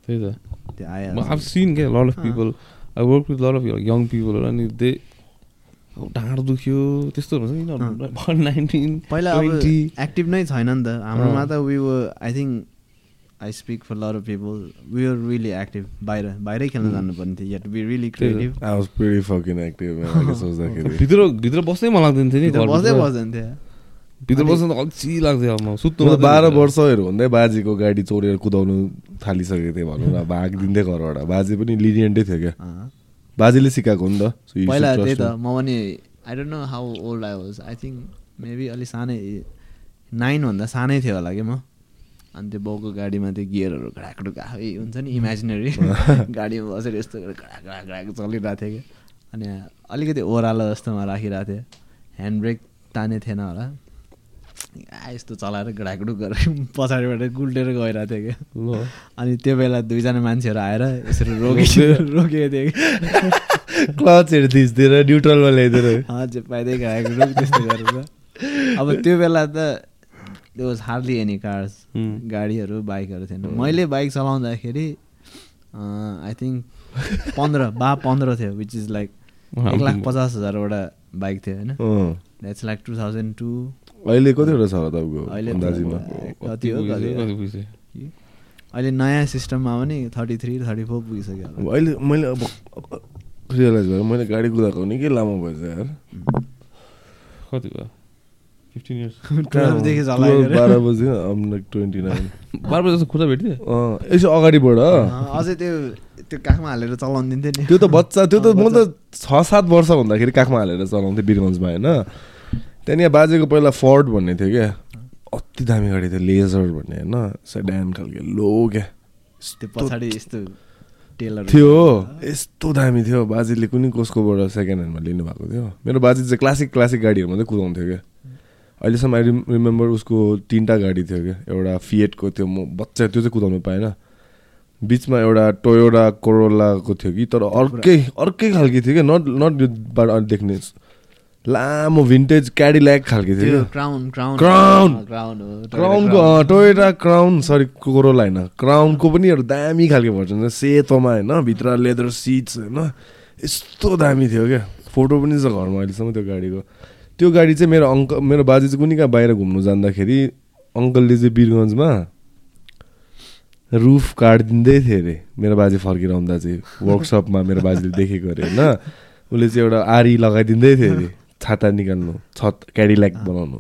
Speaker 3: त्यही त
Speaker 2: त्यो
Speaker 3: I've
Speaker 2: आइहाल्छ
Speaker 3: seen get a lot of
Speaker 2: अँ।
Speaker 3: people. I work with a lot of young people अनि अब ढाँड दुख्यो त्यस्तो हुन्छ। नाइन्टिन
Speaker 2: पहिला एक्टिभ नै छैन नि त हाम्रोमा। त we were I think I speak for lot of people we are really active बाहिर बाहिरै खेल्न. जानुपर्ने थियो
Speaker 3: yet
Speaker 2: be
Speaker 1: really. Creative pretty fucking active man, अहिले सोच्दाखेरि
Speaker 3: भित्र भित्र बस्नै मन लाग्दैन थियो नि
Speaker 2: बस्दै। बस्दैन थियो
Speaker 3: भित्र बस्न त अल्छी लाग्थ्यो अब म सुत्नु
Speaker 1: बाह्र
Speaker 3: दिन्थेँ।
Speaker 1: वर्षहरू हुँदै बाजेको गाडी चोरेर कुदाउनु थालिसकेको थिएँ भनौँ न भाग दिँदै घरबाट बाजे पनि लिनियन्टै थियो क्या। बाजेले सिकाएको नि त
Speaker 2: पहिला त्यही त. म पनि I don't know how old I was I think maybe अलिक सानै नाइनभन्दा सानै थियो होला कि म। अनि त्यो बाउको गाडीमा त्यो गियरहरू घडाकडुक हुन्छ नि इमेजिनेरी गाडीमा बसेर यस्तो गरेर घडा घडा घडा चलिरहेको थियो कि। अनि अलिकति ओह्रालो जस्तोमा राखिरहेको थियो। ह्यान्ड ब्रेक ताने थिएन होला। यस्तो चलाएर घडाकडुक गरेर पछाडिबाट गुल्टेर गइरहेको थियो क्या।
Speaker 3: ल।
Speaker 2: अनि त्यो बेला दुईजना मान्छेहरू आएर यसरी रोके रोकेको थियो। कि
Speaker 1: क्लचहरू थिच्दिएर न्युट्रलमा ल्याइदिएर।
Speaker 2: हजुर पाइँदै गएको त्यस्तो गरेर अब त्यो बेला त त्यो वाज हार्डली एनी कार्स गाडीहरू बाइकहरू थिएन। मैले बाइक चलाउँदाखेरि आई थिङ्क पन्ध्र बा पन्ध्र थियो विच इज लाइक एक लाख पचास हजारवटा बाइक थियो होइन। That's like two thousand two
Speaker 1: अहिले कतिवटा छ होला तपाईँको अन्दाजीमा?
Speaker 2: कति हो कति हो?
Speaker 3: कति पुगिसक्यो?
Speaker 2: अहिले नयाँ सिस्टममा पनि थर्टी थ्री थर्टी फोर पुगिसक्यो
Speaker 1: अहिले मैले अब रियलाइज भयो मैले गाडी कुदाएको निकै लामो भएछ यार।
Speaker 3: कति भयो? फिफ्टिन इयर्स
Speaker 2: टुवेल्भदेखि
Speaker 1: 12,
Speaker 2: चलाएको
Speaker 1: बाह्र बजी ट्वेन्टी नाइन
Speaker 3: बाह्र बजी खुट्टा भेट्यो?
Speaker 1: यसो अगाडिबाट।
Speaker 2: अझै त्यो त्यो काखमा हालेर चलाउनु दिन्थ्यो नि।
Speaker 1: त्यो त बच्चा त्यो त म त छ सात वर्ष हुँदाखेरि काखमा हालेर चलाउँथेँ वीरगन्जमा होइन? त्यहाँनिर बाजेको पहिला फोर्ड भन्ने थियो क्या। अति दामी गाडी थियो लेजर भन्ने होइन? सेडान खालको लो क्या।
Speaker 2: पछाडि यस्तो टेलर
Speaker 1: थियो। यस्तो दामी थियो। बाजेले कुनै कसकोबाट सेकेन्ड ह्यान्डमा लिनुभएको थियो। मेरो बाजे चाहिँ क्लासिक क्लासिक गाडीहरू मात्रै कुदाउँथ्यो क्या। अहिलेसम्म आई रिमेम्बर उसको तिनवटा गाडी थियो क्या। एउटा फिएटको थियो म बच्चा त्यो चाहिँ कुदाउनु पाएन। बिचमा एउटा टोयोडा कोरोलाको थियो कि तर अर्कै अर्कै खालको थियो क्या। नट नट यो बाट देख्ने लामो भिन्टेज क्याडिल्याक खालको थियो
Speaker 2: क्राउन क्राउन
Speaker 1: क्राउन। क्राउनको टोयोटा क्राउन सरी कोरोला होइन। क्राउनको पनि एउटा दामी खालको भर्जन छ। सेतोमा होइन भित्र लेदर सिट्स होइन। यस्तो दामी थियो क्या। फोटो पनि छ घरमा अहिलेसम्म त्यो गाडीको। त्यो गाडी चाहिँ मेरो अङ्क मेरो बाजे चाहिँ कुनै कहाँ बाहिर घुम्नु जाँदाखेरि अङ्कलले चाहिँ वीरगन्जमा रुफ काटिदिँदै थियो अरे। मेरो बाजे फर्केर आउँदा चाहिँ वर्कसपमा मेरो बाजेले देखेको अरे होइन। उसले चाहिँ एउटा आरी लगाइदिँदै थियो अरे। छाता निकाल्नु छत क्याडिल्याक बनाउनु।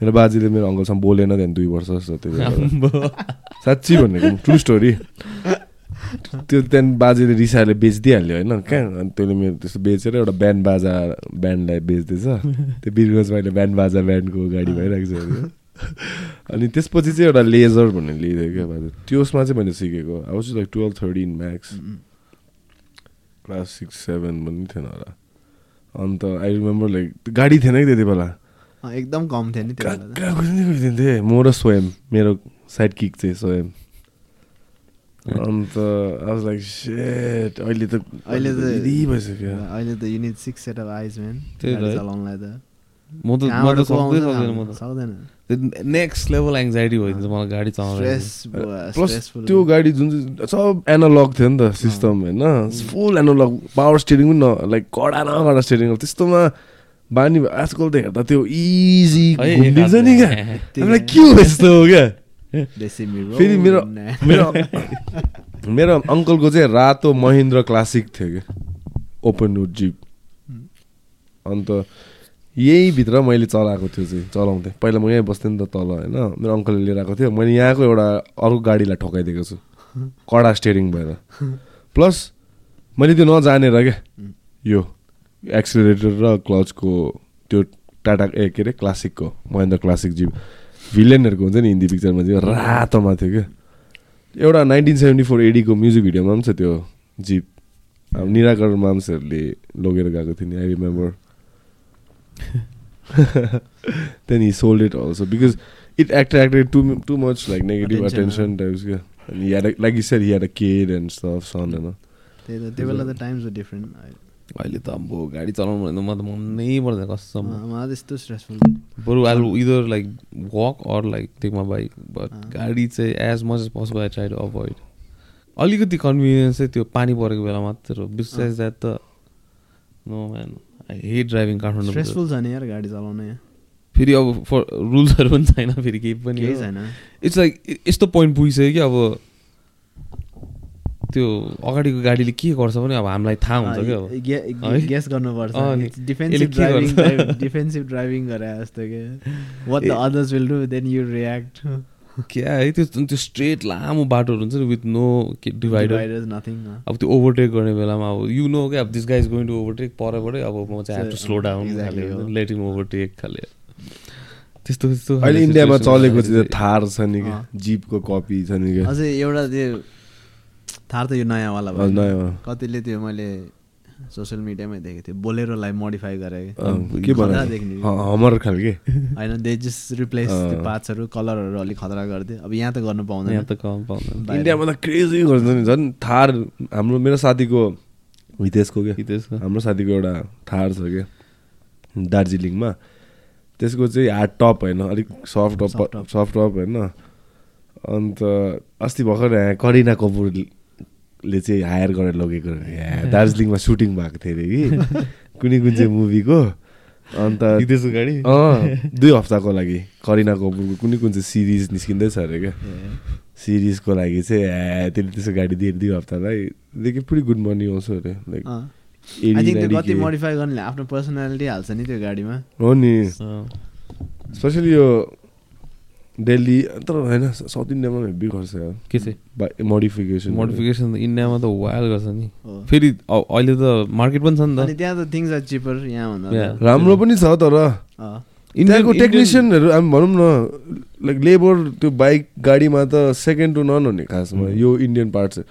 Speaker 1: मेरो बाजेले मेरो अङ्कलसँग बोलेन त्यहाँदेखि दुई वर्ष जस्तो त्यो। साँच्ची भनेको ट्रु स्टोरी त्यो त्यहाँदेखि बाजेले रिसाले बेचिदिइहाल्यो होइन कहाँ अनि त्यसले मेरो त्यस्तो बेचेर एउटा ब्यान्ड बाजा ब्यान्डलाई बेच्दैछ। त्यो बिरगन्जमा अहिले ब्यान्ड बाजा ब्यान्डको गाडी भइरहेको छ। अनि त्यसपछि चाहिँ एउटा लेजर भन्ने लिइदियो क्या बाजे। त्यसमा चाहिँ मैले सिकेको। I was like twelve thirteen max class six seven पनि थिएन होला। अन्त आई रिमेम्बर लाइक गाडी थिएन कि त्यति बेला?
Speaker 4: एकदम कम थियो नि
Speaker 1: गइदिन्थेँ म र स्वयं मेरो साइड किक चाहिँ स्वयं। अन्त लाइक सेट अहिले त
Speaker 4: अहिले त
Speaker 1: भइसक्यो।
Speaker 4: अहिले त unit six
Speaker 3: set of
Speaker 4: eyes
Speaker 3: man.
Speaker 4: चलाउनलाई त।
Speaker 3: म त म त सक्दै सक्दैन म त
Speaker 4: सक्दैन।
Speaker 3: नेक्स्ट लेभल एङ्जाइटी भइदिन्छ मलाई गाडी चलाउँदा
Speaker 4: स्ट्रेस
Speaker 1: प्लस त्यो गाडी जुन चाहिँ सब एनालग थियो नि त सिस्टम होइन? फुल एनालग पावर स्टेरिङ पनि न लाइक कडा न कडा स्टेरिङ त्यस्तोमा बानी भयो। आजकल त हेर्दा त्यो इजी घुमिदिन्छ नि क्या। हामीलाई। के हो यस्तो हो क्या? फेरि मेरो मेरो मेरो अङ्कलको चाहिँ रातो महिन्द्र क्लासिक थियो क्या। ओपन वुड जिप अन्त यही भित्र मैले चलाएको थियो चाहिँ चलाउँथेँ। पहिला म यहीँ बस्थेँ नि त तल होइन? मेरो अङ्कलले लिएर आएको थियो। मैले यहाँको एउटा अर्को गाडीलाई ठोकाइदिएको छु। कडा स्टेरिङ भएर। प्लस मैले त्यो नजानेर क्या यो एक्सिलेटर र क्लचको त्यो टाटा ए के अरे क्लासिकको महेन्द्र क्लासिक जिप भिलेनहरूको हुन्छ नि हिन्दी पिक्चरमा चाहिँ रातोमा थियो क्या एउटा नाइन्टिन सेभेन्टी फोर एडीको म्युजिक भिडियोमा पनि छ त्यो जिप अब निराकर माम्सहरूले लगेर गएको थियो नि I remember then he sold it also because it attracted to too much like negative
Speaker 4: Attention,
Speaker 1: attention types क्या अनि had like you said he had a kid and stuff son होइन
Speaker 4: त्यही त त्यो बेला त टाइम्स डिफ्रेन्ट
Speaker 3: अहिले त अब गाडी चलाउनु भने त म त मनै पर्दैन कसम
Speaker 4: मलाई त्यस्तो स्ट्रेसफुल
Speaker 3: बरु I either like walk or like take my bike
Speaker 4: but.
Speaker 3: गाडी चाहिँ as much as possible I try to avoid अलिकति कन्भिनियन्स चाहिँ त्यो पानी परेको बेला मात्र हो. बिसाइज द्याट त no man hate driving Kathmandu
Speaker 4: stressful छ नि यार गाडी चलाउन यहाँ
Speaker 3: फेरि अब फर रुल्सहरू पनि छैन फेरि केही पनि।
Speaker 4: छैन
Speaker 3: इट्स लाइक यस्तो पोइन्ट पुगिसक्यो कि अब त्यो अगाडिको गाडीले के गर्छ भने अब हामीलाई थाहा हुन्छ क्या अब?
Speaker 4: गेस गर्नुपर्छ। Defensive driving? डिफेन्सिभ ड्राइभिङ गरे जस्तो के what
Speaker 3: the
Speaker 4: others will do then you react
Speaker 3: क्या है? त्यो त्यो स्ट्रेट लामो बाटोहरू हुन्छ नि विथ नो डिभाइडर
Speaker 4: नथिङ
Speaker 3: अब त्यो ओभरटेक गर्ने बेलामा अब यु नो क्या अब this guys going to overtake परबाटै अब म चाहिँ टु स्लो डाउन। खाले लेट इन ओभरटेक खाले। त्यस्तो त्यस्तो
Speaker 1: अहिले इन्डियामा चलेको चाहिँ थार छ नि क्या। जिपको कपी छ नि क्या।
Speaker 4: अझै एउटा त्यो थार त यो नयाँवाला भयो।
Speaker 1: नयाँ।
Speaker 4: कतिले त्यो मैले सोसियल मिडियामै देखेको थिएँ बोलेरोलाई मोडिफाई गरे
Speaker 1: अँ, के
Speaker 4: खतरा
Speaker 1: बनायो
Speaker 4: देख्ने।
Speaker 1: ह- हमर खालके?
Speaker 4: होइन दे जस्ट रिप्लेस पार्ट्सहरू कलरहरू अलिक खतरा गरिदियो। अब यहाँ त गर्नु पाउँदैन।
Speaker 3: यहाँ त कम पाउँदैन।
Speaker 1: इन्डियामा त क्रेजी गर्छ नि। झन् थार हाम्रो मेरो साथीको हितेशको क्या?
Speaker 3: हितेशको।
Speaker 1: हाम्रो साथीको एउटा थार छ क्या? दार्जिलिङमा। त्यसको चाहिँ हार्ड टप होइन अलिक सफ्ट टप. Soft top. होइन। अन्त अस्ति भर्खर यहाँ करिना कपुरले चाहिँ हायर गरेर लगेको दार्जिलिङमा सुटिङ भएको थियो अरे कि? कुनै कुन चाहिँ मुभीको? अन्त
Speaker 3: गाडी?
Speaker 1: अँ दुई हप्ताको लागि। करिना कपुरको कुनै कुन चाहिँ सिरिज निस्किँदैछ अरे क्या। सिरिजको लागि चाहिँ ए त्यसले त्यसो गाडी दिएर दुई हप्तालाई। देखि पुरै गुड मर्निङ आउँछ अरे लाइक
Speaker 4: कति मोडिफाई गर्नेले आफ्नो पर्सनालिटी हाल्छ नि त्यो गाडीमा।
Speaker 1: हो नि। स्पेसली यो दिल्ली तर होइन साउथ इन्डियामा हेब्बी गर्छ यार
Speaker 3: के चाहिँ
Speaker 1: मोडिफिकेसन
Speaker 3: मोडिफिकेसन त इन्डियामा त वाइल गर्छ नि। फेरि अहिले त मार्केट पनि छ नि
Speaker 4: अनि
Speaker 3: त
Speaker 4: त्यहाँ त थिङ्स आर चिपर यहाँ.
Speaker 1: राम्रो पनि छ तर
Speaker 3: इन्डियन-
Speaker 1: टेक्निसियनहरू हामी भनौँ न लाइक लेबर त्यो बाइक गाडीमा त सेकेन्ड टु नन हो नि खासमा. यो इन्डियन पार्ट चाहिँ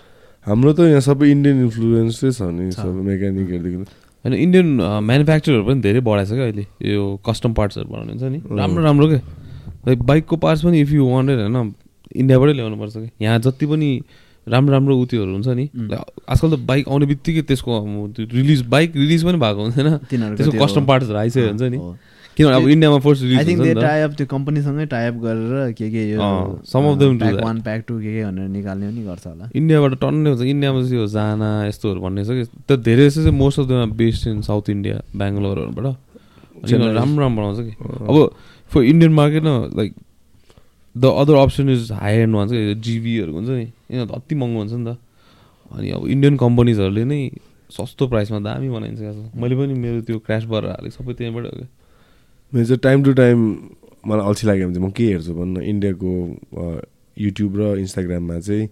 Speaker 1: हाम्रो त यहाँ सबै इन्डियन इन्फ्लुएन्सै छ नि। सबै मेकानिकहरूदेखि
Speaker 3: होइन इन्डियन म्यानुफ्याक्चरहरू पनि धेरै बढाएको छ क्या अहिले यो कस्टम पार्ट्सहरू बनाउने हुन्छ नि। राम्रो राम्रो क्या लाइक बाइकको पार्ट्स पनि इफ यु वान्टेड होइन इन्डियाबाटै ल्याउनु पर्छ कि। यहाँ जति पनि राम्रो राम्रो उत्योहरू हुन्छ नि आजकल त बाइक आउने बित्तिकै त्यसको रिलिज बाइक रिलिज पनि भएको हुँदैन। त्यसको
Speaker 4: त्यो-
Speaker 3: कस्टम पार्ट्सहरू आइसक्यो हुन्छ नि। किनभने अब इन्डियामा फर्स्ट रिलिज त।
Speaker 4: टाइप त्यो कम्पनीसँगै टाइप गरेर के के यो
Speaker 3: अँ, some of them do
Speaker 4: pack
Speaker 3: that.
Speaker 4: One pack two के के भनेर निकाल्ने पनि गर्छ होला।
Speaker 3: इन्डियाबाट टन्नै हुन्छ। इन्डियामा चाहिँ यो जाना यस्तोहरू भन्ने छ कि। त्यो धेरै जस्तो चाहिँ most of the based in South India बेङ्गलोरहरूबाट राम्रो राम्रो बनाउँछ कि अब फर इन्डियन मार्केट न like the other option is high and भन्छ कि जिबीहरू हुन्छ नि यिनीहरू त अति महँगो हुन्छ नि त। अनि अब इन्डियन कम्पनीजहरूले नै सस्तो प्राइसमा दामी बनाइन्छ क्या। मैले पनि मेरो त्यो क्रास भएर हालेको सबै त्यहीँबाट हो क्या
Speaker 1: मेरो चाहिँ टाइम टु टाइम मलाई अल्छी लाग्यो भने चाहिँ म के हेर्छु भन्न इन्डियाको युट्युब र इन्स्टाग्राममा चाहिँ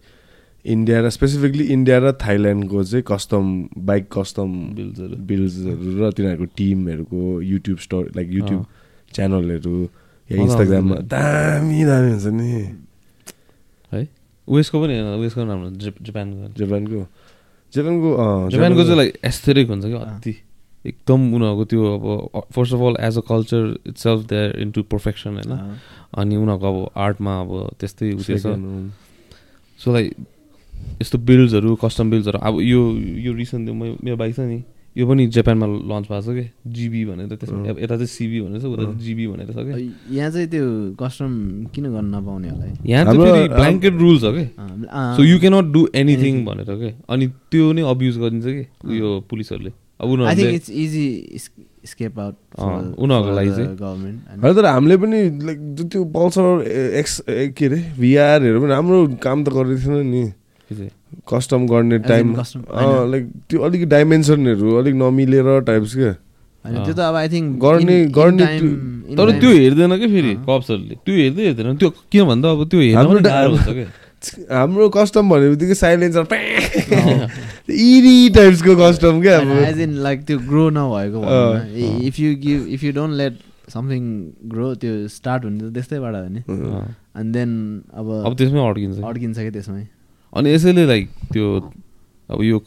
Speaker 1: इन्डिया र स्पेसिफिकली इन्डिया र थाइल्यान्डको चाहिँ कस्टम बाइक कस्टम
Speaker 3: बिल्सहरू
Speaker 1: बिल्सहरू र तिनीहरूको टिमहरूको युट्युब स्टोर लाइक युट्युब। च्यानलहरू या इन्स्टाग्राममा। दामी दामी हुन्छ नि।
Speaker 3: है? वेस्टको पनि राम्रो हुन्छ, जापानको
Speaker 1: जापानको जापानको
Speaker 3: जापानको चाहिँ लाइक एस्थेटिक हुन्छ कि अति। एकदम उनीहरूको त्यो अब first of all as a culture itself there into perfection होइन। अनि उनीहरूको अब आर्टमा अब त्यस्तै उयो छ। सो लाइक यस्तो बिल्ड्सहरू कस्टम बिल्ड्सहरू अब यो यो रिसेन्टली म मेरो बाइक छ नि यो पनि जापानमा लन्च भएको छ कि? जिबी भनेर त्यसमा यता चाहिँ सिबी भनेर छ उता चाहिँ। जिबी भनेर छ कि?
Speaker 2: यहाँ चाहिँ त्यो कस्टम किन गर्न नपाउने होला
Speaker 3: यहाँ चाहिँ फेरि ब्ल्याङ्केट रुल्स हो कि? So you cannot do
Speaker 2: anything.
Speaker 3: भनेर के? अनि त्यो नै अब्युज गरिन्छ कि उयो पुलिसहरूले? अब उनीहरूको लागि चाहिँ।
Speaker 1: तर हामीले पनि लाइक त्यो पल्सर एक्स के अरे भिआरहरू पनि राम्रो काम त गर्दै थिएन नि। कस्टम गर्ने टाइम। लाइक त्यो अलिक डाइमेन्सनहरू अलिक नमिलेर टाइप्स क्या
Speaker 2: होइन त्यो त अब आई थिङ्क
Speaker 1: गर्ने- गर्ने
Speaker 3: तर त्यो हेर्दैन कि फेरि कप्सहरूले त्यो हेर्दै हेर्दैन। त्यो किन भन्दा अब त्यो हेर्न गाह्रो हुन्छ कि?
Speaker 1: हाम्रो कस्टम भने बित्तिकै साइलेन्सर इरी टाइप्सको कस्टम क्या अब?
Speaker 2: एज इन लाइक त्यो ग्रो नभएको। If you give if you don't let something grow त्यो स्टार्ट हुने त त्यस्तैबाट हो नि। अनि देन अब
Speaker 3: अब त्यसमै अड्किन्छ।
Speaker 2: अड्किन्छ कि त्यसमै?
Speaker 3: अनि यसैले लाइक त्यो अब यो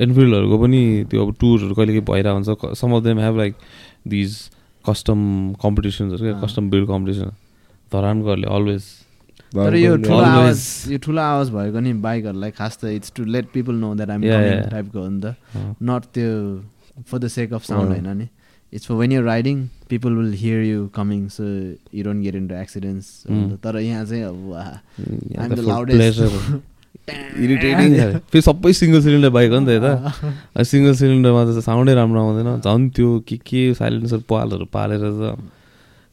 Speaker 3: एनफिल्डहरूको पनि त्यो अब टुरहरू कहिले कहिले भइरहेको हुन्छ some of them have like these custom कम्पिटिसन्सहरू क्या। कस्टम बिल्ड कम्पिटिसन धरानकोहरूले अलवेज
Speaker 2: तर यो ठुलो. आवाज यो ठुलो आवाज भएको नि बाइकहरूलाई खास त it's to let people
Speaker 3: know
Speaker 2: that
Speaker 3: I'm.
Speaker 2: टाइपको हो नि त नट त्यो for the sake of
Speaker 1: sound.
Speaker 2: होइन नि it's for when you riding people will hear you coming so you don't get into
Speaker 3: accidents.
Speaker 2: तर यहाँ चाहिँ अब
Speaker 3: इरिटेटिङ फेरि सबै सिङ्गल सिलिन्डर बाइक हो नि त यता सिङ्गल सिलिन्डरमा त साउन्डै राम्रो आउँदैन झन् त्यो के के साइलेन्सर पालहरू पालेर त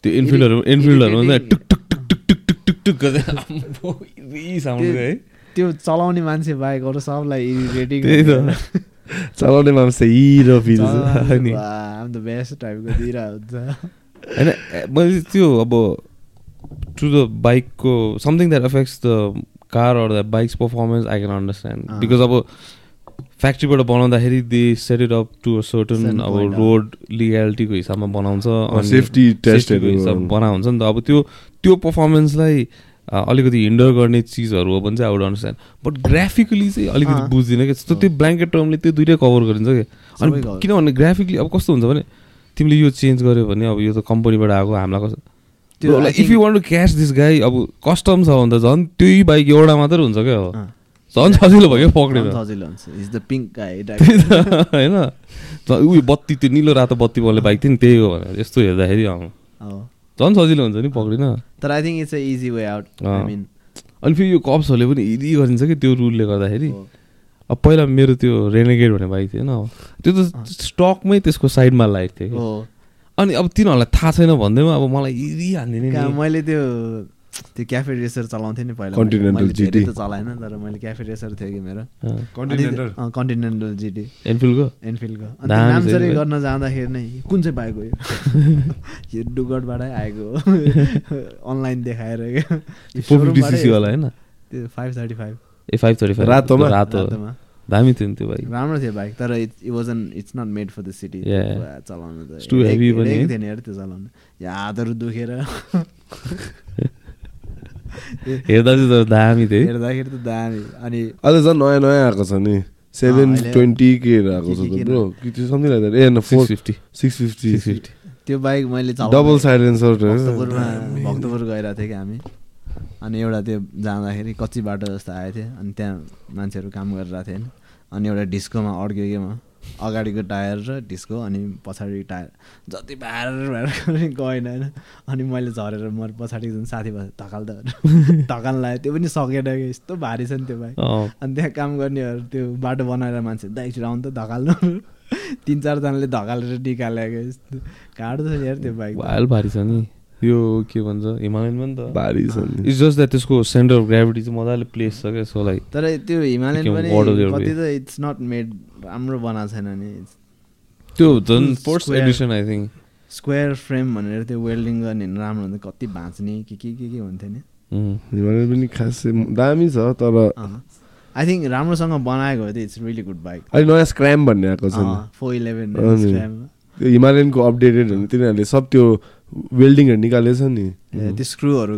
Speaker 3: त्यो इन्फिल्डहरू इन्फिल्डहरू हुन्छ. टुक टुक टुक टुक टुक टुक टुक टुक गर्दै साउन्ड है
Speaker 2: त्यो चलाउने मान्छे बाइकहरू सबलाई इरिटेटिङ
Speaker 3: त्यही त
Speaker 1: चलाउने मान्छे हिरो फिल
Speaker 3: नि।
Speaker 2: द बेस्ट टाइपको दिइरहेको हुन्छ
Speaker 3: होइन मैले त्यो अब टु द बाइकको something that effects the car or the bikes performance I can understand
Speaker 2: अँ।
Speaker 3: बिकज अब फ्याक्ट्रीबाट बनाउँदाखेरि they set it up to a
Speaker 2: certain
Speaker 3: अब। रोड लिगालिटीको हिसाबमा बनाउँछ
Speaker 1: सेफ्टी
Speaker 3: safety
Speaker 1: टेस्टहरू
Speaker 3: को हिसाब बना हुन्छ नि त अब त्यो त्यो पर्फर्मेन्सलाई अलिकति हिन्डर गर्ने चिजहरू हो भने चाहिँ आउट अन्डरस्ट्यान्ड बट ग्राफिकली चाहिँ अलिकति। बुझ्दिनँ कि जस्तो त्यो ब्ल्याङ्केट टर्मले त्यो दुइटै कभर गरिन्छ कि
Speaker 2: सबै
Speaker 3: अनि। किनभने ग्राफिकली अब कस्तो हुन्छ भने तिमीले यो चेन्ज गर्यो भने अब यो त कम्पनीबाट आएको हामीलाई कस्तो
Speaker 2: त्यो if
Speaker 3: you want to catch this guy अब कस्टम छ भने त झन् त्यही बाइक एउटा मात्र हुन्छ क्या अब। झन् सजिलो भयो क्या पक्रेर होइन। उयो बत्ती त्यो निलो रातो बत्ती बोल्ने बाइक थियो नि त्यही हो भनेर यस्तो हेर्दाखेरि झन् सजिलो हुन्छ नि पक्रिन।
Speaker 2: तर I think it's easy
Speaker 3: way
Speaker 2: out
Speaker 3: अनि फेरि यो कप्सहरूले पनि इजी गरिन्छ कि त्यो रुलले गर्दाखेरि अब पहिला मेरो त्यो रेनेगेड भन्ने बाइक थियो होइन। त्यो त स्टकमै त्यसको साइडमा लाइट थियो कि। अनि अब तिनीहरूलाई थाहा छैन भन्दैमा अब मलाई नि
Speaker 2: मैले त्यो त्यो क्याफे रेसर चलाउँथेँ नि पहिला। धेरै
Speaker 1: GT.
Speaker 2: त चलाएन तर मैले क्याफे रेसर थियो कि मेरो।
Speaker 1: कन्टिनेन्टल
Speaker 2: कन्टिनेन्टल जिटी
Speaker 3: एनफिल्डको
Speaker 2: एनफिल्डको नाम
Speaker 3: नि।
Speaker 2: गर्न जाँदाखेरि नै कुन चाहिँ हो यो? यो डुगटबाटै आएको हो। अनलाइन देखाएर क्या
Speaker 3: फोर फिफ्टी सिसी वाला होइन?
Speaker 2: त्यो फाइभ थर्टी फाइभ
Speaker 3: ए फाइभ थर्टी फाइभ
Speaker 1: रातोमा?
Speaker 3: रातो।
Speaker 2: रातोमा।
Speaker 3: दामी थियो नि त्यो बाइक
Speaker 2: राम्रो थियो बाइक तर it it wasn't it's not made for the
Speaker 3: city.
Speaker 2: चलाउनु त।
Speaker 3: Heavy
Speaker 2: हेडेक-
Speaker 3: पनि?
Speaker 2: थियो नि यार त्यो चलाउनु। यहाँ हातहरू दुखेर।
Speaker 3: हेर्दा चाहिँ तर दामी थियो।
Speaker 2: हेर्दाखेरि त दामी। अनि
Speaker 1: अहिले झन् नयाँ नयाँ आएको छ नि। सेभेन ट्वेन्टी के आएको छ त ब्रो? त्यो something like a four
Speaker 3: 650
Speaker 1: six fifty
Speaker 3: 650
Speaker 2: त्यो बाइक मैले
Speaker 1: डबल साइलेन्सर
Speaker 2: भक्तपुरमा भक्तपुर गइरहेको थिएँ कि हामी। अनि एउटा त्यो जाँदाखेरि कच्ची बाटो जस्तो आएको थियो अनि त्यहाँ मान्छेहरू काम गरिरहेको थियो होइन अनि एउटा डिस्कोमा अड्क्यो कि म। अगाडिको टायर र डिस्को अनि पछाडि टायर। जति भार भार गएन होइन। अनि मैले झरेर म पछाडि जुन साथी भयो धकाल त धकाल लाग्यो। त्यो पनि सकेन कि यस्तो भारी छ नि त्यो बाइक
Speaker 3: अँ,
Speaker 2: अनि त्यहाँ काम गर्नेहरू त्यो बाटो बनाएर मान्छे दाइ आउनु त धकाल्नु तिन चारजनाले धकालेर निकालेको यस्तो। गाह्रो छ यार त्यो बाइक
Speaker 3: भारी छ नि। यो के भन्छ हिमालयन पनि त।
Speaker 1: भारी छ
Speaker 3: इट्स जस्ट द्याट त्यसको सेन्टर अफ ग्राभिटी चाहिँ मजाले प्लेस छ क्या सो लाइक
Speaker 2: तर त्यो हिमालयन पनि कति. त इट्स नट मेड राम्रो बनाएको छैन नि।
Speaker 3: त्यो झन्
Speaker 2: square.
Speaker 3: Addition I think
Speaker 2: square frame भनेर त्यो वेल्डिङ गर्ने राम्रो हुन्छ कति भाँच्ने के के के के हुन्थ्यो नि.
Speaker 1: हिमालयन पनि खासै दामी छ तर
Speaker 2: आई थिङ्क राम्रोसँग बनाएको हो त्यो इट्स रियली गुड बाइक
Speaker 1: अहिले नयाँ स्क्राम भन्ने आएको छ
Speaker 2: फोर इलेभेन
Speaker 1: हिमालयनको अपडेटेड भने तिनीहरूले सब त्यो वेल्डिङहरू निकालेछ नि।
Speaker 2: त्यो स्क्रुहरू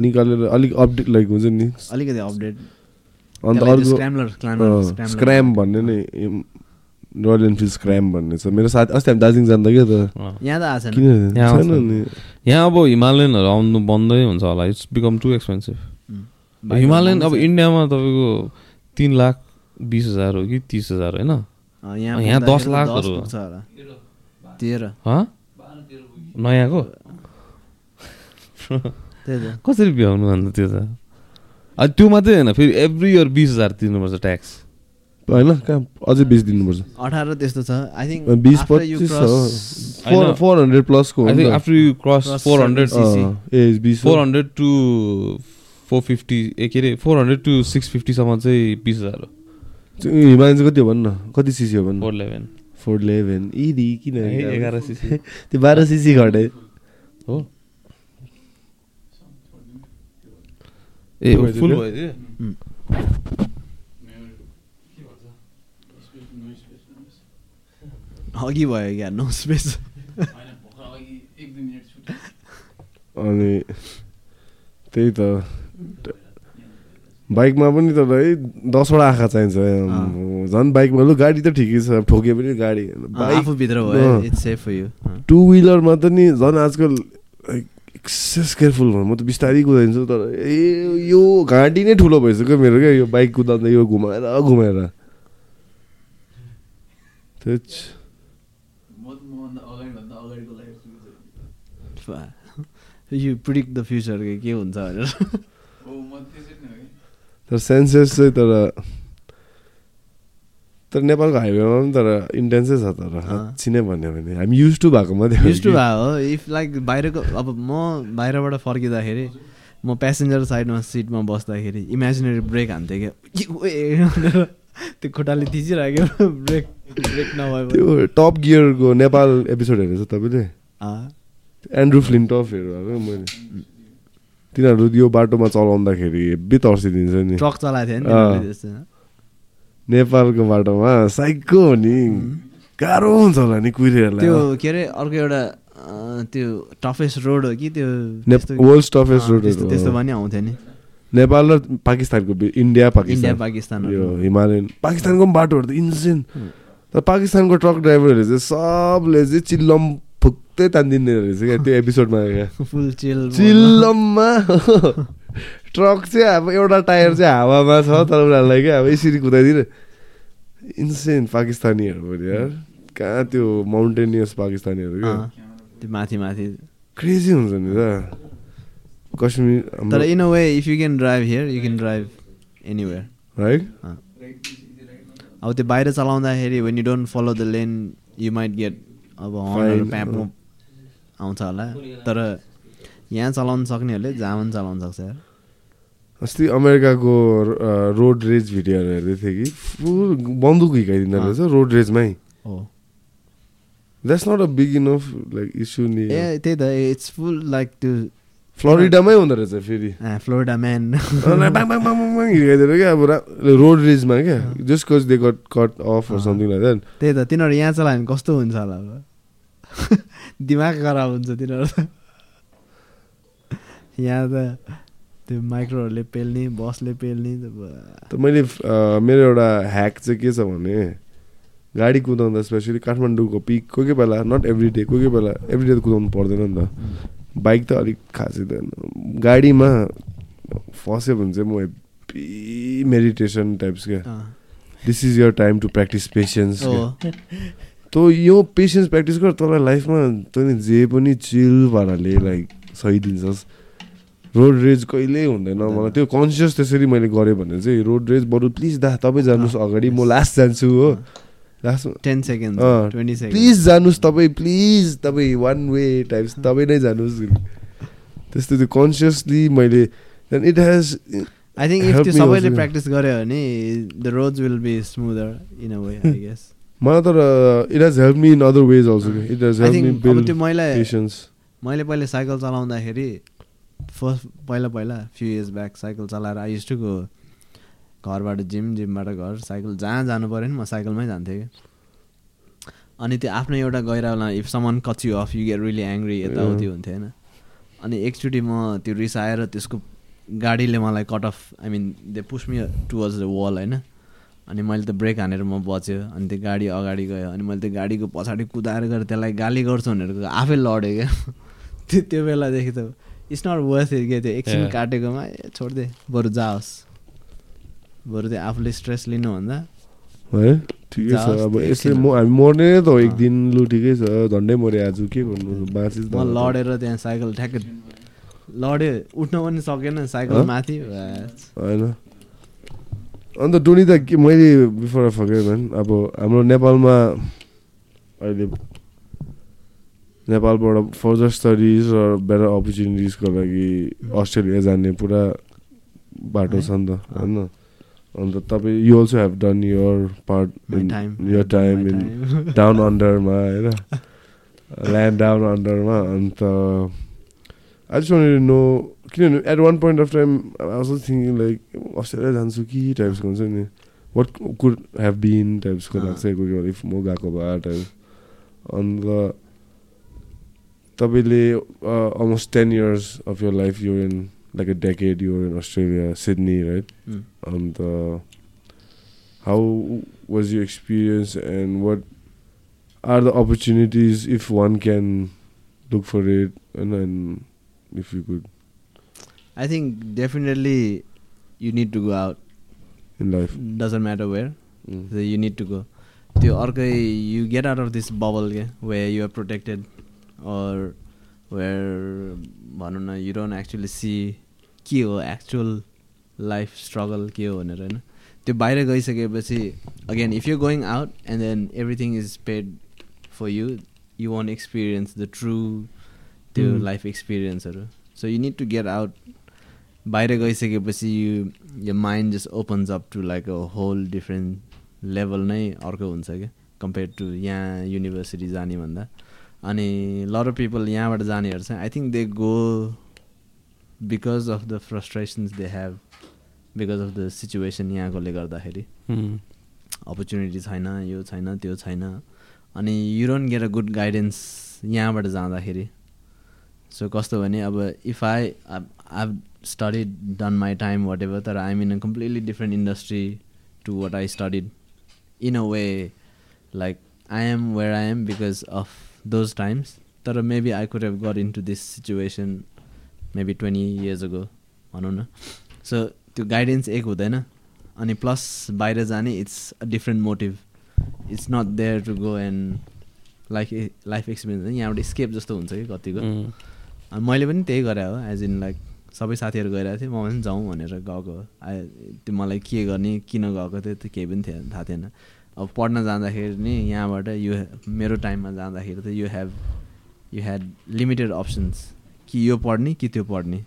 Speaker 1: निकालेर अलिक अपडेट लाइक हुन्छ नि।
Speaker 2: अलिकति अपडेट
Speaker 1: अन्त अर्को स्क्राम भन्ने नै रोयल इनफिल्ड स्क्राम भन्ने छ। मेरो साथी अस्ति हामी दार्जिलिङ जाँदा क्या त.
Speaker 2: यहाँ त छैन।
Speaker 1: नि।
Speaker 3: यहाँ अब हिमालयनहरू आउनु बन्दै हुन्छ होला। It's become too
Speaker 2: expensive.
Speaker 3: Himalayan अब इन्डियामा तपाईँको तिन लाख बिस हजार हो कि तिस हजार होइन?
Speaker 2: यहाँ
Speaker 3: दस लाखहरू।
Speaker 2: तेह्र।
Speaker 3: हँ? नयाँको? कसरी भ्याउनु अन्त त्यो त? त्यो मात्रै होइन फेरि एभ्री इयर बिस हजार तिर्नुपर्छ ट्याक्स
Speaker 1: होइन कहाँ अझै बिस दिनुपर्छ।
Speaker 2: अठार त्यस्तो छ। आई थिङ्क
Speaker 1: बिस पच्चिस फोर
Speaker 3: होइन।
Speaker 1: Four hundred प्लसको
Speaker 3: I think after you
Speaker 2: cross
Speaker 3: four
Speaker 2: hundred.
Speaker 1: ए बिस
Speaker 3: four hundred to four fifty ए के अरे फोर हन्ड्रेड टु सिक्स फिफ्टीसम्म चाहिँ बिस हजार हो।
Speaker 1: हिमालयन चाहिँ कति हो भन्नु? न कति सिसी हो भन्नु?
Speaker 3: फोर इलेभेन
Speaker 1: फोर इलेभेन इदी किन
Speaker 3: एघार सिसी
Speaker 1: त्यो बाह्र सिसी घटे
Speaker 3: हो ए फुल भयो
Speaker 2: अघि भयो क्या नो स्पेस
Speaker 1: अनि त्यही त बाइकमा पनि तर है दसवटा आँखा चाहिन्छ। झन् बाइकमा लु गाडी त ठिकै छ ठोके पनि गाडी। टु विलरमा त नि झन् आजकल एक्सेस केयरफुल भयो म त बिस्तारै कुदाइदिन्छु तर ए यो घाँटी नै ठुलो भइसक्यो मेरो क्या यो बाइक कुदाउँदा यो घुमाएर घुमाएर। त्यच
Speaker 2: यु प्रिडिक्ट द फ्युचर के हुन्छ भनेर।
Speaker 1: तर सेन्सेस चाहिँ तर तर नेपालको हाइवेमा पनि तर इन्टेन्सै छ तर। साँच्ची नै भन्यो भने। हामी युज टु भएको मात्रै
Speaker 2: युज टु
Speaker 1: कि।
Speaker 2: भयो हो। इफ लाइक बाहिरको अब म बाहिरबाट फर्किँदाखेरि म प्यासेन्जर साइडमा सिटमा बस्दाखेरि इमेजिनेरी ब्रेक हान्थेँ क्या। त्यो खुट्टाले थिचिराख्यो ब्रेक ब्रेक नभए।
Speaker 1: त्यो टप गियरको नेपाल एपिसोड हेरेको छ तपाईँले एन्ड्रु फ्लिन्टफहरू अब मैले। तिनीहरू यो बाटोमा चलाउँदाखेरि हेब्बी तर्सिदिन्छ नि।
Speaker 2: ट्रक चलाएको थियो नि।
Speaker 1: नेपालको बाटोमा साइको हो नि गाह्रो हुन्छ होला नि कुहिरेहरूलाई।
Speaker 2: त्यो के अरे अर्को एउटा त्यो टफेस्ट रोड हो कि त्यो
Speaker 1: toughest
Speaker 2: अँ,
Speaker 1: road
Speaker 2: त्यस्तो पनि आउँथ्यो नि।
Speaker 1: नेपाल र पाकिस्तानको इन्डिया पाकिस्तान।
Speaker 2: पाकिस्तान।
Speaker 1: यो हिमालयन। पाकिस्तानको पनि बाटोहरू त इन्सेन तर पाकिस्तानको ट्रक ड्राइभरहरू चाहिँ सबले चाहिँ चिल्लम फुक्तै तानिदिने रहेछ क्या त्यो एपिसोडमा
Speaker 2: फुल चिल
Speaker 1: चिल्लममा ट्रक चाहिँ अब एउटा टायर चाहिँ हावामा छ तर उनीहरूलाई क्या अब यसरी कुदाइदिने इन्सेन पाकिस्तानीहरू पनि यार कहाँ त्यो माउन्टेनियस पाकिस्तानीहरू क्या
Speaker 2: त्यो माथि माथि
Speaker 1: क्रेजी हुन्छ नि त कश्मीर
Speaker 2: तर in a way if you can drive here you can drive anywhere
Speaker 1: है
Speaker 2: अब त्यो बाहिर चलाउँदाखेरि when you don't follow the lane you might get अब हर्नहरू. प्याप आउँछ होला। तर यहाँ चलाउन सक्नेहरूले जहाँ पनि चलाउन सक्छ। यार
Speaker 1: अस्ति अमेरिकाको रोड रेज भिडियोहरू हेर्दै थिएँ कि। फुल बन्दुक हिर्काइदिँदो। रहेछ रोड रेजमै।
Speaker 2: हो।
Speaker 1: That's not a big enough like issue नि
Speaker 2: ए त्यही त इट्स फुल लाइक त्यो
Speaker 1: फ्लोरिडामै हुँदो रहेछ फेरि।
Speaker 2: फ्लोरिडा म्यान
Speaker 1: हिर्काइदिएर क्या अब रोड रेजमा क्या। Just cause they got cut
Speaker 2: off.
Speaker 1: Something like that
Speaker 2: त्यही त तिनीहरू यहाँ चलायो भने कस्तो हुन्छ होला अब? दिमाग खराब हुन्छ तिनीहरू त। यहाँ त त्यो माइक्रोहरूले पेल्ने बसले पेल्ने त
Speaker 1: मैले मेरो एउटा ह्याक चाहिँ के छ भने गाडी कुदाउँदा स्पेसली काठमाडौँको पिक कोही कोही बेला नट एभ्री डे कोही कोही बेला एभ्री डे त कुदाउनु पर्दैन नि त। बाइक त अलिक खासै त। गाडीमा फस्यो भने चाहिँ म हेप्पी मेडिटेसन टाइप्स क्या। This is your time to practise patience
Speaker 2: हो।
Speaker 1: तँ यो पेसेन्स प्र्याक्टिस गर तँलाई लाइफमा तैँले जे पनि चिल पाराले लाइक सहिदिन्छस् रोड रेज कहिल्यै हुँदैन मलाई। त्यो कन्सियस त्यसरी मैले गरेँ भने चाहिँ रोड रेज बरु प्लिज दा तपाईँ जानुहोस् अगाडि म लास्ट जान्छु हो। लास्टमा
Speaker 2: टेन सेकेन्ड सेकेन्ड
Speaker 1: प्लिज जानुहोस् तपाईँ प्लिज तपाईँ वान वे टाइप्स तपाईँ नै जानुहोस्। त्यस्तो त्यो कन्सियसली मैले इट हेज
Speaker 2: आई थिङ्क सबैले. प्र्याक्टिस गर्यो भने the roads will be smoother in a way I guess
Speaker 1: मलाई तर it has help me in other ways
Speaker 2: also
Speaker 1: it has
Speaker 2: help me
Speaker 1: build
Speaker 2: त्यो मैले मैले पहिले साइकल चलाउँदाखेरि फर्स्ट पहिला पहिला फ्यु इयर्स ब्याक साइकल चलाएर आई टु गो घरबाट जिम जिमबाट घर साइकल जहाँ जानु पऱ्यो नि म साइकलमै जान्थेँ कि अनि त्यो आफ्नो एउटा गइरहला if someone catch you off you get really angry यताउति हुन्थ्यो होइन अनि एकचोटि म त्यो रिसाएर त्यसको गाडीले मलाई cut off I mean they push me towards the wall होइन? अनि मैले त ब्रेक हानेर म बच्यो अनि त्यो गाडी अगाडि गयो अनि मैले त्यो गाडीको पछाडि कुदाएर गएर त्यसलाई गाली गर्छु भनेर आफै लडेँ क्या। त्यो त्यो बेलादेखि त इट्स नट वर्थ इट क्या त्यो एकछिन. काटेकोमा ए छोडिदे बरु जाओस्। बरु त्यो आफूले स्ट्रेस लिनुभन्दा।
Speaker 1: है? ठिकै छ। अब यसले। म हामी मर्ने त हो एक। दिन लु ठिकै छ। झन्डै मऱ्यो आज के गर्नु? बाँचिस
Speaker 2: म लडेर त्यहाँ साइकल ठ्याक्कै लड्यो उठ्न पनि सकेन साइकल? माथि।
Speaker 1: होइन। अन्त टोनी त के मैले बिफोर फके भन् अब हाम्रो नेपालमा अहिले नेपालबाट फर्दर स्टडिज र बेटर अपर्च्युनिटिजको लागि अस्ट्रेलिया जाने पुरा बाटो छ नि त होइन अन्त तपाईँ you also have done your
Speaker 2: part.
Speaker 1: Your
Speaker 2: time in.
Speaker 1: Down अन्डरमा होइन ल्यान्ड डाउन अन्डरमा अन्त आई जस्ट वान्टेड नो किनभने at one point of time I was thinking like Australia जान्छु कि टाइप्सको हुन्छ नि वाट कुड हेभ बिन टाइप्सको
Speaker 2: अँ।
Speaker 1: लाग्छ कोही कोही इफ म गएको भए टाइप अन्त तपाईँले almost ten years of your life you're in like a decade you're in Australia Sydney right
Speaker 2: Mm.
Speaker 1: अन्त how was you experience and what are the opportunities if one can look for it होइन and if you could
Speaker 2: I think definitely you need to go out.
Speaker 1: In life
Speaker 2: Doesn't matter where. So you need to go. त्यो अर्कै you get out of this bubble के where you are protected or where भनौँ न you don't actually see के हो actual life struggle के हो भनेर होइन त्यो बाहिर गइसकेपछि again if you're going out and then everything is paid for you you won't experience the true त्यो
Speaker 1: Mm.
Speaker 2: Life एक्सपिरियन्सहरू so you need to get out बाहिर गइसकेपछि यु यो mind just opens up to like a whole different level नै अर्को हुन्छ क्या कम्पेयर टु यहाँ युनिभर्सिटी जाने भन्दा। अनि लर अफ पिपल यहाँबाट जानेहरू चाहिँ I think they go because of the frustrations they have because of the situation यहाँकोले गर्दाखेरि। अपर्च्युनिटी छैन यो छैन त्यो छैन। अनि you don't get a good guidance यहाँबाट जाँदाखेरि। सो कस्तो भने अब if I I studied done my time what ever तर I'm in a completely different industry to what I studied in a way like I am where I am because of those times तर maybe I could have got into this situation maybe twenty years ago भनौँ न सो त्यो गाइडेन्स एक हुँदैन। अनि प्लस बाहिर जाने it's a different motive it's not there to go and life life experience यहाँबाट स्केप जस्तो हुन्छ कि कतिको। अनि मैले पनि त्यही गरेँ हो एज इन लाइक सबै साथीहरू गइरहेको थिएँ म पनि जाउँ भनेर गएको। त्यो मलाई के गर्ने किन गएको थियो त्यो केही पनि थिएन थाहा थिएन। अब पढ्न जाँदाखेरि नि यहाँबाट यु मेरो टाइममा जाँदाखेरि त you have you had limited options कि यो पढ्ने कि त्यो पढ्ने।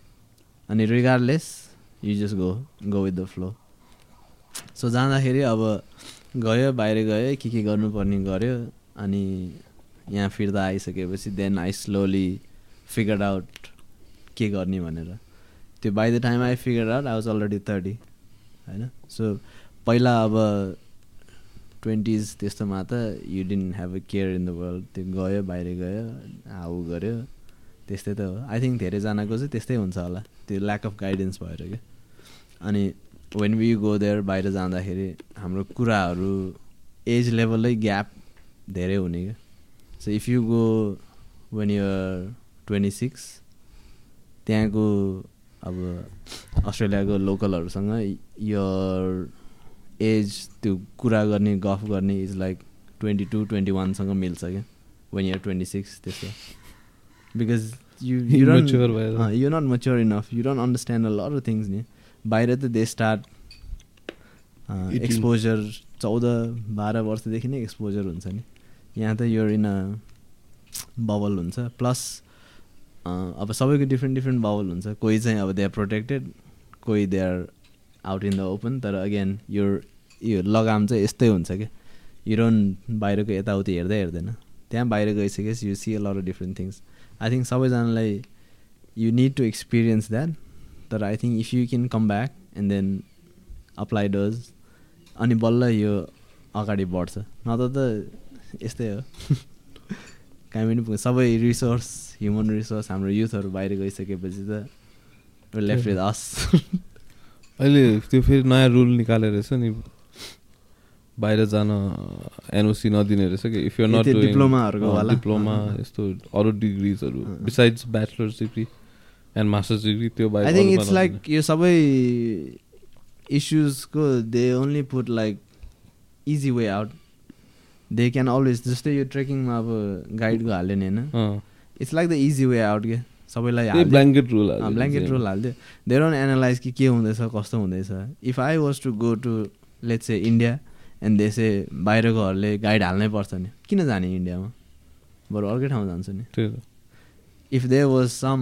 Speaker 2: अनि regardless you just go go with the flow so जाँदाखेरि अब गयो बाहिर गयो के के गर्नुपर्ने गऱ्यो। अनि यहाँ फिर्दा आइसकेपछि then I slowly figure out के गर्ने भनेर। त्यो by the time I figure out I was already thirty होइन? सो पहिला अब ट्वेन्टिज त्यस्तोमा त you didn't have a care in the world त्यो गयो बाहिर गयो हाउ गऱ्यो त्यस्तै त हो। आई थिङ्क धेरैजनाको चाहिँ त्यस्तै हुन्छ होला। त्यो ल्याक अफ गाइडेन्स भएर क्या अनि वेन वी गो देयर बाहिर जाँदाखेरि हाम्रो कुराहरू एज लेभलै ग्याप धेरै हुने क्या so if you go when you're twenty six त्यहाँको अब अस्ट्रेलियाको लोकलहरूसँग यर एज त्यो कुरा गर्ने गफ गर्ने is like twenty two twenty वानसँग मिल्छ क्या। वेन युआर ट्वेन्टी सिक्स त्यस्तो बिकज यु यु
Speaker 3: भएर।
Speaker 2: You not mature enough you don't understand a lot things नि बाहिर त दे स्टार्ट. एक्सपोजर चौध बाह्र वर्षदेखि नै एक्सपोजर हुन्छ नि यहाँ त यो इन अ बबल हुन्छ। प्लस अब सबैको डिफ्रेन्ट डिफ्रेन्ट बबल हुन्छ। कोही चाहिँ अब दे आर प्रोटेक्टेड कोही they are out in the open तर अगेन यो यो लगाम चाहिँ यस्तै हुन्छ क्या हिरोन बाहिरको यताउति हेर्दै हेर्दैन। त्यहाँ बाहिर गइसकेपछि you see a of different things I think सबैजनालाई you need to experience that तर I think if you can come back and then apply does अनि बल्ल यो अगाडि बढ्छ। नत्र त यस्तै हो। कहीँ पनि पुग्छ। सबै रिसोर्स ह्युमन रिसोर्स हाम्रो युथहरू बाहिर गइसकेपछि त लेफ्ट विथ अस
Speaker 3: अहिले त्यो फेरि नयाँ रुल निकालेर रहेछ नि बाहिर जान एनओसी नदिने रहेछ कि इफ यु नट
Speaker 2: डिप्लोमाहरूको?
Speaker 3: डिप्लोमा। यस्तो अरू डिग्रिजहरू। Besides bachelor's degree and master's degree त्यो बाहेक
Speaker 2: आई थिङ्क इट्स। लाइक यो सबै इस्युजको they only put like easy way out they can always जस्तै यो ट्रेकिङमा अब गाइडको हाल्यो नि होइन। It's like the easy way out के सबैलाई
Speaker 3: ब्ल्याङ्केट रुल
Speaker 2: ब्ल्याङ्केट रोल हालिदियो दे डोन्ट एनालाइज कि के हुँदैछ कस्तो हुँदैछ। If I was to go to let's a India and देशे बाहिरकोहरूले गाइड हाल्नै पर्छ नि। किन जाने इन्डियामा? बरु अर्कै ठाउँ जान्छ नि।
Speaker 3: त्यही त।
Speaker 2: इफ दे वाज सम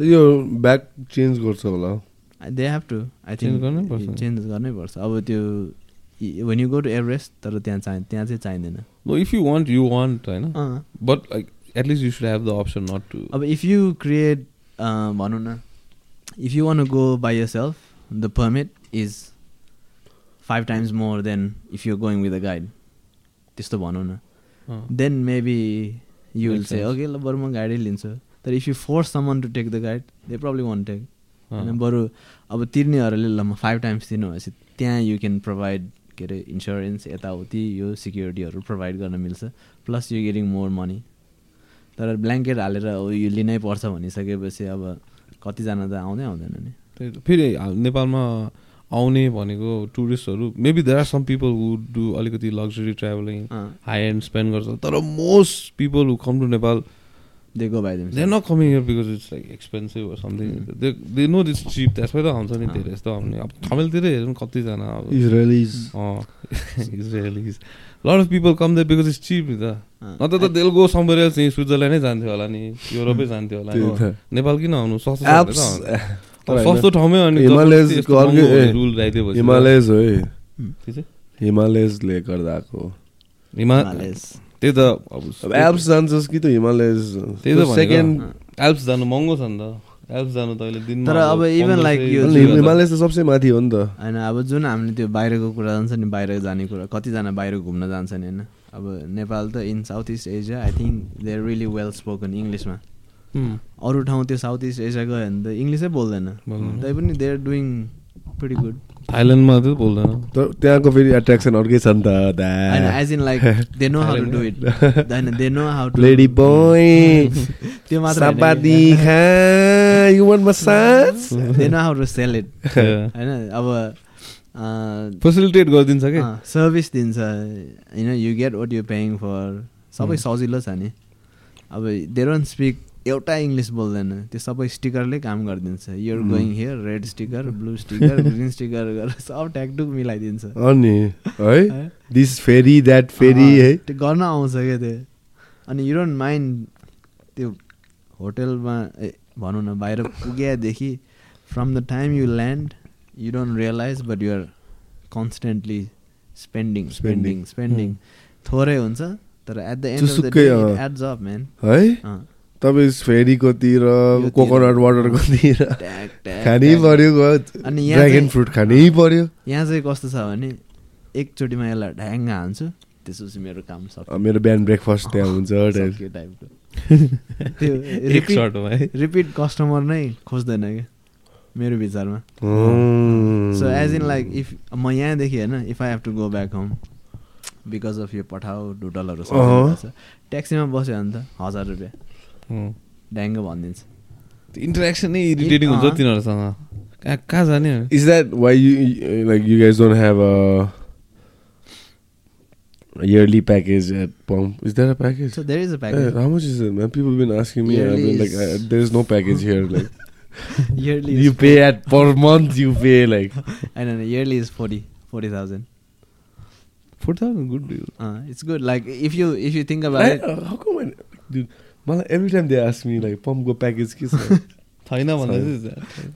Speaker 1: यो ब्याक चेन्ज गर्छ होला
Speaker 2: they have to I
Speaker 3: think.
Speaker 2: Change
Speaker 3: गर्नैपर्छ
Speaker 2: अब त्यो when you go to Everest तर त्यहाँ चाहिँ त्यहाँ चाहिँ चाहिँदैन।
Speaker 3: If you want you want होइन?
Speaker 2: But
Speaker 3: like at least you should have the option not to
Speaker 2: अब इफ यु क्रिएट भनौँ न if you one go by your self the permit is five times more than if you going with a guide त्यस्तो भनौँ न then maybe
Speaker 3: you
Speaker 2: will
Speaker 3: say.
Speaker 2: Okay ल बरु म गाइडै लिन्छु तर if you force someone to take the guide they problem one take होइन बरु अब तिर्नेहरूले ल म फाइभ टाइम्स तिर्नु भनेपछि त्यहाँ यु क्यान प्रोभाइड के अरे इन्सुरेन्स यताउति यो सिक्युरिटीहरू प्रोभाइड गर्न मिल्छ plus you getting more money तर ब्ल्याङ्केट हालेर यो लिनै पर्छ भनिसकेपछि अब कतिजना त आउँदै आउँदैन नि।
Speaker 3: फेरि हा- नेपालमा आउने भनेको टुरिस्टहरू maybe there are some people who do अलिकति luxury
Speaker 2: travelling
Speaker 3: high and spend गर्छ तर most people who come to Nepal
Speaker 2: they go by
Speaker 3: they not coming here because it's like expensive something they they know this cheap त्यसमै त आउँछ नि। धेरै जस्तो आउने अब थमेलतिरै हेरौँ कतिजना अब
Speaker 1: Israelis
Speaker 3: Israelis lot of people come they because it's cheap नि त। नत्र त देल गो समवेयर एल्स नि स्विजरल्यान्डै जान्थ्यो होला नि? युरोपै जान्थ्यो होला नि।
Speaker 1: त।
Speaker 3: नेपाल किन आउनु? सस्तो आउनु। सस्तो ठाउँमै
Speaker 1: हिमालयज ए,
Speaker 3: रुल त-
Speaker 1: हिमालयज हो? हिमालयजले गर्दा आएको
Speaker 3: हिमा
Speaker 2: हिमालयस।
Speaker 3: त्यही त अब
Speaker 1: अब एल्प्स जान्छस् कि त हिमालयज
Speaker 3: त्यही त।
Speaker 1: सेकेन्ड
Speaker 3: एल्प्स जानु महँगो छ नि त। एल्प्स जानु त अहिले दिनमा
Speaker 2: तर अब even like यो
Speaker 1: हिमालय त सबसे माथि हो नि त।
Speaker 2: होइन अब जुन हामीले त्यो बाहिरको कुरा जान्छ नि बाहिर जाने कुरा कतिजना बाहिर घुम्न जान्छ नि होइन? अब नेपाल त in South East Asia I think they are really well spoken इङ्ग्लिसमा अरू ठाउँ त्यो साउथ इस्ट एसिया गयो भने त इङ्ग्लिसै बोल्दैन।
Speaker 3: बोल्दैन।
Speaker 2: तैपनि they are doing pretty good
Speaker 3: थाइल्यान्डमा त बोल्दैन
Speaker 1: तर त्यहाँको फेरि एट्र्याक्सन अर्कै छ नि त
Speaker 2: as in like they know how to do it होइन they know how to
Speaker 1: lady boy
Speaker 2: त्यो मात्र कि।
Speaker 1: खा you want
Speaker 2: massage they know how to sell
Speaker 3: it.
Speaker 2: होइन अब
Speaker 3: फेसिलिटेट गरिदिन्छ कि
Speaker 2: सर्भिस दिन्छ होइन you get what you paying for सबै. सजिलो छ नि अब दे डोन्ट स्पिक एउटा इङ्ग्लिस बोल्दैन। त्यो सबै स्टिकरले काम गरिदिन्छ।
Speaker 1: You're.
Speaker 2: Going here red sticker blue sticker green sticker गरेर सब ट्याकटुक मिलाइदिन्छ।
Speaker 1: अनि है? दिस फेरी द्याट फेरी है?
Speaker 2: त्यो गर्न आउँछ क्या त्यो? अनि यु डोन्ट माइन्ड त्यो होटेलमा ए भनौँ न बाहिर पुगेदेखि from the time you land you don't realise but you're constantly spending spending spending थोरै हुन्छ तर
Speaker 1: at
Speaker 2: the
Speaker 1: end.
Speaker 2: Adds up man
Speaker 1: है। तपाईँ फेरीकोतिर। कोकोनट वाटरकोतिर खानै। पर्यो
Speaker 2: अनि
Speaker 1: ड्रागन फ्रुट खानै पर्यो।
Speaker 2: यहाँ चाहिँ कस्तो छ भने एकचोटिमा यसलाई ढ्याङ्ग हान्छु। त्यसपछि मेरो काम
Speaker 1: अब मेरो बिहान ब्रेकफास्ट त्यहाँ हुन्छ
Speaker 2: टाइपको त्यो
Speaker 3: एक
Speaker 2: रिपिट
Speaker 3: सर्टमा है
Speaker 2: रिपिट कस्टमर नै खोज्दैन क्या मेरो विचारमा. So as in like if म यहाँदेखि होइन if I have to go back home because of यो पठाउ डुडलहरू। छ ट्याक्सीमा बस्यो भने त हजार रुपियाँ। ड्याङ्ग भनिदिन्छ
Speaker 3: इन्टरेक्सन नै इरिटेटिङ हुन्छ
Speaker 2: अँ।
Speaker 3: तिनीहरूसँग कहाँ कहाँ जाने
Speaker 1: Is that why you you- like you guys don't have a, a yearly package at Pump? Is there a package?
Speaker 2: So there is a
Speaker 1: Eh,
Speaker 2: package
Speaker 1: how much is it, man? People have been asking me. I've
Speaker 2: Yearly
Speaker 1: been like,
Speaker 2: is-
Speaker 1: uh, there's no package here. Like,
Speaker 2: yearly
Speaker 1: you pay at per month. You pay like.
Speaker 2: होइन yearly is forty forty thousand
Speaker 3: four thousand good deal
Speaker 2: it's good like if you if you think about
Speaker 1: I,
Speaker 2: it
Speaker 1: uh, how come I, dude? मलाई every time they ask me like pump go package के छ
Speaker 3: छैन भन्दा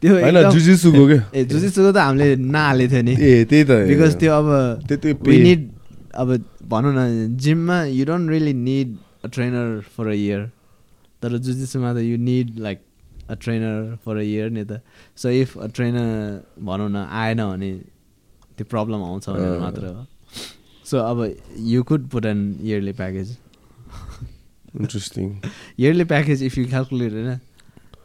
Speaker 2: त्यो
Speaker 1: होइन जुजिसुको क्या
Speaker 2: ए जुजिसुको त हामीले नहालेको थियो नि
Speaker 1: ए त्यही त
Speaker 2: बिकज त्यो अब
Speaker 1: त्यो
Speaker 2: निड अब भनौँ न जिममा you don't really need a trainer for a year तर जुजिसुमा त you need like a trainer for a year नि त. सो इफ अ ट्रेनर भनौँ न आएन भने त्यो प्रब्लम आउँछ भनेर। मात्र हो। सो अब you could put an yearly package
Speaker 1: interesting
Speaker 2: yearly package if you calculate होइन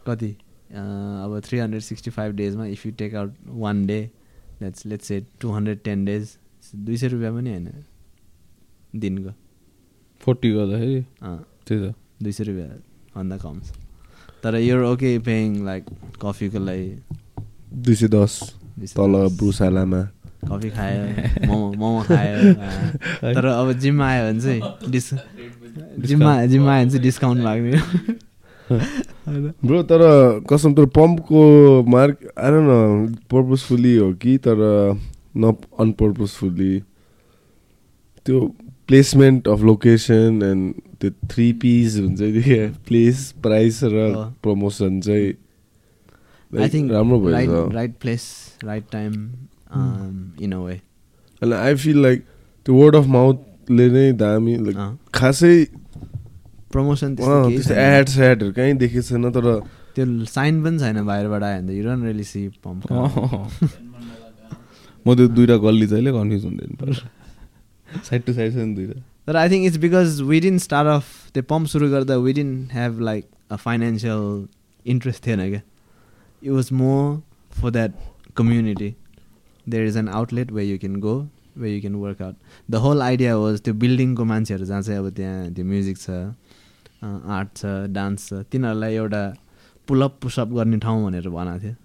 Speaker 2: कति? अब three hundred sixty five डेजमा if you take out one day that's let's say two hundred ten days दुई सय रुपियाँ पनि होइन? दिनको।
Speaker 3: फोर्टी गर्दाखेरि? त्यही त।
Speaker 2: दुई सय रुपियाँ भन्दा कम छ। तर यो ओके पेइङ लाइक कफीको लागि।
Speaker 1: दुई सय दस। तल। ब्रुसालामा
Speaker 2: कफी खायो मोमो मोमो खायो। तर अब जिममा आयो भने चाहिँ डिस् जिममा जिममा आयो भने चाहिँ डिस्काउन्ट लाग्ने?
Speaker 1: ब्रो तर कसम तर पम्पको मार्क आएर न पर्पजफुल्ली हो कि तर न अनपर्पजफुल्ली त्यो प्लेसमेन्ट अफ लोकेसन एन्ड त्यो थ्री पिस हुन्छ नि प्लेस प्राइस र। प्रमोसन चाहिँ
Speaker 2: आई
Speaker 1: like
Speaker 2: थिङ्क
Speaker 1: राम्रो
Speaker 2: राइट
Speaker 1: भएछ
Speaker 2: right place right time in a way
Speaker 1: अनि आई फिल लाइक त्यो वर्ड अफ माउथले नै दामी। खासै
Speaker 2: प्रमोसन
Speaker 1: त्यस्तो एड सेडहरू कहीँ देखेको छैन। तर
Speaker 2: त्यो साइन पनि छैन बाहिरबाट आयो भने त you don't really see pump
Speaker 3: म त्यो दुइटा गल्ली जहिले कन्फ्युज हुँदैन साइड टु साइड छ नि दुइटा
Speaker 2: तर I think it's because we didn't start off त्यो पम्प सुरु गर्दा we didn't have like a financial interest थिएन क्या it was more for that community there is an outlet way you can go way you can work out the whole idea was त्यो बिल्डिङको मान्छेहरू जहाँ चाहिँ अब त्यहाँ त्यो म्युजिक छ आर्ट छ डान्स छ तिनीहरूलाई एउटा पुलअप पुसअप गर्ने ठाउँ भनेर बनाएको थियो.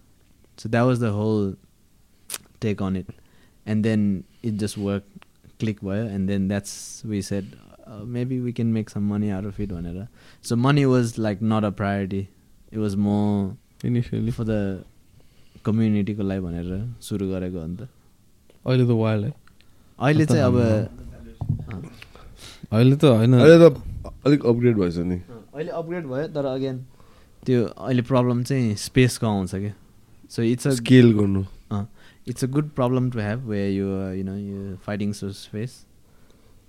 Speaker 2: So that was the whole take on it and then it just work click भयो and then that's we said maybe we can make some money off it भनेर. So money was like not a priority it was more
Speaker 3: initially
Speaker 2: for the कम्युनिटीको लागि भनेर सुरु गरेको अन्त।
Speaker 3: अहिले त वाइल्ड है।
Speaker 2: अहिले चाहिँ अब
Speaker 3: अहिले त होइन।
Speaker 1: अहिले त अलिक अपग्रेड भएछ नि।
Speaker 2: अहिले अपग्रेड भयो तर अगेन त्यो अहिले प्रब्लम चाहिँ स्पेसको आउँछ क्या? सो इट्स अ
Speaker 1: स्केल गर्नु।
Speaker 2: It's a good problem to have way you you know you fighting so space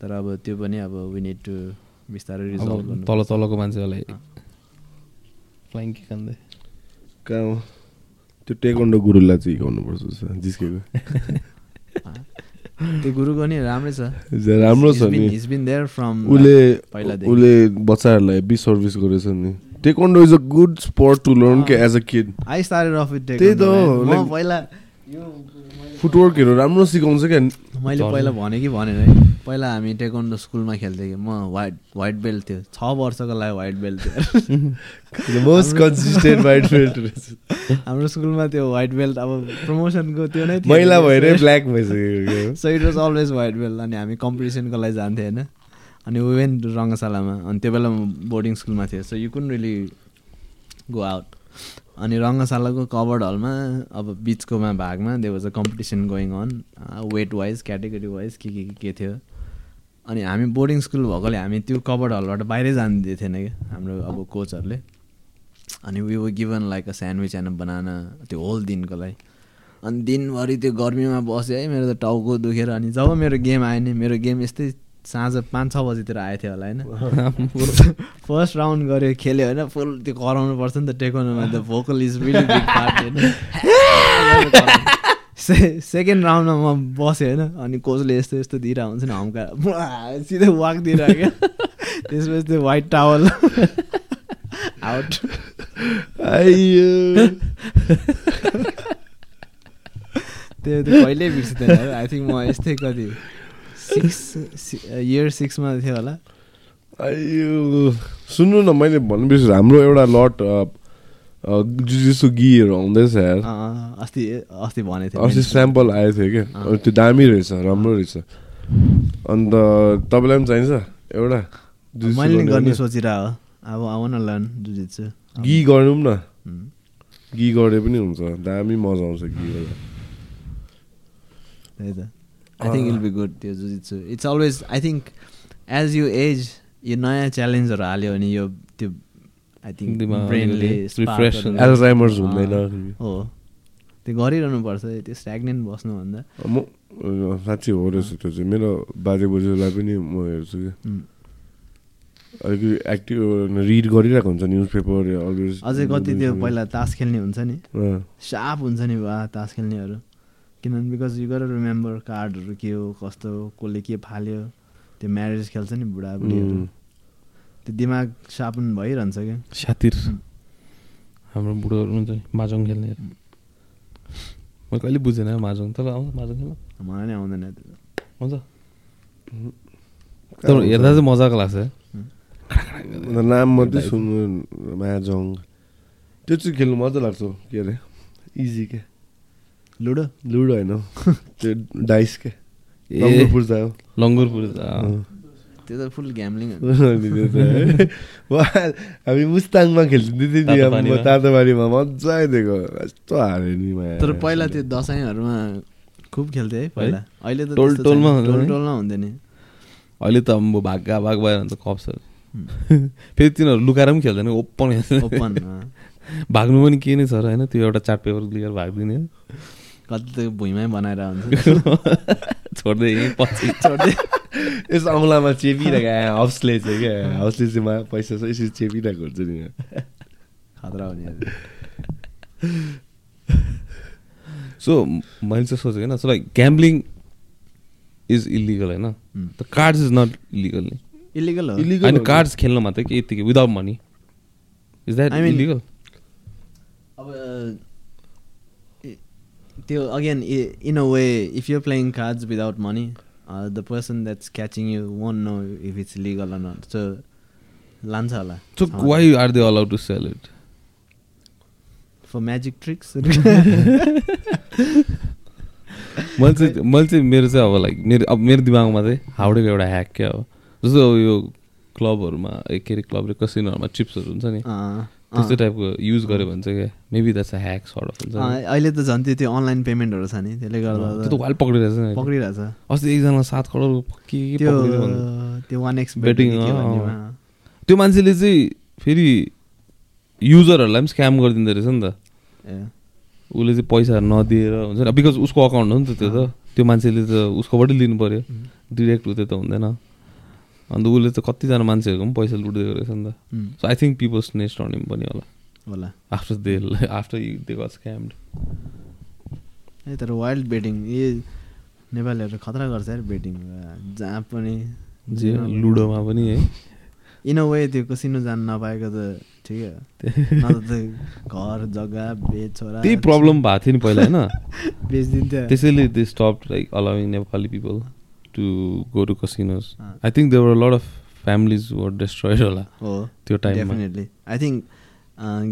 Speaker 2: तर अब त्यो पनि अब वी निड टु बिस्तारै रिजल्भ
Speaker 3: तल तलको मान्छेहरूलाई। फ्लाइङ के खाँदै
Speaker 1: कहाँ त्यो टेकन्डो गुरुलाई चाहिँ जस्तो जिस्केको।
Speaker 2: त्यो गुरुको नि राम्रै छ।
Speaker 1: राम्रो छ नि।
Speaker 2: हिज बिन देयर फ्रम
Speaker 1: उसले। उसले बच्चाहरूलाई हेभी सर्भिस गरेछ नि। Taekwondo is a good sport to learn के as a kid
Speaker 2: I started off it
Speaker 1: त्यही त
Speaker 2: पहिला
Speaker 1: फुटवर्कहरू राम्रो सिकाउँछ क्या।
Speaker 2: मैले। पहिला भने कि भनेन है। पहिला हामी टेक्वान्डो स्कुलमा खेल्थ्यौँ कि म वाइट वाइट बेल्ट थियो। छ वर्षको लागि वाइट बेल्ट थियो।
Speaker 1: मोस्ट कन्सिस्टेन्ट वाइट बेल्ट
Speaker 2: हाम्रो स्कुलमा त्यो वाइट बेल्ट अब प्रमोसनको त्यो नै
Speaker 1: मैला भएरै ब्ल्याक भइसक्यो
Speaker 2: so it was always white belt अनि हामी कम्पिटिसनको लागि जान्थ्यो होइन? अनि वेन रङ्गशालामा अनि त्यो बेला म बोर्डिङ स्कुलमा थिएँ। So you couldn't really go out अनि रङ्गशालाको कभर्ड हलमा अब बिचकोमा भागमा they was a competition going on weight wise category wise के के के थियो। अनि हामी बोर्डिङ स्कुल भएकोले हामी त्यो कभर्ड हलबाट बाहिरै जानु दिएको थिएन क्या हाम्रो अब कोचहरूले अनि we were given like a sandwich and banana त्यो होल दिनको लागि। अनि दिनभरि त्यो गर्मीमा बसेँ है मेरो त टाउको दुखेर अनि जब मेरो गेम आयो नि मेरो गेम यस्तै साँझ पाँच छ बजीतिर आएको थियो होला होइन? फर्स्ट राउन्ड गऱ्यो खेल्यो होइन? फुल त्यो कराउनु पर्छ नि त टेकोनमा त vocal is really big part होइन से सेकेन्ड राउन्डमा म बसेँ होइन अनि कोचले यस्तो यस्तो दिइरहेको हुन्छ नि हम्का सिधै वाक दिइरहेको क्या। त्यसपछि त्यो वाइट टावल आउट
Speaker 1: आइयो।
Speaker 2: त्यो त्यो कहिल्यै बिर्सिँदैन आई थिङ्क म यस्तै कति सिक्स इयर सिक्समा थियो होला।
Speaker 1: सुन्नु न मैले भन्नु बिर्सेँ। हाम्रो एउटा लट जुजिसो गीहरू आउँदैछ यार
Speaker 2: अस्ति अस्ति भनेको थियो
Speaker 1: अस्ति स्याम्पल आएको थियो क्या त्यो दामी रहेछ राम्रो रहेछ। अन्त तपाईँलाई पनि चाहिन्छ एउटा
Speaker 2: मैले गर्ने सोचिरहेको अब आउन लर्न जुजित्सु।
Speaker 1: गी गरौँ न. गी गरे पनि हुन्छ। दामी मजा आउँछ गी गर्दा
Speaker 2: त्यही त। I think I'll be good त्यो jujitsu. It's always I think as you as यो नयाँ च्यालेन्जहरू हाल्यो भने यो आई थिङ्क।
Speaker 1: एल्जाइमर्स हुँदैन
Speaker 2: हो त्यो गरिरहनु पर्छ त्यो स्ट्याग्नेन्ट बस्नुभन्दा।
Speaker 1: म साँच्चै हो रहेछ त्यो चाहिँ। मेरो बाजे बोजूलाई पनि म हेर्छु कि। अलिकति एक्टिभ रिड गरिरहेको हुन्छ न्युज पेपर
Speaker 2: अझै कति त्यो पहिला तास खेल्ने हुन्छ नि। साप हुन्छ नि बा तास खेल्नेहरू। किनभने बिकज यु गर रिमेम्बर कार्डहरू के हो कस्तो हो कसले के फाल्यो। त्यो म्यारेज खेल्छ नि बुढाबुढीहरू। त्यो दिमाग सापुन भइरहन्छ क्या।
Speaker 3: सातिर. हाम्रो बुढोहरू हुन्छ नि माजङ खेल्ने। मैले कहिले बुझेन माजङ। तर आउँछ माजङ खेल्न?
Speaker 2: मलाई नै आउँदैन त्यो।
Speaker 3: आउँछ तर हेर्दा चाहिँ मजाको लाग्छ।
Speaker 1: नाम मात्रै सुन्नु माजङ। त्यो चाहिँ खेल्नु मजा लाग्छ के अरे? इजी के?
Speaker 2: लुडो?
Speaker 1: लुडो होइन। त्यो डाइस के?
Speaker 3: ए।
Speaker 1: लङ्गुर पूर्जा हो
Speaker 3: लङ्गुरपुर
Speaker 1: अँ।
Speaker 2: त्यो त फुल ग्याम्लिङ
Speaker 1: हामी मुस्ताङमा खेल्थ्यौँ नि
Speaker 3: तातो पानीमा।
Speaker 1: तातोबारीमा मजा आइदिएको यस्तो हारे नि।
Speaker 2: तर पहिला त्यो दसैँहरूमा खुब खेल्थ्यो है पहिला अहिले त
Speaker 3: टोल- टोलमा
Speaker 2: टोल
Speaker 3: नि?
Speaker 2: टोलमा हुन्थ्यो नि
Speaker 3: अहिले त अब भाग्गा भाग भएर हुन्छ कप्सहरू फेरि तिनीहरू लुकाएर पनि खेल्दैन ओपन
Speaker 2: ओपन
Speaker 3: भाग्नु पनि के नै छ र होइन त्यो एउटा चार्ट पेपर लिएर भागिदिने
Speaker 2: कति त भुइँमै बनाएर हुन्छ
Speaker 3: छोड्दै पछि।
Speaker 2: छोड्दै।
Speaker 1: यस औँलामा चेपिरहेको हाउसले चाहिँ क्या हाउसले चाहिँ मा पैसा छ यसरी चेपिरहेको हुन्छ नि।
Speaker 2: खतरा हुने
Speaker 3: सो मैले चाहिँ सोचेको होइन so like gambling is illegal होइन. The cards is not illegal नि।
Speaker 2: इलिगल हो।
Speaker 3: होइन
Speaker 1: हो।
Speaker 3: कार्ड्स खेल्न मात्रै कि यत्तिकै without money
Speaker 2: is that
Speaker 3: illegal
Speaker 2: अब त्यो again in a way if you're playing cards without money the person that's catching you won't know if it's legal or not so लान्छ होला
Speaker 3: so why are they allowed to sell it
Speaker 2: for magic tricks
Speaker 3: मैले चाहिँ मैले चाहिँ मेरो चाहिँ अब लाइक मेरो अब मेरो दिमागमा चाहिँ हाउडेको एउटा ह्याक क्या हो जस्तो अब यो क्लबहरूमा के अरे क्लब र कसिनोहरूमा चिप्सहरू हुन्छ नि त्यस्तो टाइपको युज गर्यो भने चाहिँ क्या maybe that's a hack sort of हुन्छ।
Speaker 2: अहिले त झन् त्यो त्यो अनलाइन पेमेन्टहरू छ नि त्यसले
Speaker 3: त्यो
Speaker 2: गर्दा
Speaker 3: त वाइल पक्रिरहेछ
Speaker 2: पक्रिरहेछ।
Speaker 3: अस्ति एकजना सात करोड के
Speaker 2: त्यो त्यो वान एक्स बेटिङ।
Speaker 3: त्यो मान्छेले चाहिँ फेरि युजरहरूलाई पनि स्क्याम गरिदिँदो रहेछ नि त। उसले चाहिँ पैसा नदिएर हुन्छ नि। बिकज उसको अकाउन्ट हो नि त त्यो त। त्यो मान्छेले त उसकोबाटै लिनु पऱ्यो डिरेक्ट त्यो त हुँदैन। अन्त उसले त कतिजना मान्छेहरूको पनि पैसा लुटिदिएको रहेछ नि त। So I think people snitched on him पनि होला।
Speaker 2: होला।
Speaker 3: After they after they got scammed
Speaker 2: है तर वाइल्ड बेटिङ ए नेपालीहरू खतरा गर्छ यार बेटिङ जहाँ पनि
Speaker 3: जे लुडोमा पनि है।
Speaker 2: इन अ वे त्यो कसिनो जान नपाएको त ठिकै हो। घर जग्गा बेच छोरा
Speaker 3: त्यही प्रब्लम भएको थियो नि पहिला होइन?
Speaker 2: बेचिदिन्थ्यो।
Speaker 3: त्यसैले they stop like allowing Nepali people to go to casinos.
Speaker 2: I
Speaker 3: think there were lot of families were destroyed होला
Speaker 2: हो
Speaker 3: त्यो टाइममा
Speaker 2: definitely I think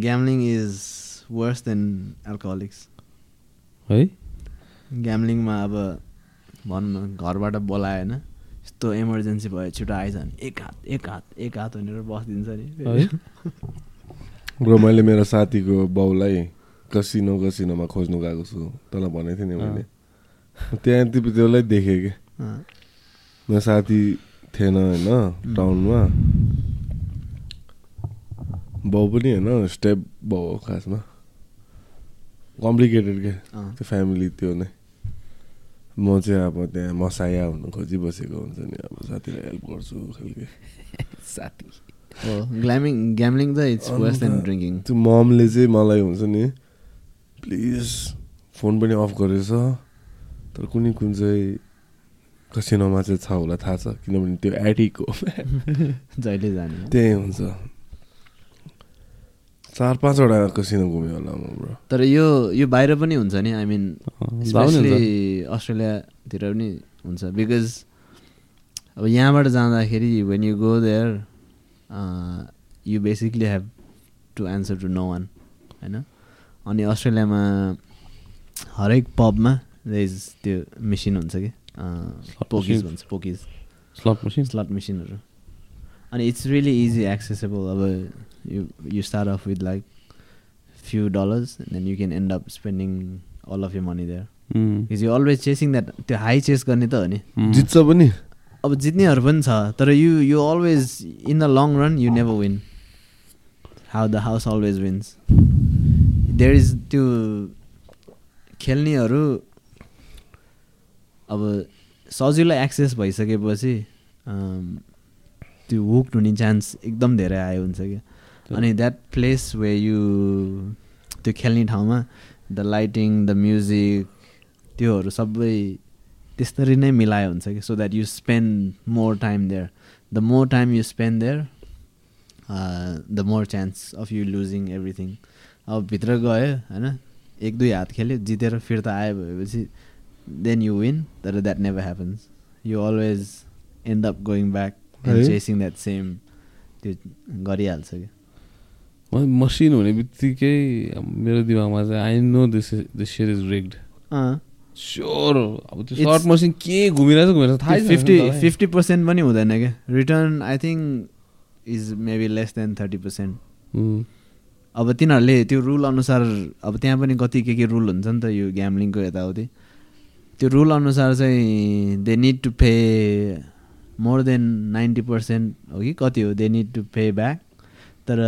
Speaker 2: gambling is worse than alcoholics
Speaker 3: है
Speaker 2: ग्यामलिङमा अब भनौँ न घरबाट बोलायो होइन यस्तो इमर्जेन्सी भयो छिटो आइज भने एक हात एक हात एक हात भनेर बसिदिन्छ नि।
Speaker 1: ब्रो मैले मेरो साथीको बाउलाई कसिनो कसिनोमा खोज्नु गएको छु तँलाई भनेको थिएँ नि मैले। त्यहाँ त्यसलाई देखेँ कि?
Speaker 2: अँ,
Speaker 1: मेरो साथी थिएन होइन टाउनमा। बाउ पनि होइन स्टेप बाउ हो खासमा। कम्प्लिकेटेड के। त्यो फ्यामिली त्यो नै। म चाहिँ अब त्यहाँ मसाया हुनु खोजिबसेको हुन्छ नि अब साथीलाई हेल्प गर्छु खालके।
Speaker 3: साथी।
Speaker 2: ग्ल्यामिङ ग्यामलिङ त इट्स वर्स देन ड्रिङ्किङ
Speaker 1: त्यो ममले चाहिँ मलाई हुन्छ नि प्लिज फोन पनि अफ गरेछ। तर कुनै कुन चाहिँ कसिनोमा चाहिँ छ होला थाहा छ किनभने त्यो एडिक हो।
Speaker 2: जहिले जाने।
Speaker 1: त्यही हुन्छ। चार पाँचवटा कसिनो घुम्यो होला म ब्रो
Speaker 2: तर यो यो बाहिर पनि हुन्छ नि आई मिन स्पेसली अस्ट्रेलियातिर पनि हुन्छ। बिकज अब यहाँबाट जाँदाखेरि when you go there you basically have to answer to no one होइन? अनि अस्ट्रेलियामा हरेक पबमा इज त्यो मेसिन हुन्छ कि? पोकिज. भन्छ पोकिज
Speaker 3: स्लट मसिन
Speaker 2: स्लट मेसिनहरू अनि इट्स रियली इजी एक्सेसेबल अब you you start off with like few dollars then you can end up spending all of you money there is you always chasing that त्यो हाई चेस गर्ने त हो नि?
Speaker 1: जित्छ पनि?
Speaker 2: अब जित्नेहरू पनि छ तर you you always in the long run you never win how the house always wins there is त्यो खेल्नेहरू अब सजिलो एक्सेस भइसकेपछि त्यो हुक हुने चान्स एकदम धेरै आयो हुन्छ क्या। अनि द्याट प्लेस वे यु त्यो खेल्ने ठाउँमा द लाइटिङ द म्युजिक त्योहरू सबै त्यसरी नै मिलायो हुन्छ कि। So that you spend more time there the more time you spend there the more chance of you losing everything अब भित्र गयो होइन एक दुई हात खेल्यो जितेर फिर्ता आयो भएपछि देन यु विन तर that never happens you always end up going back
Speaker 1: है?
Speaker 2: एन्ड चेसिङ द्याट सेम त्यो गरिहाल्छ
Speaker 3: म मसिन हुने बित्तिकै मेरो दिमागमा चाहिँ I know this this share is
Speaker 2: rigged
Speaker 3: sure अब त्यो सर्ट मसिन के घुमिरहेछ घुमिरहेछ थाहै
Speaker 2: फिफ्टी फिफ्टी पर्सेन्ट पनि हुँदैन क्या return I think is maybe less than thirty
Speaker 3: percent
Speaker 2: अब तिनीहरूले त्यो रुल अनुसार अब त्यहाँ पनि कति के के रुल हुन्छ नि त यो ग्याम्लिङको यताउति। त्यो रुल अनुसार चाहिँ they need to pay more than ninety percent हो कि कति हो they need to pay back तर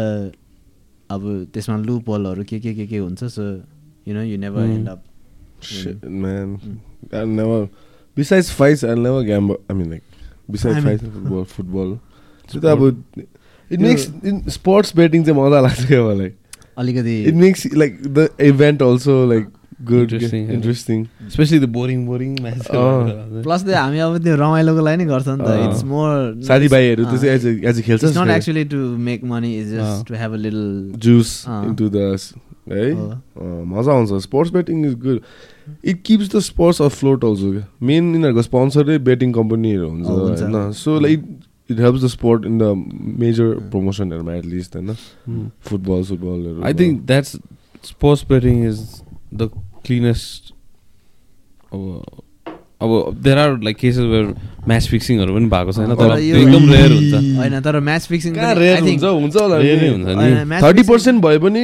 Speaker 2: अब त्यसमा लुप होलहरू के के के के हुन्छ so you know you never
Speaker 3: Hmm.
Speaker 1: End up fights, I'll never gamble. I mean, like, besides
Speaker 2: I mean-
Speaker 1: fights, football, football. So that would. It makes in sports betting चाहिँ मजा लाग्छ क्या मलाई
Speaker 2: अलिकति
Speaker 1: It makes like the event also like good,
Speaker 3: Interesting, yeah.
Speaker 1: interesting.
Speaker 3: Specially the boring
Speaker 1: boring.
Speaker 2: Plus त्यो हामी अब त्यो रमाइलोको लागि नै गर्छ नि त। इट्स मोर
Speaker 1: साथीभाइहरू त्यसै एज एज खेल्छ
Speaker 2: not actually to make
Speaker 3: money
Speaker 2: is. Just to have a
Speaker 1: little
Speaker 2: juice.
Speaker 1: Into the है मजा आउँछ sports betting is good it keeps the sports off float also क्या मेन यिनीहरूको स्पोन्सरै बेटिङ कम्पनीहरू हुन्छ। होइन so like it helps the sport in the major प्रमोसनहरूमा at least होइन फुटबल फुटबलहरू
Speaker 3: I think that's sports betting is the cleanest अब अब there are like cases where match फिक्सिङहरू पनि भएको छैन तर एकदम रेयर हुन्छ।
Speaker 2: होइन तर म्याच फिक्सिङ
Speaker 1: कहाँ रेयर हुन्छ हुन्छ होला
Speaker 3: Rare नै। हुन्छ नि।
Speaker 1: थर्टी
Speaker 2: fixing-
Speaker 1: पर्सेन्ट भए पनि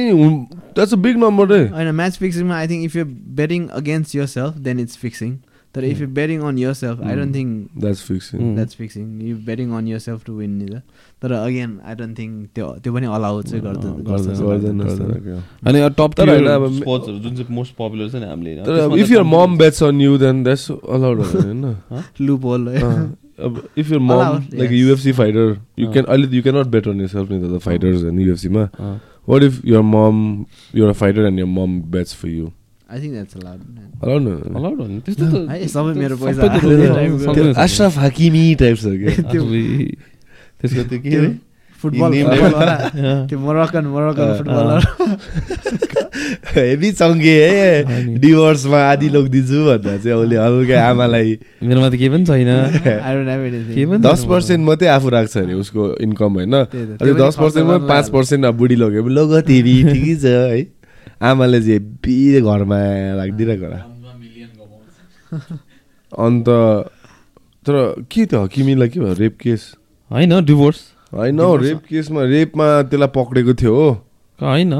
Speaker 1: द्याट्स अ बिग नम्बर रे।
Speaker 2: होइन match फिक्सिङमा I think if you betting against yourself then it's fixing तर if you betting on yourself I
Speaker 1: don't think
Speaker 3: that's
Speaker 2: fixing. That's fixing you betting on yourself to win नि त तर अगेन आई डोन्ट थिङ्क त्यो त्यो पनि अलाउ चाहिँ गर्दैन
Speaker 3: अनि टप
Speaker 1: तर होइन, अब-
Speaker 3: स्पोर्ट्सहरू जुन चाहिँ मोस्ट पपुलर छ नि हामीले
Speaker 1: तर if your mom bets on you then that's allowed होइन
Speaker 2: लुप होल
Speaker 1: अब if your
Speaker 2: mom
Speaker 1: like. UFC fighter
Speaker 3: you.
Speaker 1: Can अहिले you cannot bet on yourself नि त फाइटर्स होइन युएफसीमा। What if your mom you're fighter and your mom
Speaker 2: bets for you I
Speaker 1: think that's
Speaker 3: allowed allowed त्यस्तो त
Speaker 2: सबै मेरो पैसा
Speaker 1: अश्रफ हाकिमी टाइप छ क्या
Speaker 2: त्यो-
Speaker 3: आफै- त्यसको त्यो के अरे
Speaker 2: फुटबल
Speaker 3: Name
Speaker 2: फुटबलवाला,
Speaker 3: अँ।
Speaker 2: त्यो मोरक्कन मोरक्कन
Speaker 1: अँ,
Speaker 2: फुटबलर
Speaker 1: हेभी चङ्गे है डिभोर्समा आधी लगिदिन्छु भन्दा चाहिँ उसले हल्का आमालाई
Speaker 3: मेरोमा त केही पनि छैन
Speaker 1: दस पर्सेन्ट मात्रै आफू राख्छ अरे उसको इन्कम होइन दस पर्सेन्टमा पाँच पर्सेन्ट अब बुढी लग्यो भने लग तिमी ठिकै छ है आमाले चाहिँ हेब्बी घरमा राखिदिरहेको होला। अन्त तर के त्यो हकिमीलाई के भयो? Rape case?
Speaker 3: होइन डिभोर्स
Speaker 1: होइन हौ रेप केसमा रेपमा त्यसलाई पक्रेको थियो हो।
Speaker 3: होइन।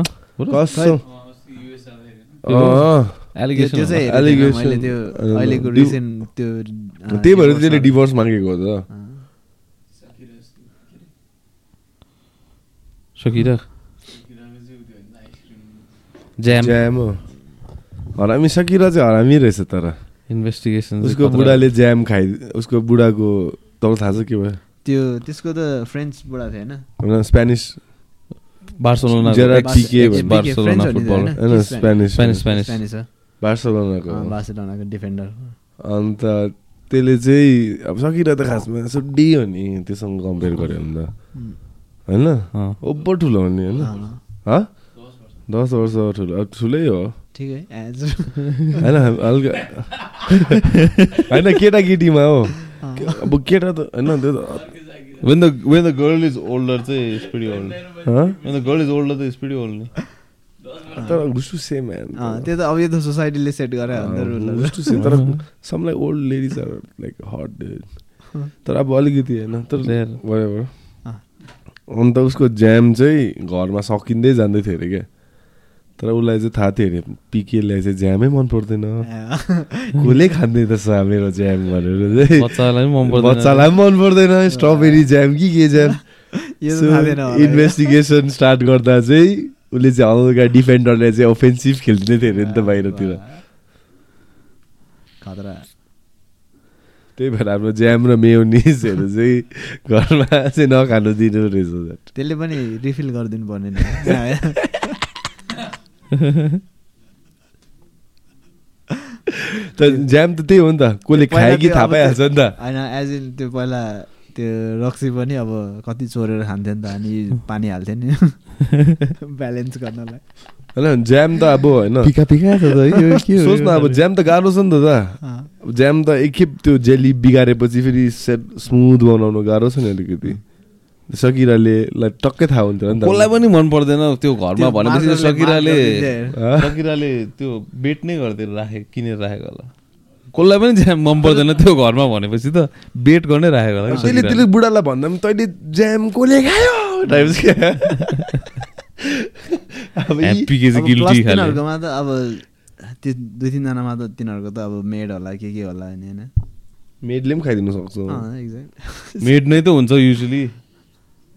Speaker 1: त्यही भएर त्यसले। डिभोर्स मागेको हो त।
Speaker 3: सकिरा ज्याम
Speaker 1: ज्याम हो हरामी सकिरा चाहिँ हरामी रहेछ तर
Speaker 3: इन्भेस्टिगेसन
Speaker 1: उसको बुढाले ज्याम खाइ उसको बुढाको तपाईँलाई थाहा छ के भयो
Speaker 2: त्यो त्यसको त फ्रेन्च बुढा थियो होइन?
Speaker 3: Spanish
Speaker 2: Barcelona Pique Barcelona
Speaker 3: football
Speaker 2: त्यो,
Speaker 1: होइन
Speaker 2: कि
Speaker 1: स्पेनिस
Speaker 3: स्पेनिस स्पेनिस
Speaker 2: स्पेनिस हो
Speaker 1: बार्सलोनाको
Speaker 2: अँ,
Speaker 1: हो।
Speaker 2: बार्सिलोनाको डिफेन्डर
Speaker 1: अन्त त्यसले चाहिँ अब सकिरा त खासमा सुड्डी हो नि त्योसँग कम्पेयर गऱ्यो भने त। होइन। ओभर ठुलो हो नि होइन? हँ? दस वर्ष ठुलो अब ठुलै हो।
Speaker 2: ठिकै
Speaker 1: होइन हल्का होइन केटाकेटीमा हो। अब केटा त होइन त्यो त
Speaker 3: when the when the girl is older चाहिँ
Speaker 1: हँ?
Speaker 3: when the girl is older चाहिँ is pretty old नि
Speaker 1: तर गुस्टु सेम
Speaker 2: त्यो त अब यो त सोसाइटीले सेट गरे त
Speaker 1: गुस्टु सेम तर some like old ladies are like hot तर अब अलिकति होइन तर.
Speaker 2: अँ।
Speaker 1: अन्त उसको ज्याम चाहिँ घरमा सकिँदै जाँदै थियो अरे क्या। तर उसलाई चाहिँ थाहा थियो अरे पिकेलाई चाहिँ ज्यामै मन पर्दैन। कसले त सा मेरो ज्याम भनेर चाहिँ।
Speaker 3: बच्चालाई पनि मन पर्दैन।
Speaker 1: बच्चालाई पनि मन पर्दैन स्ट्रबेरी ज्याम कि के ज्याम। इन्भेस्टिगेसन स्टार्ट गर्दा चाहिँ उसले चाहिँ हल्का डिफेन्डरलाई चाहिँ ओफेन्सिभ खेल्दै थियो अरे नि त बाहिरतिर। त्यही भएर हाम्रो ज्याम र मेयोनिजहरू चाहिँ घरमा चाहिँ नखानु दिनु रहेछ।
Speaker 2: त्यसले पनि रिफिल गरिदिनु पर्ने
Speaker 1: त ज्याम त त्यही हो नि त। कसले खायो कि थाहा पाइहाल्छ नि त।
Speaker 2: होइन एज इन त्यो पहिला त्यो रक्सी पनि अब कति चोरेर खान्थ्यो नि त अनि पानी हाल्थ्यो नि। ब्यालेन्स गर्नलाई।
Speaker 1: होइन ज्याम त अब होइन। सोच्न अब ज्याम त गाह्रो छ नि त ज्याम त एकखेप त्यो जेली बिगारेपछि फेरि सेट स्मुथ बनाउनु गाह्रो छ नि अलिकति। सकिराले लाई टक्कै थाहा हुन्थ्यो नि त
Speaker 3: कसलाई पनि मन पर्दैन त्यो घरमा भनेपछि सकिराले। सकिराले त्यो बेट नै गरिदिएर राखे किनेर राखेको होला कसलाई पनि ज्याम मन पर्दैन त्यो घरमा भनेपछि त बेट गर्नै राखेको होला
Speaker 1: त्यसले। त्यसले बुढालाई भन्दा पनि तैँले ज्याम कसले खायो।
Speaker 2: तिनीहरूकोमा त अब त्यो दुई तिनजनामा त तिनीहरूको त अब मेड होला के के होला नि होइन
Speaker 1: मेडले पनि खाइदिनु सक्छ।
Speaker 3: मेड नै त हुन्छ युजली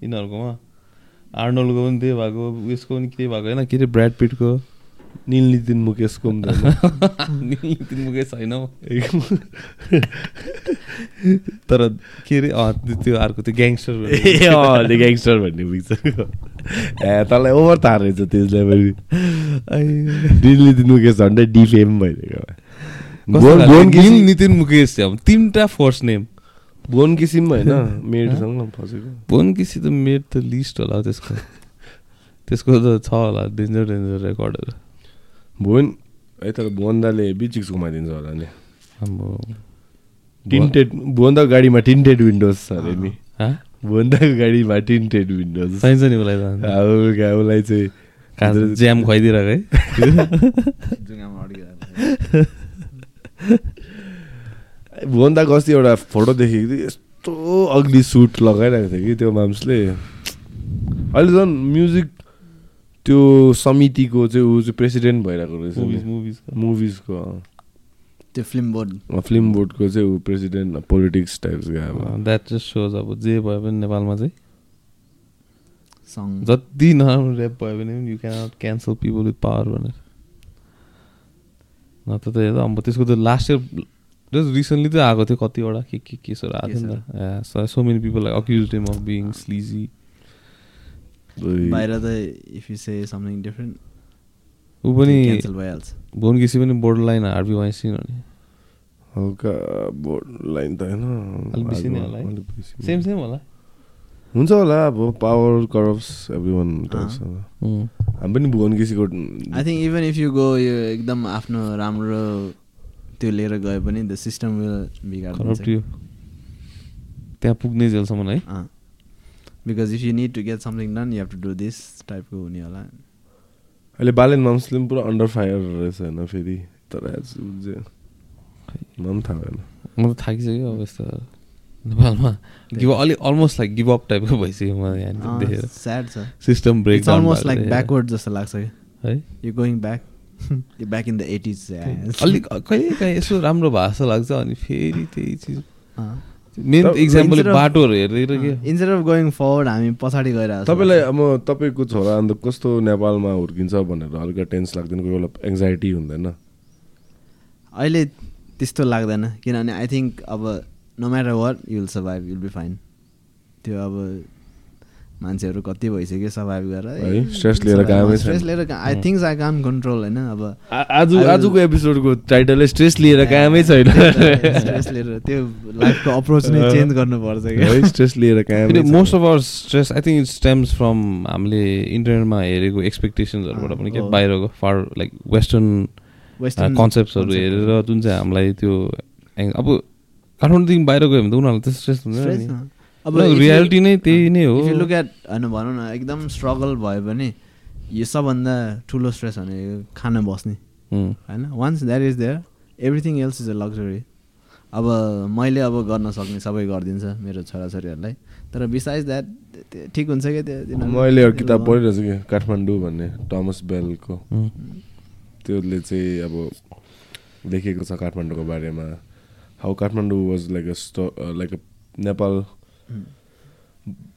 Speaker 3: यिनीहरूकोमा। आर्नोल्डको पनि त्यही भएको उयसको पनि त्यही भएको। होइन के अरे ब्राड पिटको?
Speaker 1: निल नितिन मुकेशको पनि त
Speaker 3: नितिन मुकेश छैन तर के अरे त्यो- अर्को त्यो ग्याङ्स्टर
Speaker 1: ए ग्याङ्स्टर भन्ने पिक्चरको ए तँलाई ओभर थाहा रहेछ त्यसलाई पनि। निल नितिन मुकेश झन्डै डिफेम भइदिएको।
Speaker 3: नितिन मुकेश तिनवटा फर्स्ट नेम
Speaker 1: बोन किसिम होइन? मेडसँग फसेको।
Speaker 3: बोन किसी त मेड त लिस्ट होला त्यसको। त्यसको त छ होला डेन्जर डेन्जर रेकर्डहरू
Speaker 1: भुवन है तर भुवन्दाले बिचिक्स घुमाइदिन्छ होला नि।
Speaker 3: हाम्रो
Speaker 1: टिन्टेड भुवन्दा गाडीमा टिन्टेड विन्डोज छ अरे नि।
Speaker 3: हाँ?
Speaker 1: भुवन्दाको गाडीमा टिन्टेड विन्डोज
Speaker 3: चाहिन्छ नि उसलाई त
Speaker 1: उसलाई चाहिँ
Speaker 3: ज्याम खुवाइदिरहेको है।
Speaker 1: भुवन्दाको अस्ति एउटा फोटो देखेको थिएँ यस्तो अग्ली सुट लगाइरहेको थियो कि त्यो माम्सले अहिले झन् म्युजिक त्यो समितिको चाहिँ ऊ चाहिँ प्रेसिडेन्ट भइरहेको रहेछ
Speaker 3: मुभिज मुभिजको
Speaker 2: त्यो फिल्म बोर्ड
Speaker 1: फिल्म बोर्डको चाहिँ ऊ प्रेसिडेन्ट पोलिटिक्स टाइप्सको अब
Speaker 3: द्याट जस्ट सोज अब जे भयो भने नेपालमा चाहिँ। जति नराम्रो ऱ्याप भयो भने you cannot cancel people with power भनेर। न त हेर अब त्यसको त लास्ट इयर जस्ट रिसेन्टली त आएको थियो कतिवटा के के केसहरू आएको थियो नि त so many people like accuse him of being sleazy
Speaker 2: बाहिर त if you say something different
Speaker 3: ऊ पनि
Speaker 2: क्यान्सल भइहाल्छ
Speaker 3: भुवन किसी पनि बोर्डर लाइन हार्बी वाइसिन हो नि
Speaker 1: हल्का बोर्ड लाइन त होइन।
Speaker 3: सेम सेम होला
Speaker 1: हुन्छ होला अब पावर करप्स एभ्री वान. हामी पनि Bhuwan किसीको
Speaker 2: I think even if you go यो एकदम आफ्नो राम्रो त्यो लिएर गए पनि द सिस्टम विल
Speaker 3: करप्ट
Speaker 2: बिगाडिदिन्छ
Speaker 3: यो त्यहाँ पुग्ने जेलसम्म है?
Speaker 2: Because if you need to get something done you have to do this टाइपको हुने होला।
Speaker 1: अहिले बालेन माम्सले पनि पुरा अन्डर फायर रहेछ होइन फेरि तर पनि थाहा भएन
Speaker 3: म त थाकिसक्यो अब यस्तो नेपालमा। गिभ अलिक अलमोस्ट लाइक गिभ अप टाइपको भइसक्यो मलाई यहाँ देखेर।
Speaker 2: स्याड छ।
Speaker 3: System break
Speaker 2: it's almost like backward जस्तो लाग्छ कि
Speaker 3: है?
Speaker 2: You going back back in the eighties
Speaker 3: अलिक कहिले काहीँ यसो राम्रो भाषा लाग्छ अनि फेरि त्यही चिज। मेन इक्जाम्पल बाटोहरू हेरेर के?
Speaker 2: इन्स्टेड अफ गोइङ फरवर्ड हामी पछाडि गइरहेको
Speaker 1: तपाईँलाई अब तपाईँको छोरा अन्त कस्तो नेपालमा हुर्किन्छ भनेर हल्का टेन्स लाग्दैन कोही बेला एङ्जाइटी हुँदैन?
Speaker 2: अहिले त्यस्तो लाग्दैन किनभने आई थिङ्क अब no matter what you will survive you'll be fine त्यो अब मान्छेहरू कति भइसक्यो सर्भाइभ गरेर।
Speaker 1: है, stress लिएर कामै
Speaker 2: स्ट्रेस
Speaker 1: छैन।
Speaker 2: लिएर I think I can control होइन? अब
Speaker 1: आज आजको एपिसोडको टाइटलै स्ट्रेस लिएर कामै छैन
Speaker 2: स्ट्रेस लिएर त्यो लाइफको अप्रोच नै चेन्ज गर्नुपर्छ
Speaker 1: है स्ट्रेस लिएर कामै।
Speaker 3: Most of our stress I think it stems from हामीले इन्टरनेटमा हेरेको एक्सपेक्टेसन्सहरूबाट पनि के
Speaker 2: हो।
Speaker 3: बाहिरको फार लाइक वेस्टर्न
Speaker 2: वेस्टर्न
Speaker 3: कन्सेप्ट्सहरू हेरेर जुन चाहिँ हामीलाई त्यो अब काठमाडौँदेखि बाहिर गयो भने त उनीहरूलाई त स्ट्रेस हुँदैन
Speaker 2: स्ट्रेस
Speaker 3: नि।
Speaker 2: अब
Speaker 3: रियालिटी नै त्यही नै हो।
Speaker 2: इफ यु लुक एट होइन भनौँ न एकदम स्ट्रगल भयो भने यो सबभन्दा ठुलो स्ट्रेस भनेको खान बस्ने।
Speaker 3: उम्.
Speaker 2: होइन once that is there everything else is a luxury अब मैले अब गर्न सक्ने सबै गरिदिन्छ मेरो छोराछोरीहरूलाई। तर बिसाइज द्याट ठिक हुन्छ क्या त्यो तिनीहरू-
Speaker 1: म अहिले एउटा किताब पढिरहेको छु कि काठमाडौँ भन्ने टमस बेलको. त्यसले चाहिँ अब लेखेको छ काठमाडौँको बारेमा। How Kathmandu was like a stow like a Nepal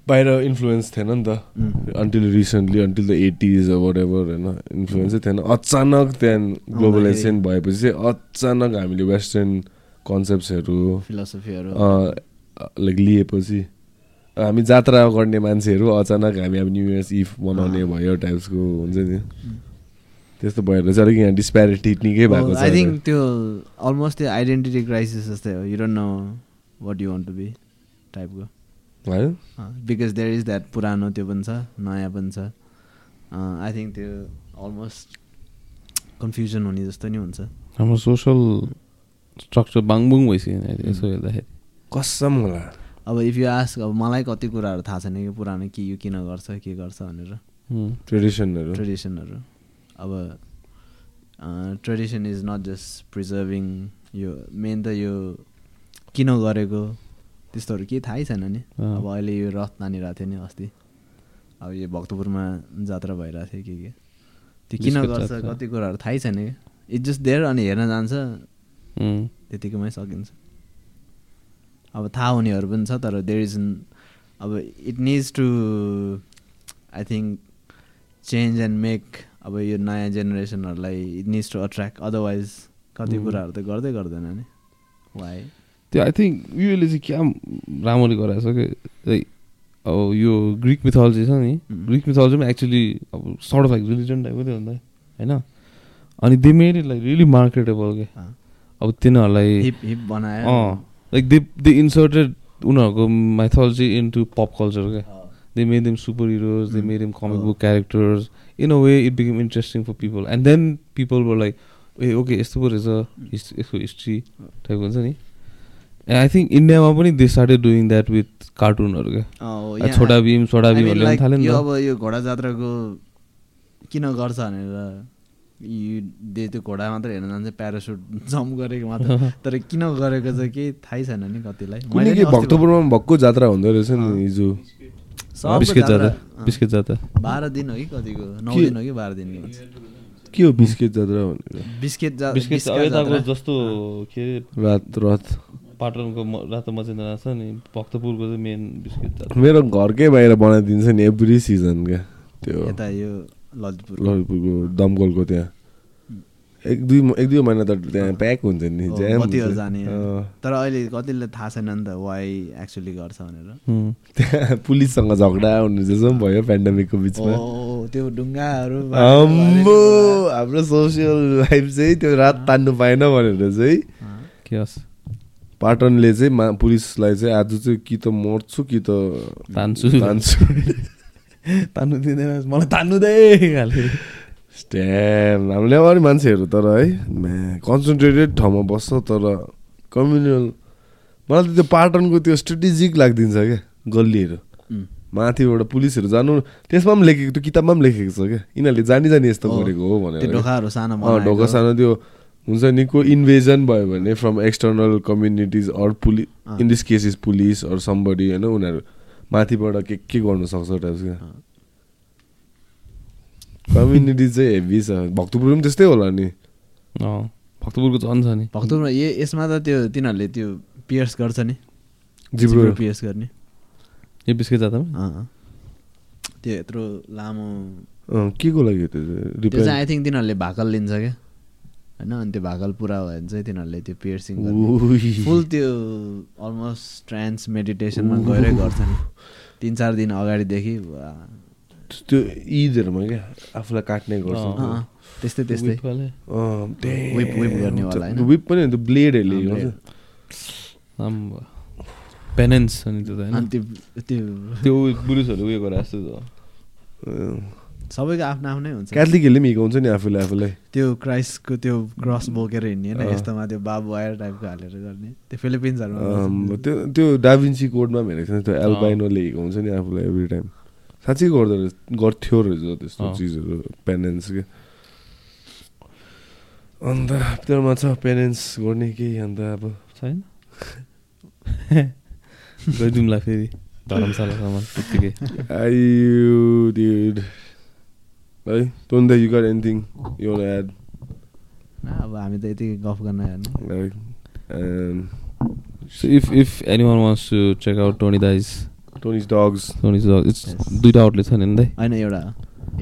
Speaker 1: बाहिर इन्फ्लुएन्स थिएन नि त until recently until the eighties whatever होइन इन्फ्लुएन्सै थिएन अचानक त्यहाँदेखि ग्लोबलाइजेसन भएपछि चाहिँ अचानक हामीले वेस्टर्न कन्सेप्ट्सहरू
Speaker 5: फिलोसफीहरू
Speaker 1: लाइक लिएपछि हामी जात्रा गर्ने मान्छेहरू अचानक हामी अब न्यु इयर्स इफ मनाउने भयो टाइप्सको हुन्छ नि। त्यस्तो भएर चाहिँ अलिक यहाँ डिस्प्यारिटी निकै भएको छ
Speaker 2: आई थिङ्क त्यो अलमोस्ट त्यो आइडेन्टिटी क्राइसिस जस्तै हो। You don't know what you want to be टाइपको बिकज देयर इज द्याट पुरानो त्यो पनि छ नयाँ पनि छ। आई थिङ्क त्यो अलमोस्ट कन्फ्युजन हुने जस्तो नि हुन्छ।
Speaker 3: हाम्रो सोसल स्ट्रक्चर बाङबुङ भइसक्यो यसो हेर्दाखेरि।
Speaker 1: कसम होला।
Speaker 2: अब इफ यु आस्क अब मलाई कति कुराहरू थाहा छैन कि पुरानो कि यो किन गर्छ के गर्छ भनेर।
Speaker 1: ट्रेडिसनहरू
Speaker 2: ट्रेडिसनहरू अब tradition is not just preserving यो मेन त यो किन गरेको त्यस्तोहरू केही थाहै छैन नि। अब अहिले यो रथ तानिरहेको थियो नि अस्ति। अब यो भक्तपुरमा जात्रा भइरहेको थियो के के। त्यो किन गर्छ। कति कुराहरू थाहै छैन कि। इट जस्ट देयर अनि हेर्न जान्छ। त्यतिकैमै सकिन्छ। अब थाहा हुनेहरू पनि छ तर देयर इज अब it needs to I think change and make अब यो नयाँ जेनेरेसनहरूलाई it needs to attract otherwise कति. कुराहरू त गर्दै गर्दैन नि। वाइ
Speaker 3: त्यो आई थिङ्क युले चाहिँ क्या राम्ररी गराएको छ कि लाइक अब यो ग्रिक मिथोलोजी छ नि. ग्रिक मिथोलोजीमा एक्चुली अब सर्ट अफ लाइक रिलिजन टाइपको थियो नि त होइन? अनि they made it like really marketable के। अब तिनीहरूलाई अँ लाइक दे दे इन्सर्टेड उनीहरूको माइथोलोजी इन्टु पप कल्चर क्या they made them
Speaker 2: superheroes
Speaker 3: they. Made them
Speaker 2: comic.
Speaker 3: Book characters in a way it become interesting for people and then people were like ah okay यस्तो पो रहेछ यसको हिस्ट्री टाइपको हुन्छ नि? आई थिङ्क इन्डियामा पनि they started doing that with कार्टुनहरू क्या छोटा भीम छोटा भीमहरूले पनि थाल्यो नि
Speaker 2: अब यो घोडा जात्राको किन गर्छ भनेर यो दे त्यो घोडा मात्र हेर्न जान्छ प्यारासुट जम्प गरेको मात्र। तर किन गरेको चाहिँ केही थाहै छैन नि कतिलाई। मैले
Speaker 1: के भक्तपुरमा भक्कु जात्रा हुँदो रहेछ नि। हिजो।
Speaker 3: बिस्किट
Speaker 2: जात्रा,
Speaker 3: बिस्किट जाता
Speaker 2: बाह्र दिन हो कि कतिको? नौ दिन हो कि बाह्र दिनको?
Speaker 1: के हो बिस्किट जात्रा भनेर?
Speaker 2: बिस्किट
Speaker 3: बिस्किट
Speaker 2: जात्रा।
Speaker 3: जस्तो के अरे?
Speaker 1: रात रथ
Speaker 3: पाटनको म- रातो मचिन्द्र छ नि। भक्तपुरको चाहिँ मेन बिस्किट
Speaker 1: मेरो घरकै बाहिर बनाइदिन्छ नि एभ्री सिजन क्या। त्यो
Speaker 2: यता यो ललितपुर।
Speaker 1: ललितपुरको दमकलको त्यहाँ। एक दुई एक दुई महिना त त्यहाँ प्याक हुन्छ नि।
Speaker 2: जाने। तर अहिले कतिले थाहा छैन नि त वाइ एक्चुली गर्छ भनेर।
Speaker 1: त्यहाँ पुलिससँग झगडा हुने जस्तो पनि भयो पेन्डेमिकको बिचमा।
Speaker 2: त्यो ढुङ्गाहरू
Speaker 1: आम्बो हाम्रो सोसियल लाइफ चाहिँ त्यो रात तान्नु पाएन भनेर चाहिँ
Speaker 3: के होस्
Speaker 1: पाटनले चाहिँ मा पुलिसलाई चाहिँ आज चाहिँ कि त मर्छु कि त
Speaker 3: तान्छु।
Speaker 1: तान्छु।
Speaker 3: तान्नु दिँदैन मलाई तान्नु दे
Speaker 1: स्ट्याम हामीले अरू मान्छेहरू तर है कन्सन्ट्रेटेड ठाउँमा बस्छ तर कम्युनल मलाई त त्यो पाटनको त्यो स्ट्रेटेजिक लाग्दिन्छ क्या गल्लीहरू। माथिबाट पुलिसहरू जानु त्यसमा पनि लेखेको त्यो किताबमा पनि लेखेको छ क्या। यिनीहरूले जानी जानी यस्तो गरेको हो भनेर।
Speaker 2: ढोकाहरू सानो।
Speaker 1: ढोका सानो त्यो हुन्छ नि को इन्भेजन भयो भने from external communities or
Speaker 2: police.
Speaker 1: In this case is police or somebody होइन उनीहरू माथिबाट के के गर्नु सक्छ टाइप्स क्या
Speaker 2: अँ।
Speaker 1: कम्युनिटी चाहिँ हेभी छ। भक्तपुर पनि त्यस्तै होला नि।
Speaker 3: भक्तपुरको झन् छ नि।
Speaker 2: भक्तपुरमा ए यसमा त त्यो तिनीहरूले त्यो पियर्स गर्छ नि।
Speaker 1: जिब्रो।
Speaker 2: पियर्स गर्ने।
Speaker 3: यो जातामा?
Speaker 2: अँ, अँ। त्यो यत्रो लामो
Speaker 1: के को लागि त्यो चाहिँ?
Speaker 2: आई थिङ्क तिनीहरूले भाकल लिन्छ क्या। होइन? अनि त्यो भाकल पुरा भयो भने चाहिँ तिनीहरूले त्यो पियर्सिङ। फुल त्यो अलमोस्ट ट्रान्स मेडिटेसनमा गएरै गर्छ नि तिन चार दिन अगाडिदेखि।
Speaker 1: त्यो ईदहरूमा क्या आफूलाई काट्ने गर्छ
Speaker 2: त्यस्तै त्यस्तै। गर्नेवाला होइन?
Speaker 1: विप पनि त्यो ब्लेडहरूले गर्छ।
Speaker 3: पेनेन्स त्यो त
Speaker 2: अनि
Speaker 3: होइन
Speaker 2: त्यो त्यो
Speaker 3: त्यो पुलिसहरू उयो गरे जस्तो।
Speaker 2: सबैको आफ्नो आफ्नै हुन्छ।
Speaker 1: क्याथलिकहरूले पनि हिर्काउँछ नि आफूले आफूलाई
Speaker 2: त्यो क्राइस्टको त्यो क्रस बोकेर हिँड्ने होइन। यस्तोमा त्यो बाब वायर टाइपको हालेर गर्ने। त्यो फिलिपिन्सहरूमा।
Speaker 1: त्यो त्यो डाभिन्सी कोडमा पनि हेरेको छ त्यो एल्बाइनोले हिर्काउँछ नि आफूलाई एभ्री टाइम साँच्चै गर्दो रहेछ गर्थ्यो रहेछ त्यस्तो। चिजहरू पेरेन्ट्स के। अन्त तेरोमा छ पेरेन्ट्स गर्ने केही अन्त अब
Speaker 3: छैन। गइदिउँला फेरि। धर्मशालासम्म त्यत्तिकै।
Speaker 1: आयु है? Don't you got anything you want to add.
Speaker 2: न, अब हामी त यति गफ गर्न
Speaker 3: So if if anyone wants to check out Tony Dice
Speaker 1: Tony's dogs
Speaker 3: Tony's it's
Speaker 2: Yes.
Speaker 3: दुइटा आउटलेट छ नि दाइ
Speaker 2: होइन एउटा।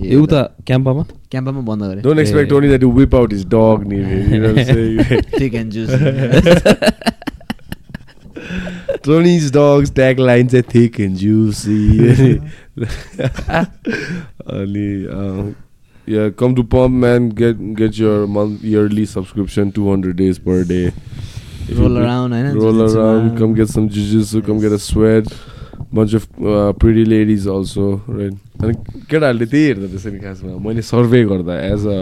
Speaker 3: एउटा क्याम्पामा?
Speaker 2: क्याम्पामा बन्द गरे।
Speaker 1: Don't expect Tony that whip out his dog नि you know, say-
Speaker 2: thick and juice
Speaker 1: Tony's dogs tagline चाहिँ thick and juicy अनि uh, yeah come to pump man get get your month yearly subscription 200 days per day If
Speaker 2: Roll around, होइन,
Speaker 1: roll around come get some jujitsu come get a sweat bunch of uh, pretty ladies also right अनि केटाहरूले त्यही हेर्दा त्यसै नि खासमा मैले सर्वे गर्दा एज अ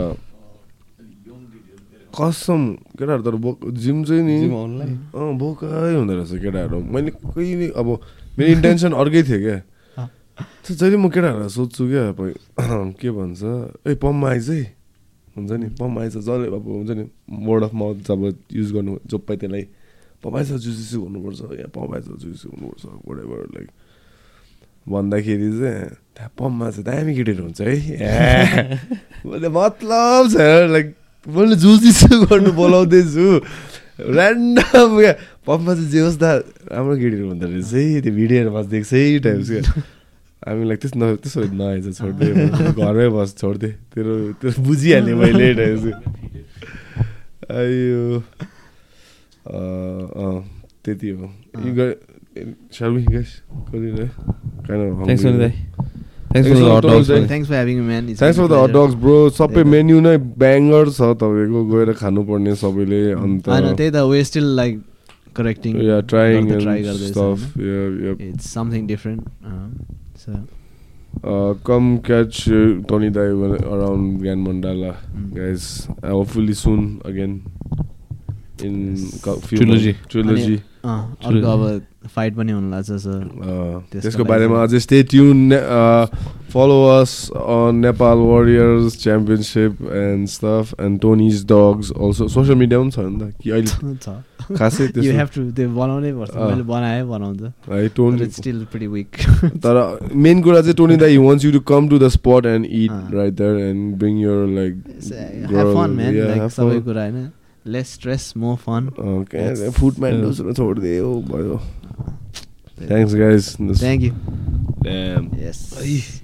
Speaker 1: कसम केटाहरू तर बोक जिम चाहिँ नि? अँ बोकै हुँदो रहेछ केटाहरू। मैले कहिले अब मेरो इन्टेन्सन अर्कै थियो क्या। जहिले म केटाहरूलाई सोध्छु क्या अब के भन्छ ए पम्पमा आइज है? हुन्छ नि पम्पमा आइज जसले अब हुन्छ नि वर्ड अफ माउथ जब युज गर्नु जो पाइ त्यसलाई पम्प आइज जुसिसु भन्नुपर्छ या आइज जुसिसु भन्नुपर्छ whatever लाइक भन्दाखेरि चाहिँ त्यहाँ पम्पमा चाहिँ दामी केटीहरू हुन्छ है? मतलब छ लाइक मैले जुसिसु गर्नु बोलाउँदैछु। ऱ्यान्डम क्या। चाहिँ जे होस् त राम्रो केटीहरू हुँदो रहेछ। है त्यो भिडियोहरूमा देख्छ है टाइप्स क्या हामी लाइक त्यस न त्यसो नआएछ छोडिदिए घरमै बस छोडिदिए तेरो तेरो बुझिहालेँ मैले अँ, अँ, त्यति हो। You Shall thanks for
Speaker 3: for
Speaker 1: the
Speaker 3: hot
Speaker 1: hot dogs,
Speaker 3: dogs
Speaker 1: दाइ।
Speaker 2: Thanks for having man
Speaker 1: thanks for the hot dogs bro सबै। मेन्यु नै ब्याङ्गर छ तपाईँको गएर खानुपर्ने सबैले अन्त
Speaker 2: त्यही त way still like correcting
Speaker 1: yeah trying
Speaker 2: try it's something different
Speaker 1: so come catch Tony Dai around Gyan Mandala,
Speaker 2: Mm.
Speaker 1: guys. Uh, hopefully soon again in
Speaker 2: Yes.
Speaker 1: co- few
Speaker 3: Trilogy.
Speaker 1: months. Trilogy.
Speaker 2: अर्को अब फाइट पनि हुनु लाग्छ सो
Speaker 1: Uh,
Speaker 2: त्यसको
Speaker 1: बारेमा अझै stay tune follow us on Nepal warriors championship and stuff and Tony's dogs also social media पनि छ नि त कि अहिले
Speaker 2: छ।
Speaker 1: खासै
Speaker 2: यु हेभ टु त्यो बनाउनै पर्छ। मैले बनाएँ बनाउँछ।
Speaker 1: है टोनी
Speaker 2: स्टिल प्रिटी विक
Speaker 1: तर मेन कुरा चाहिँ टोनी दाई wants you to come
Speaker 2: to
Speaker 1: the spot and eat. Right there
Speaker 2: and bring your like सबै कुरा होइन। Less stress more fun
Speaker 1: food म्यान्डोस छोडिदियो भयो Thanks, guys.
Speaker 2: This Thank you.
Speaker 1: Damn.
Speaker 2: Yes.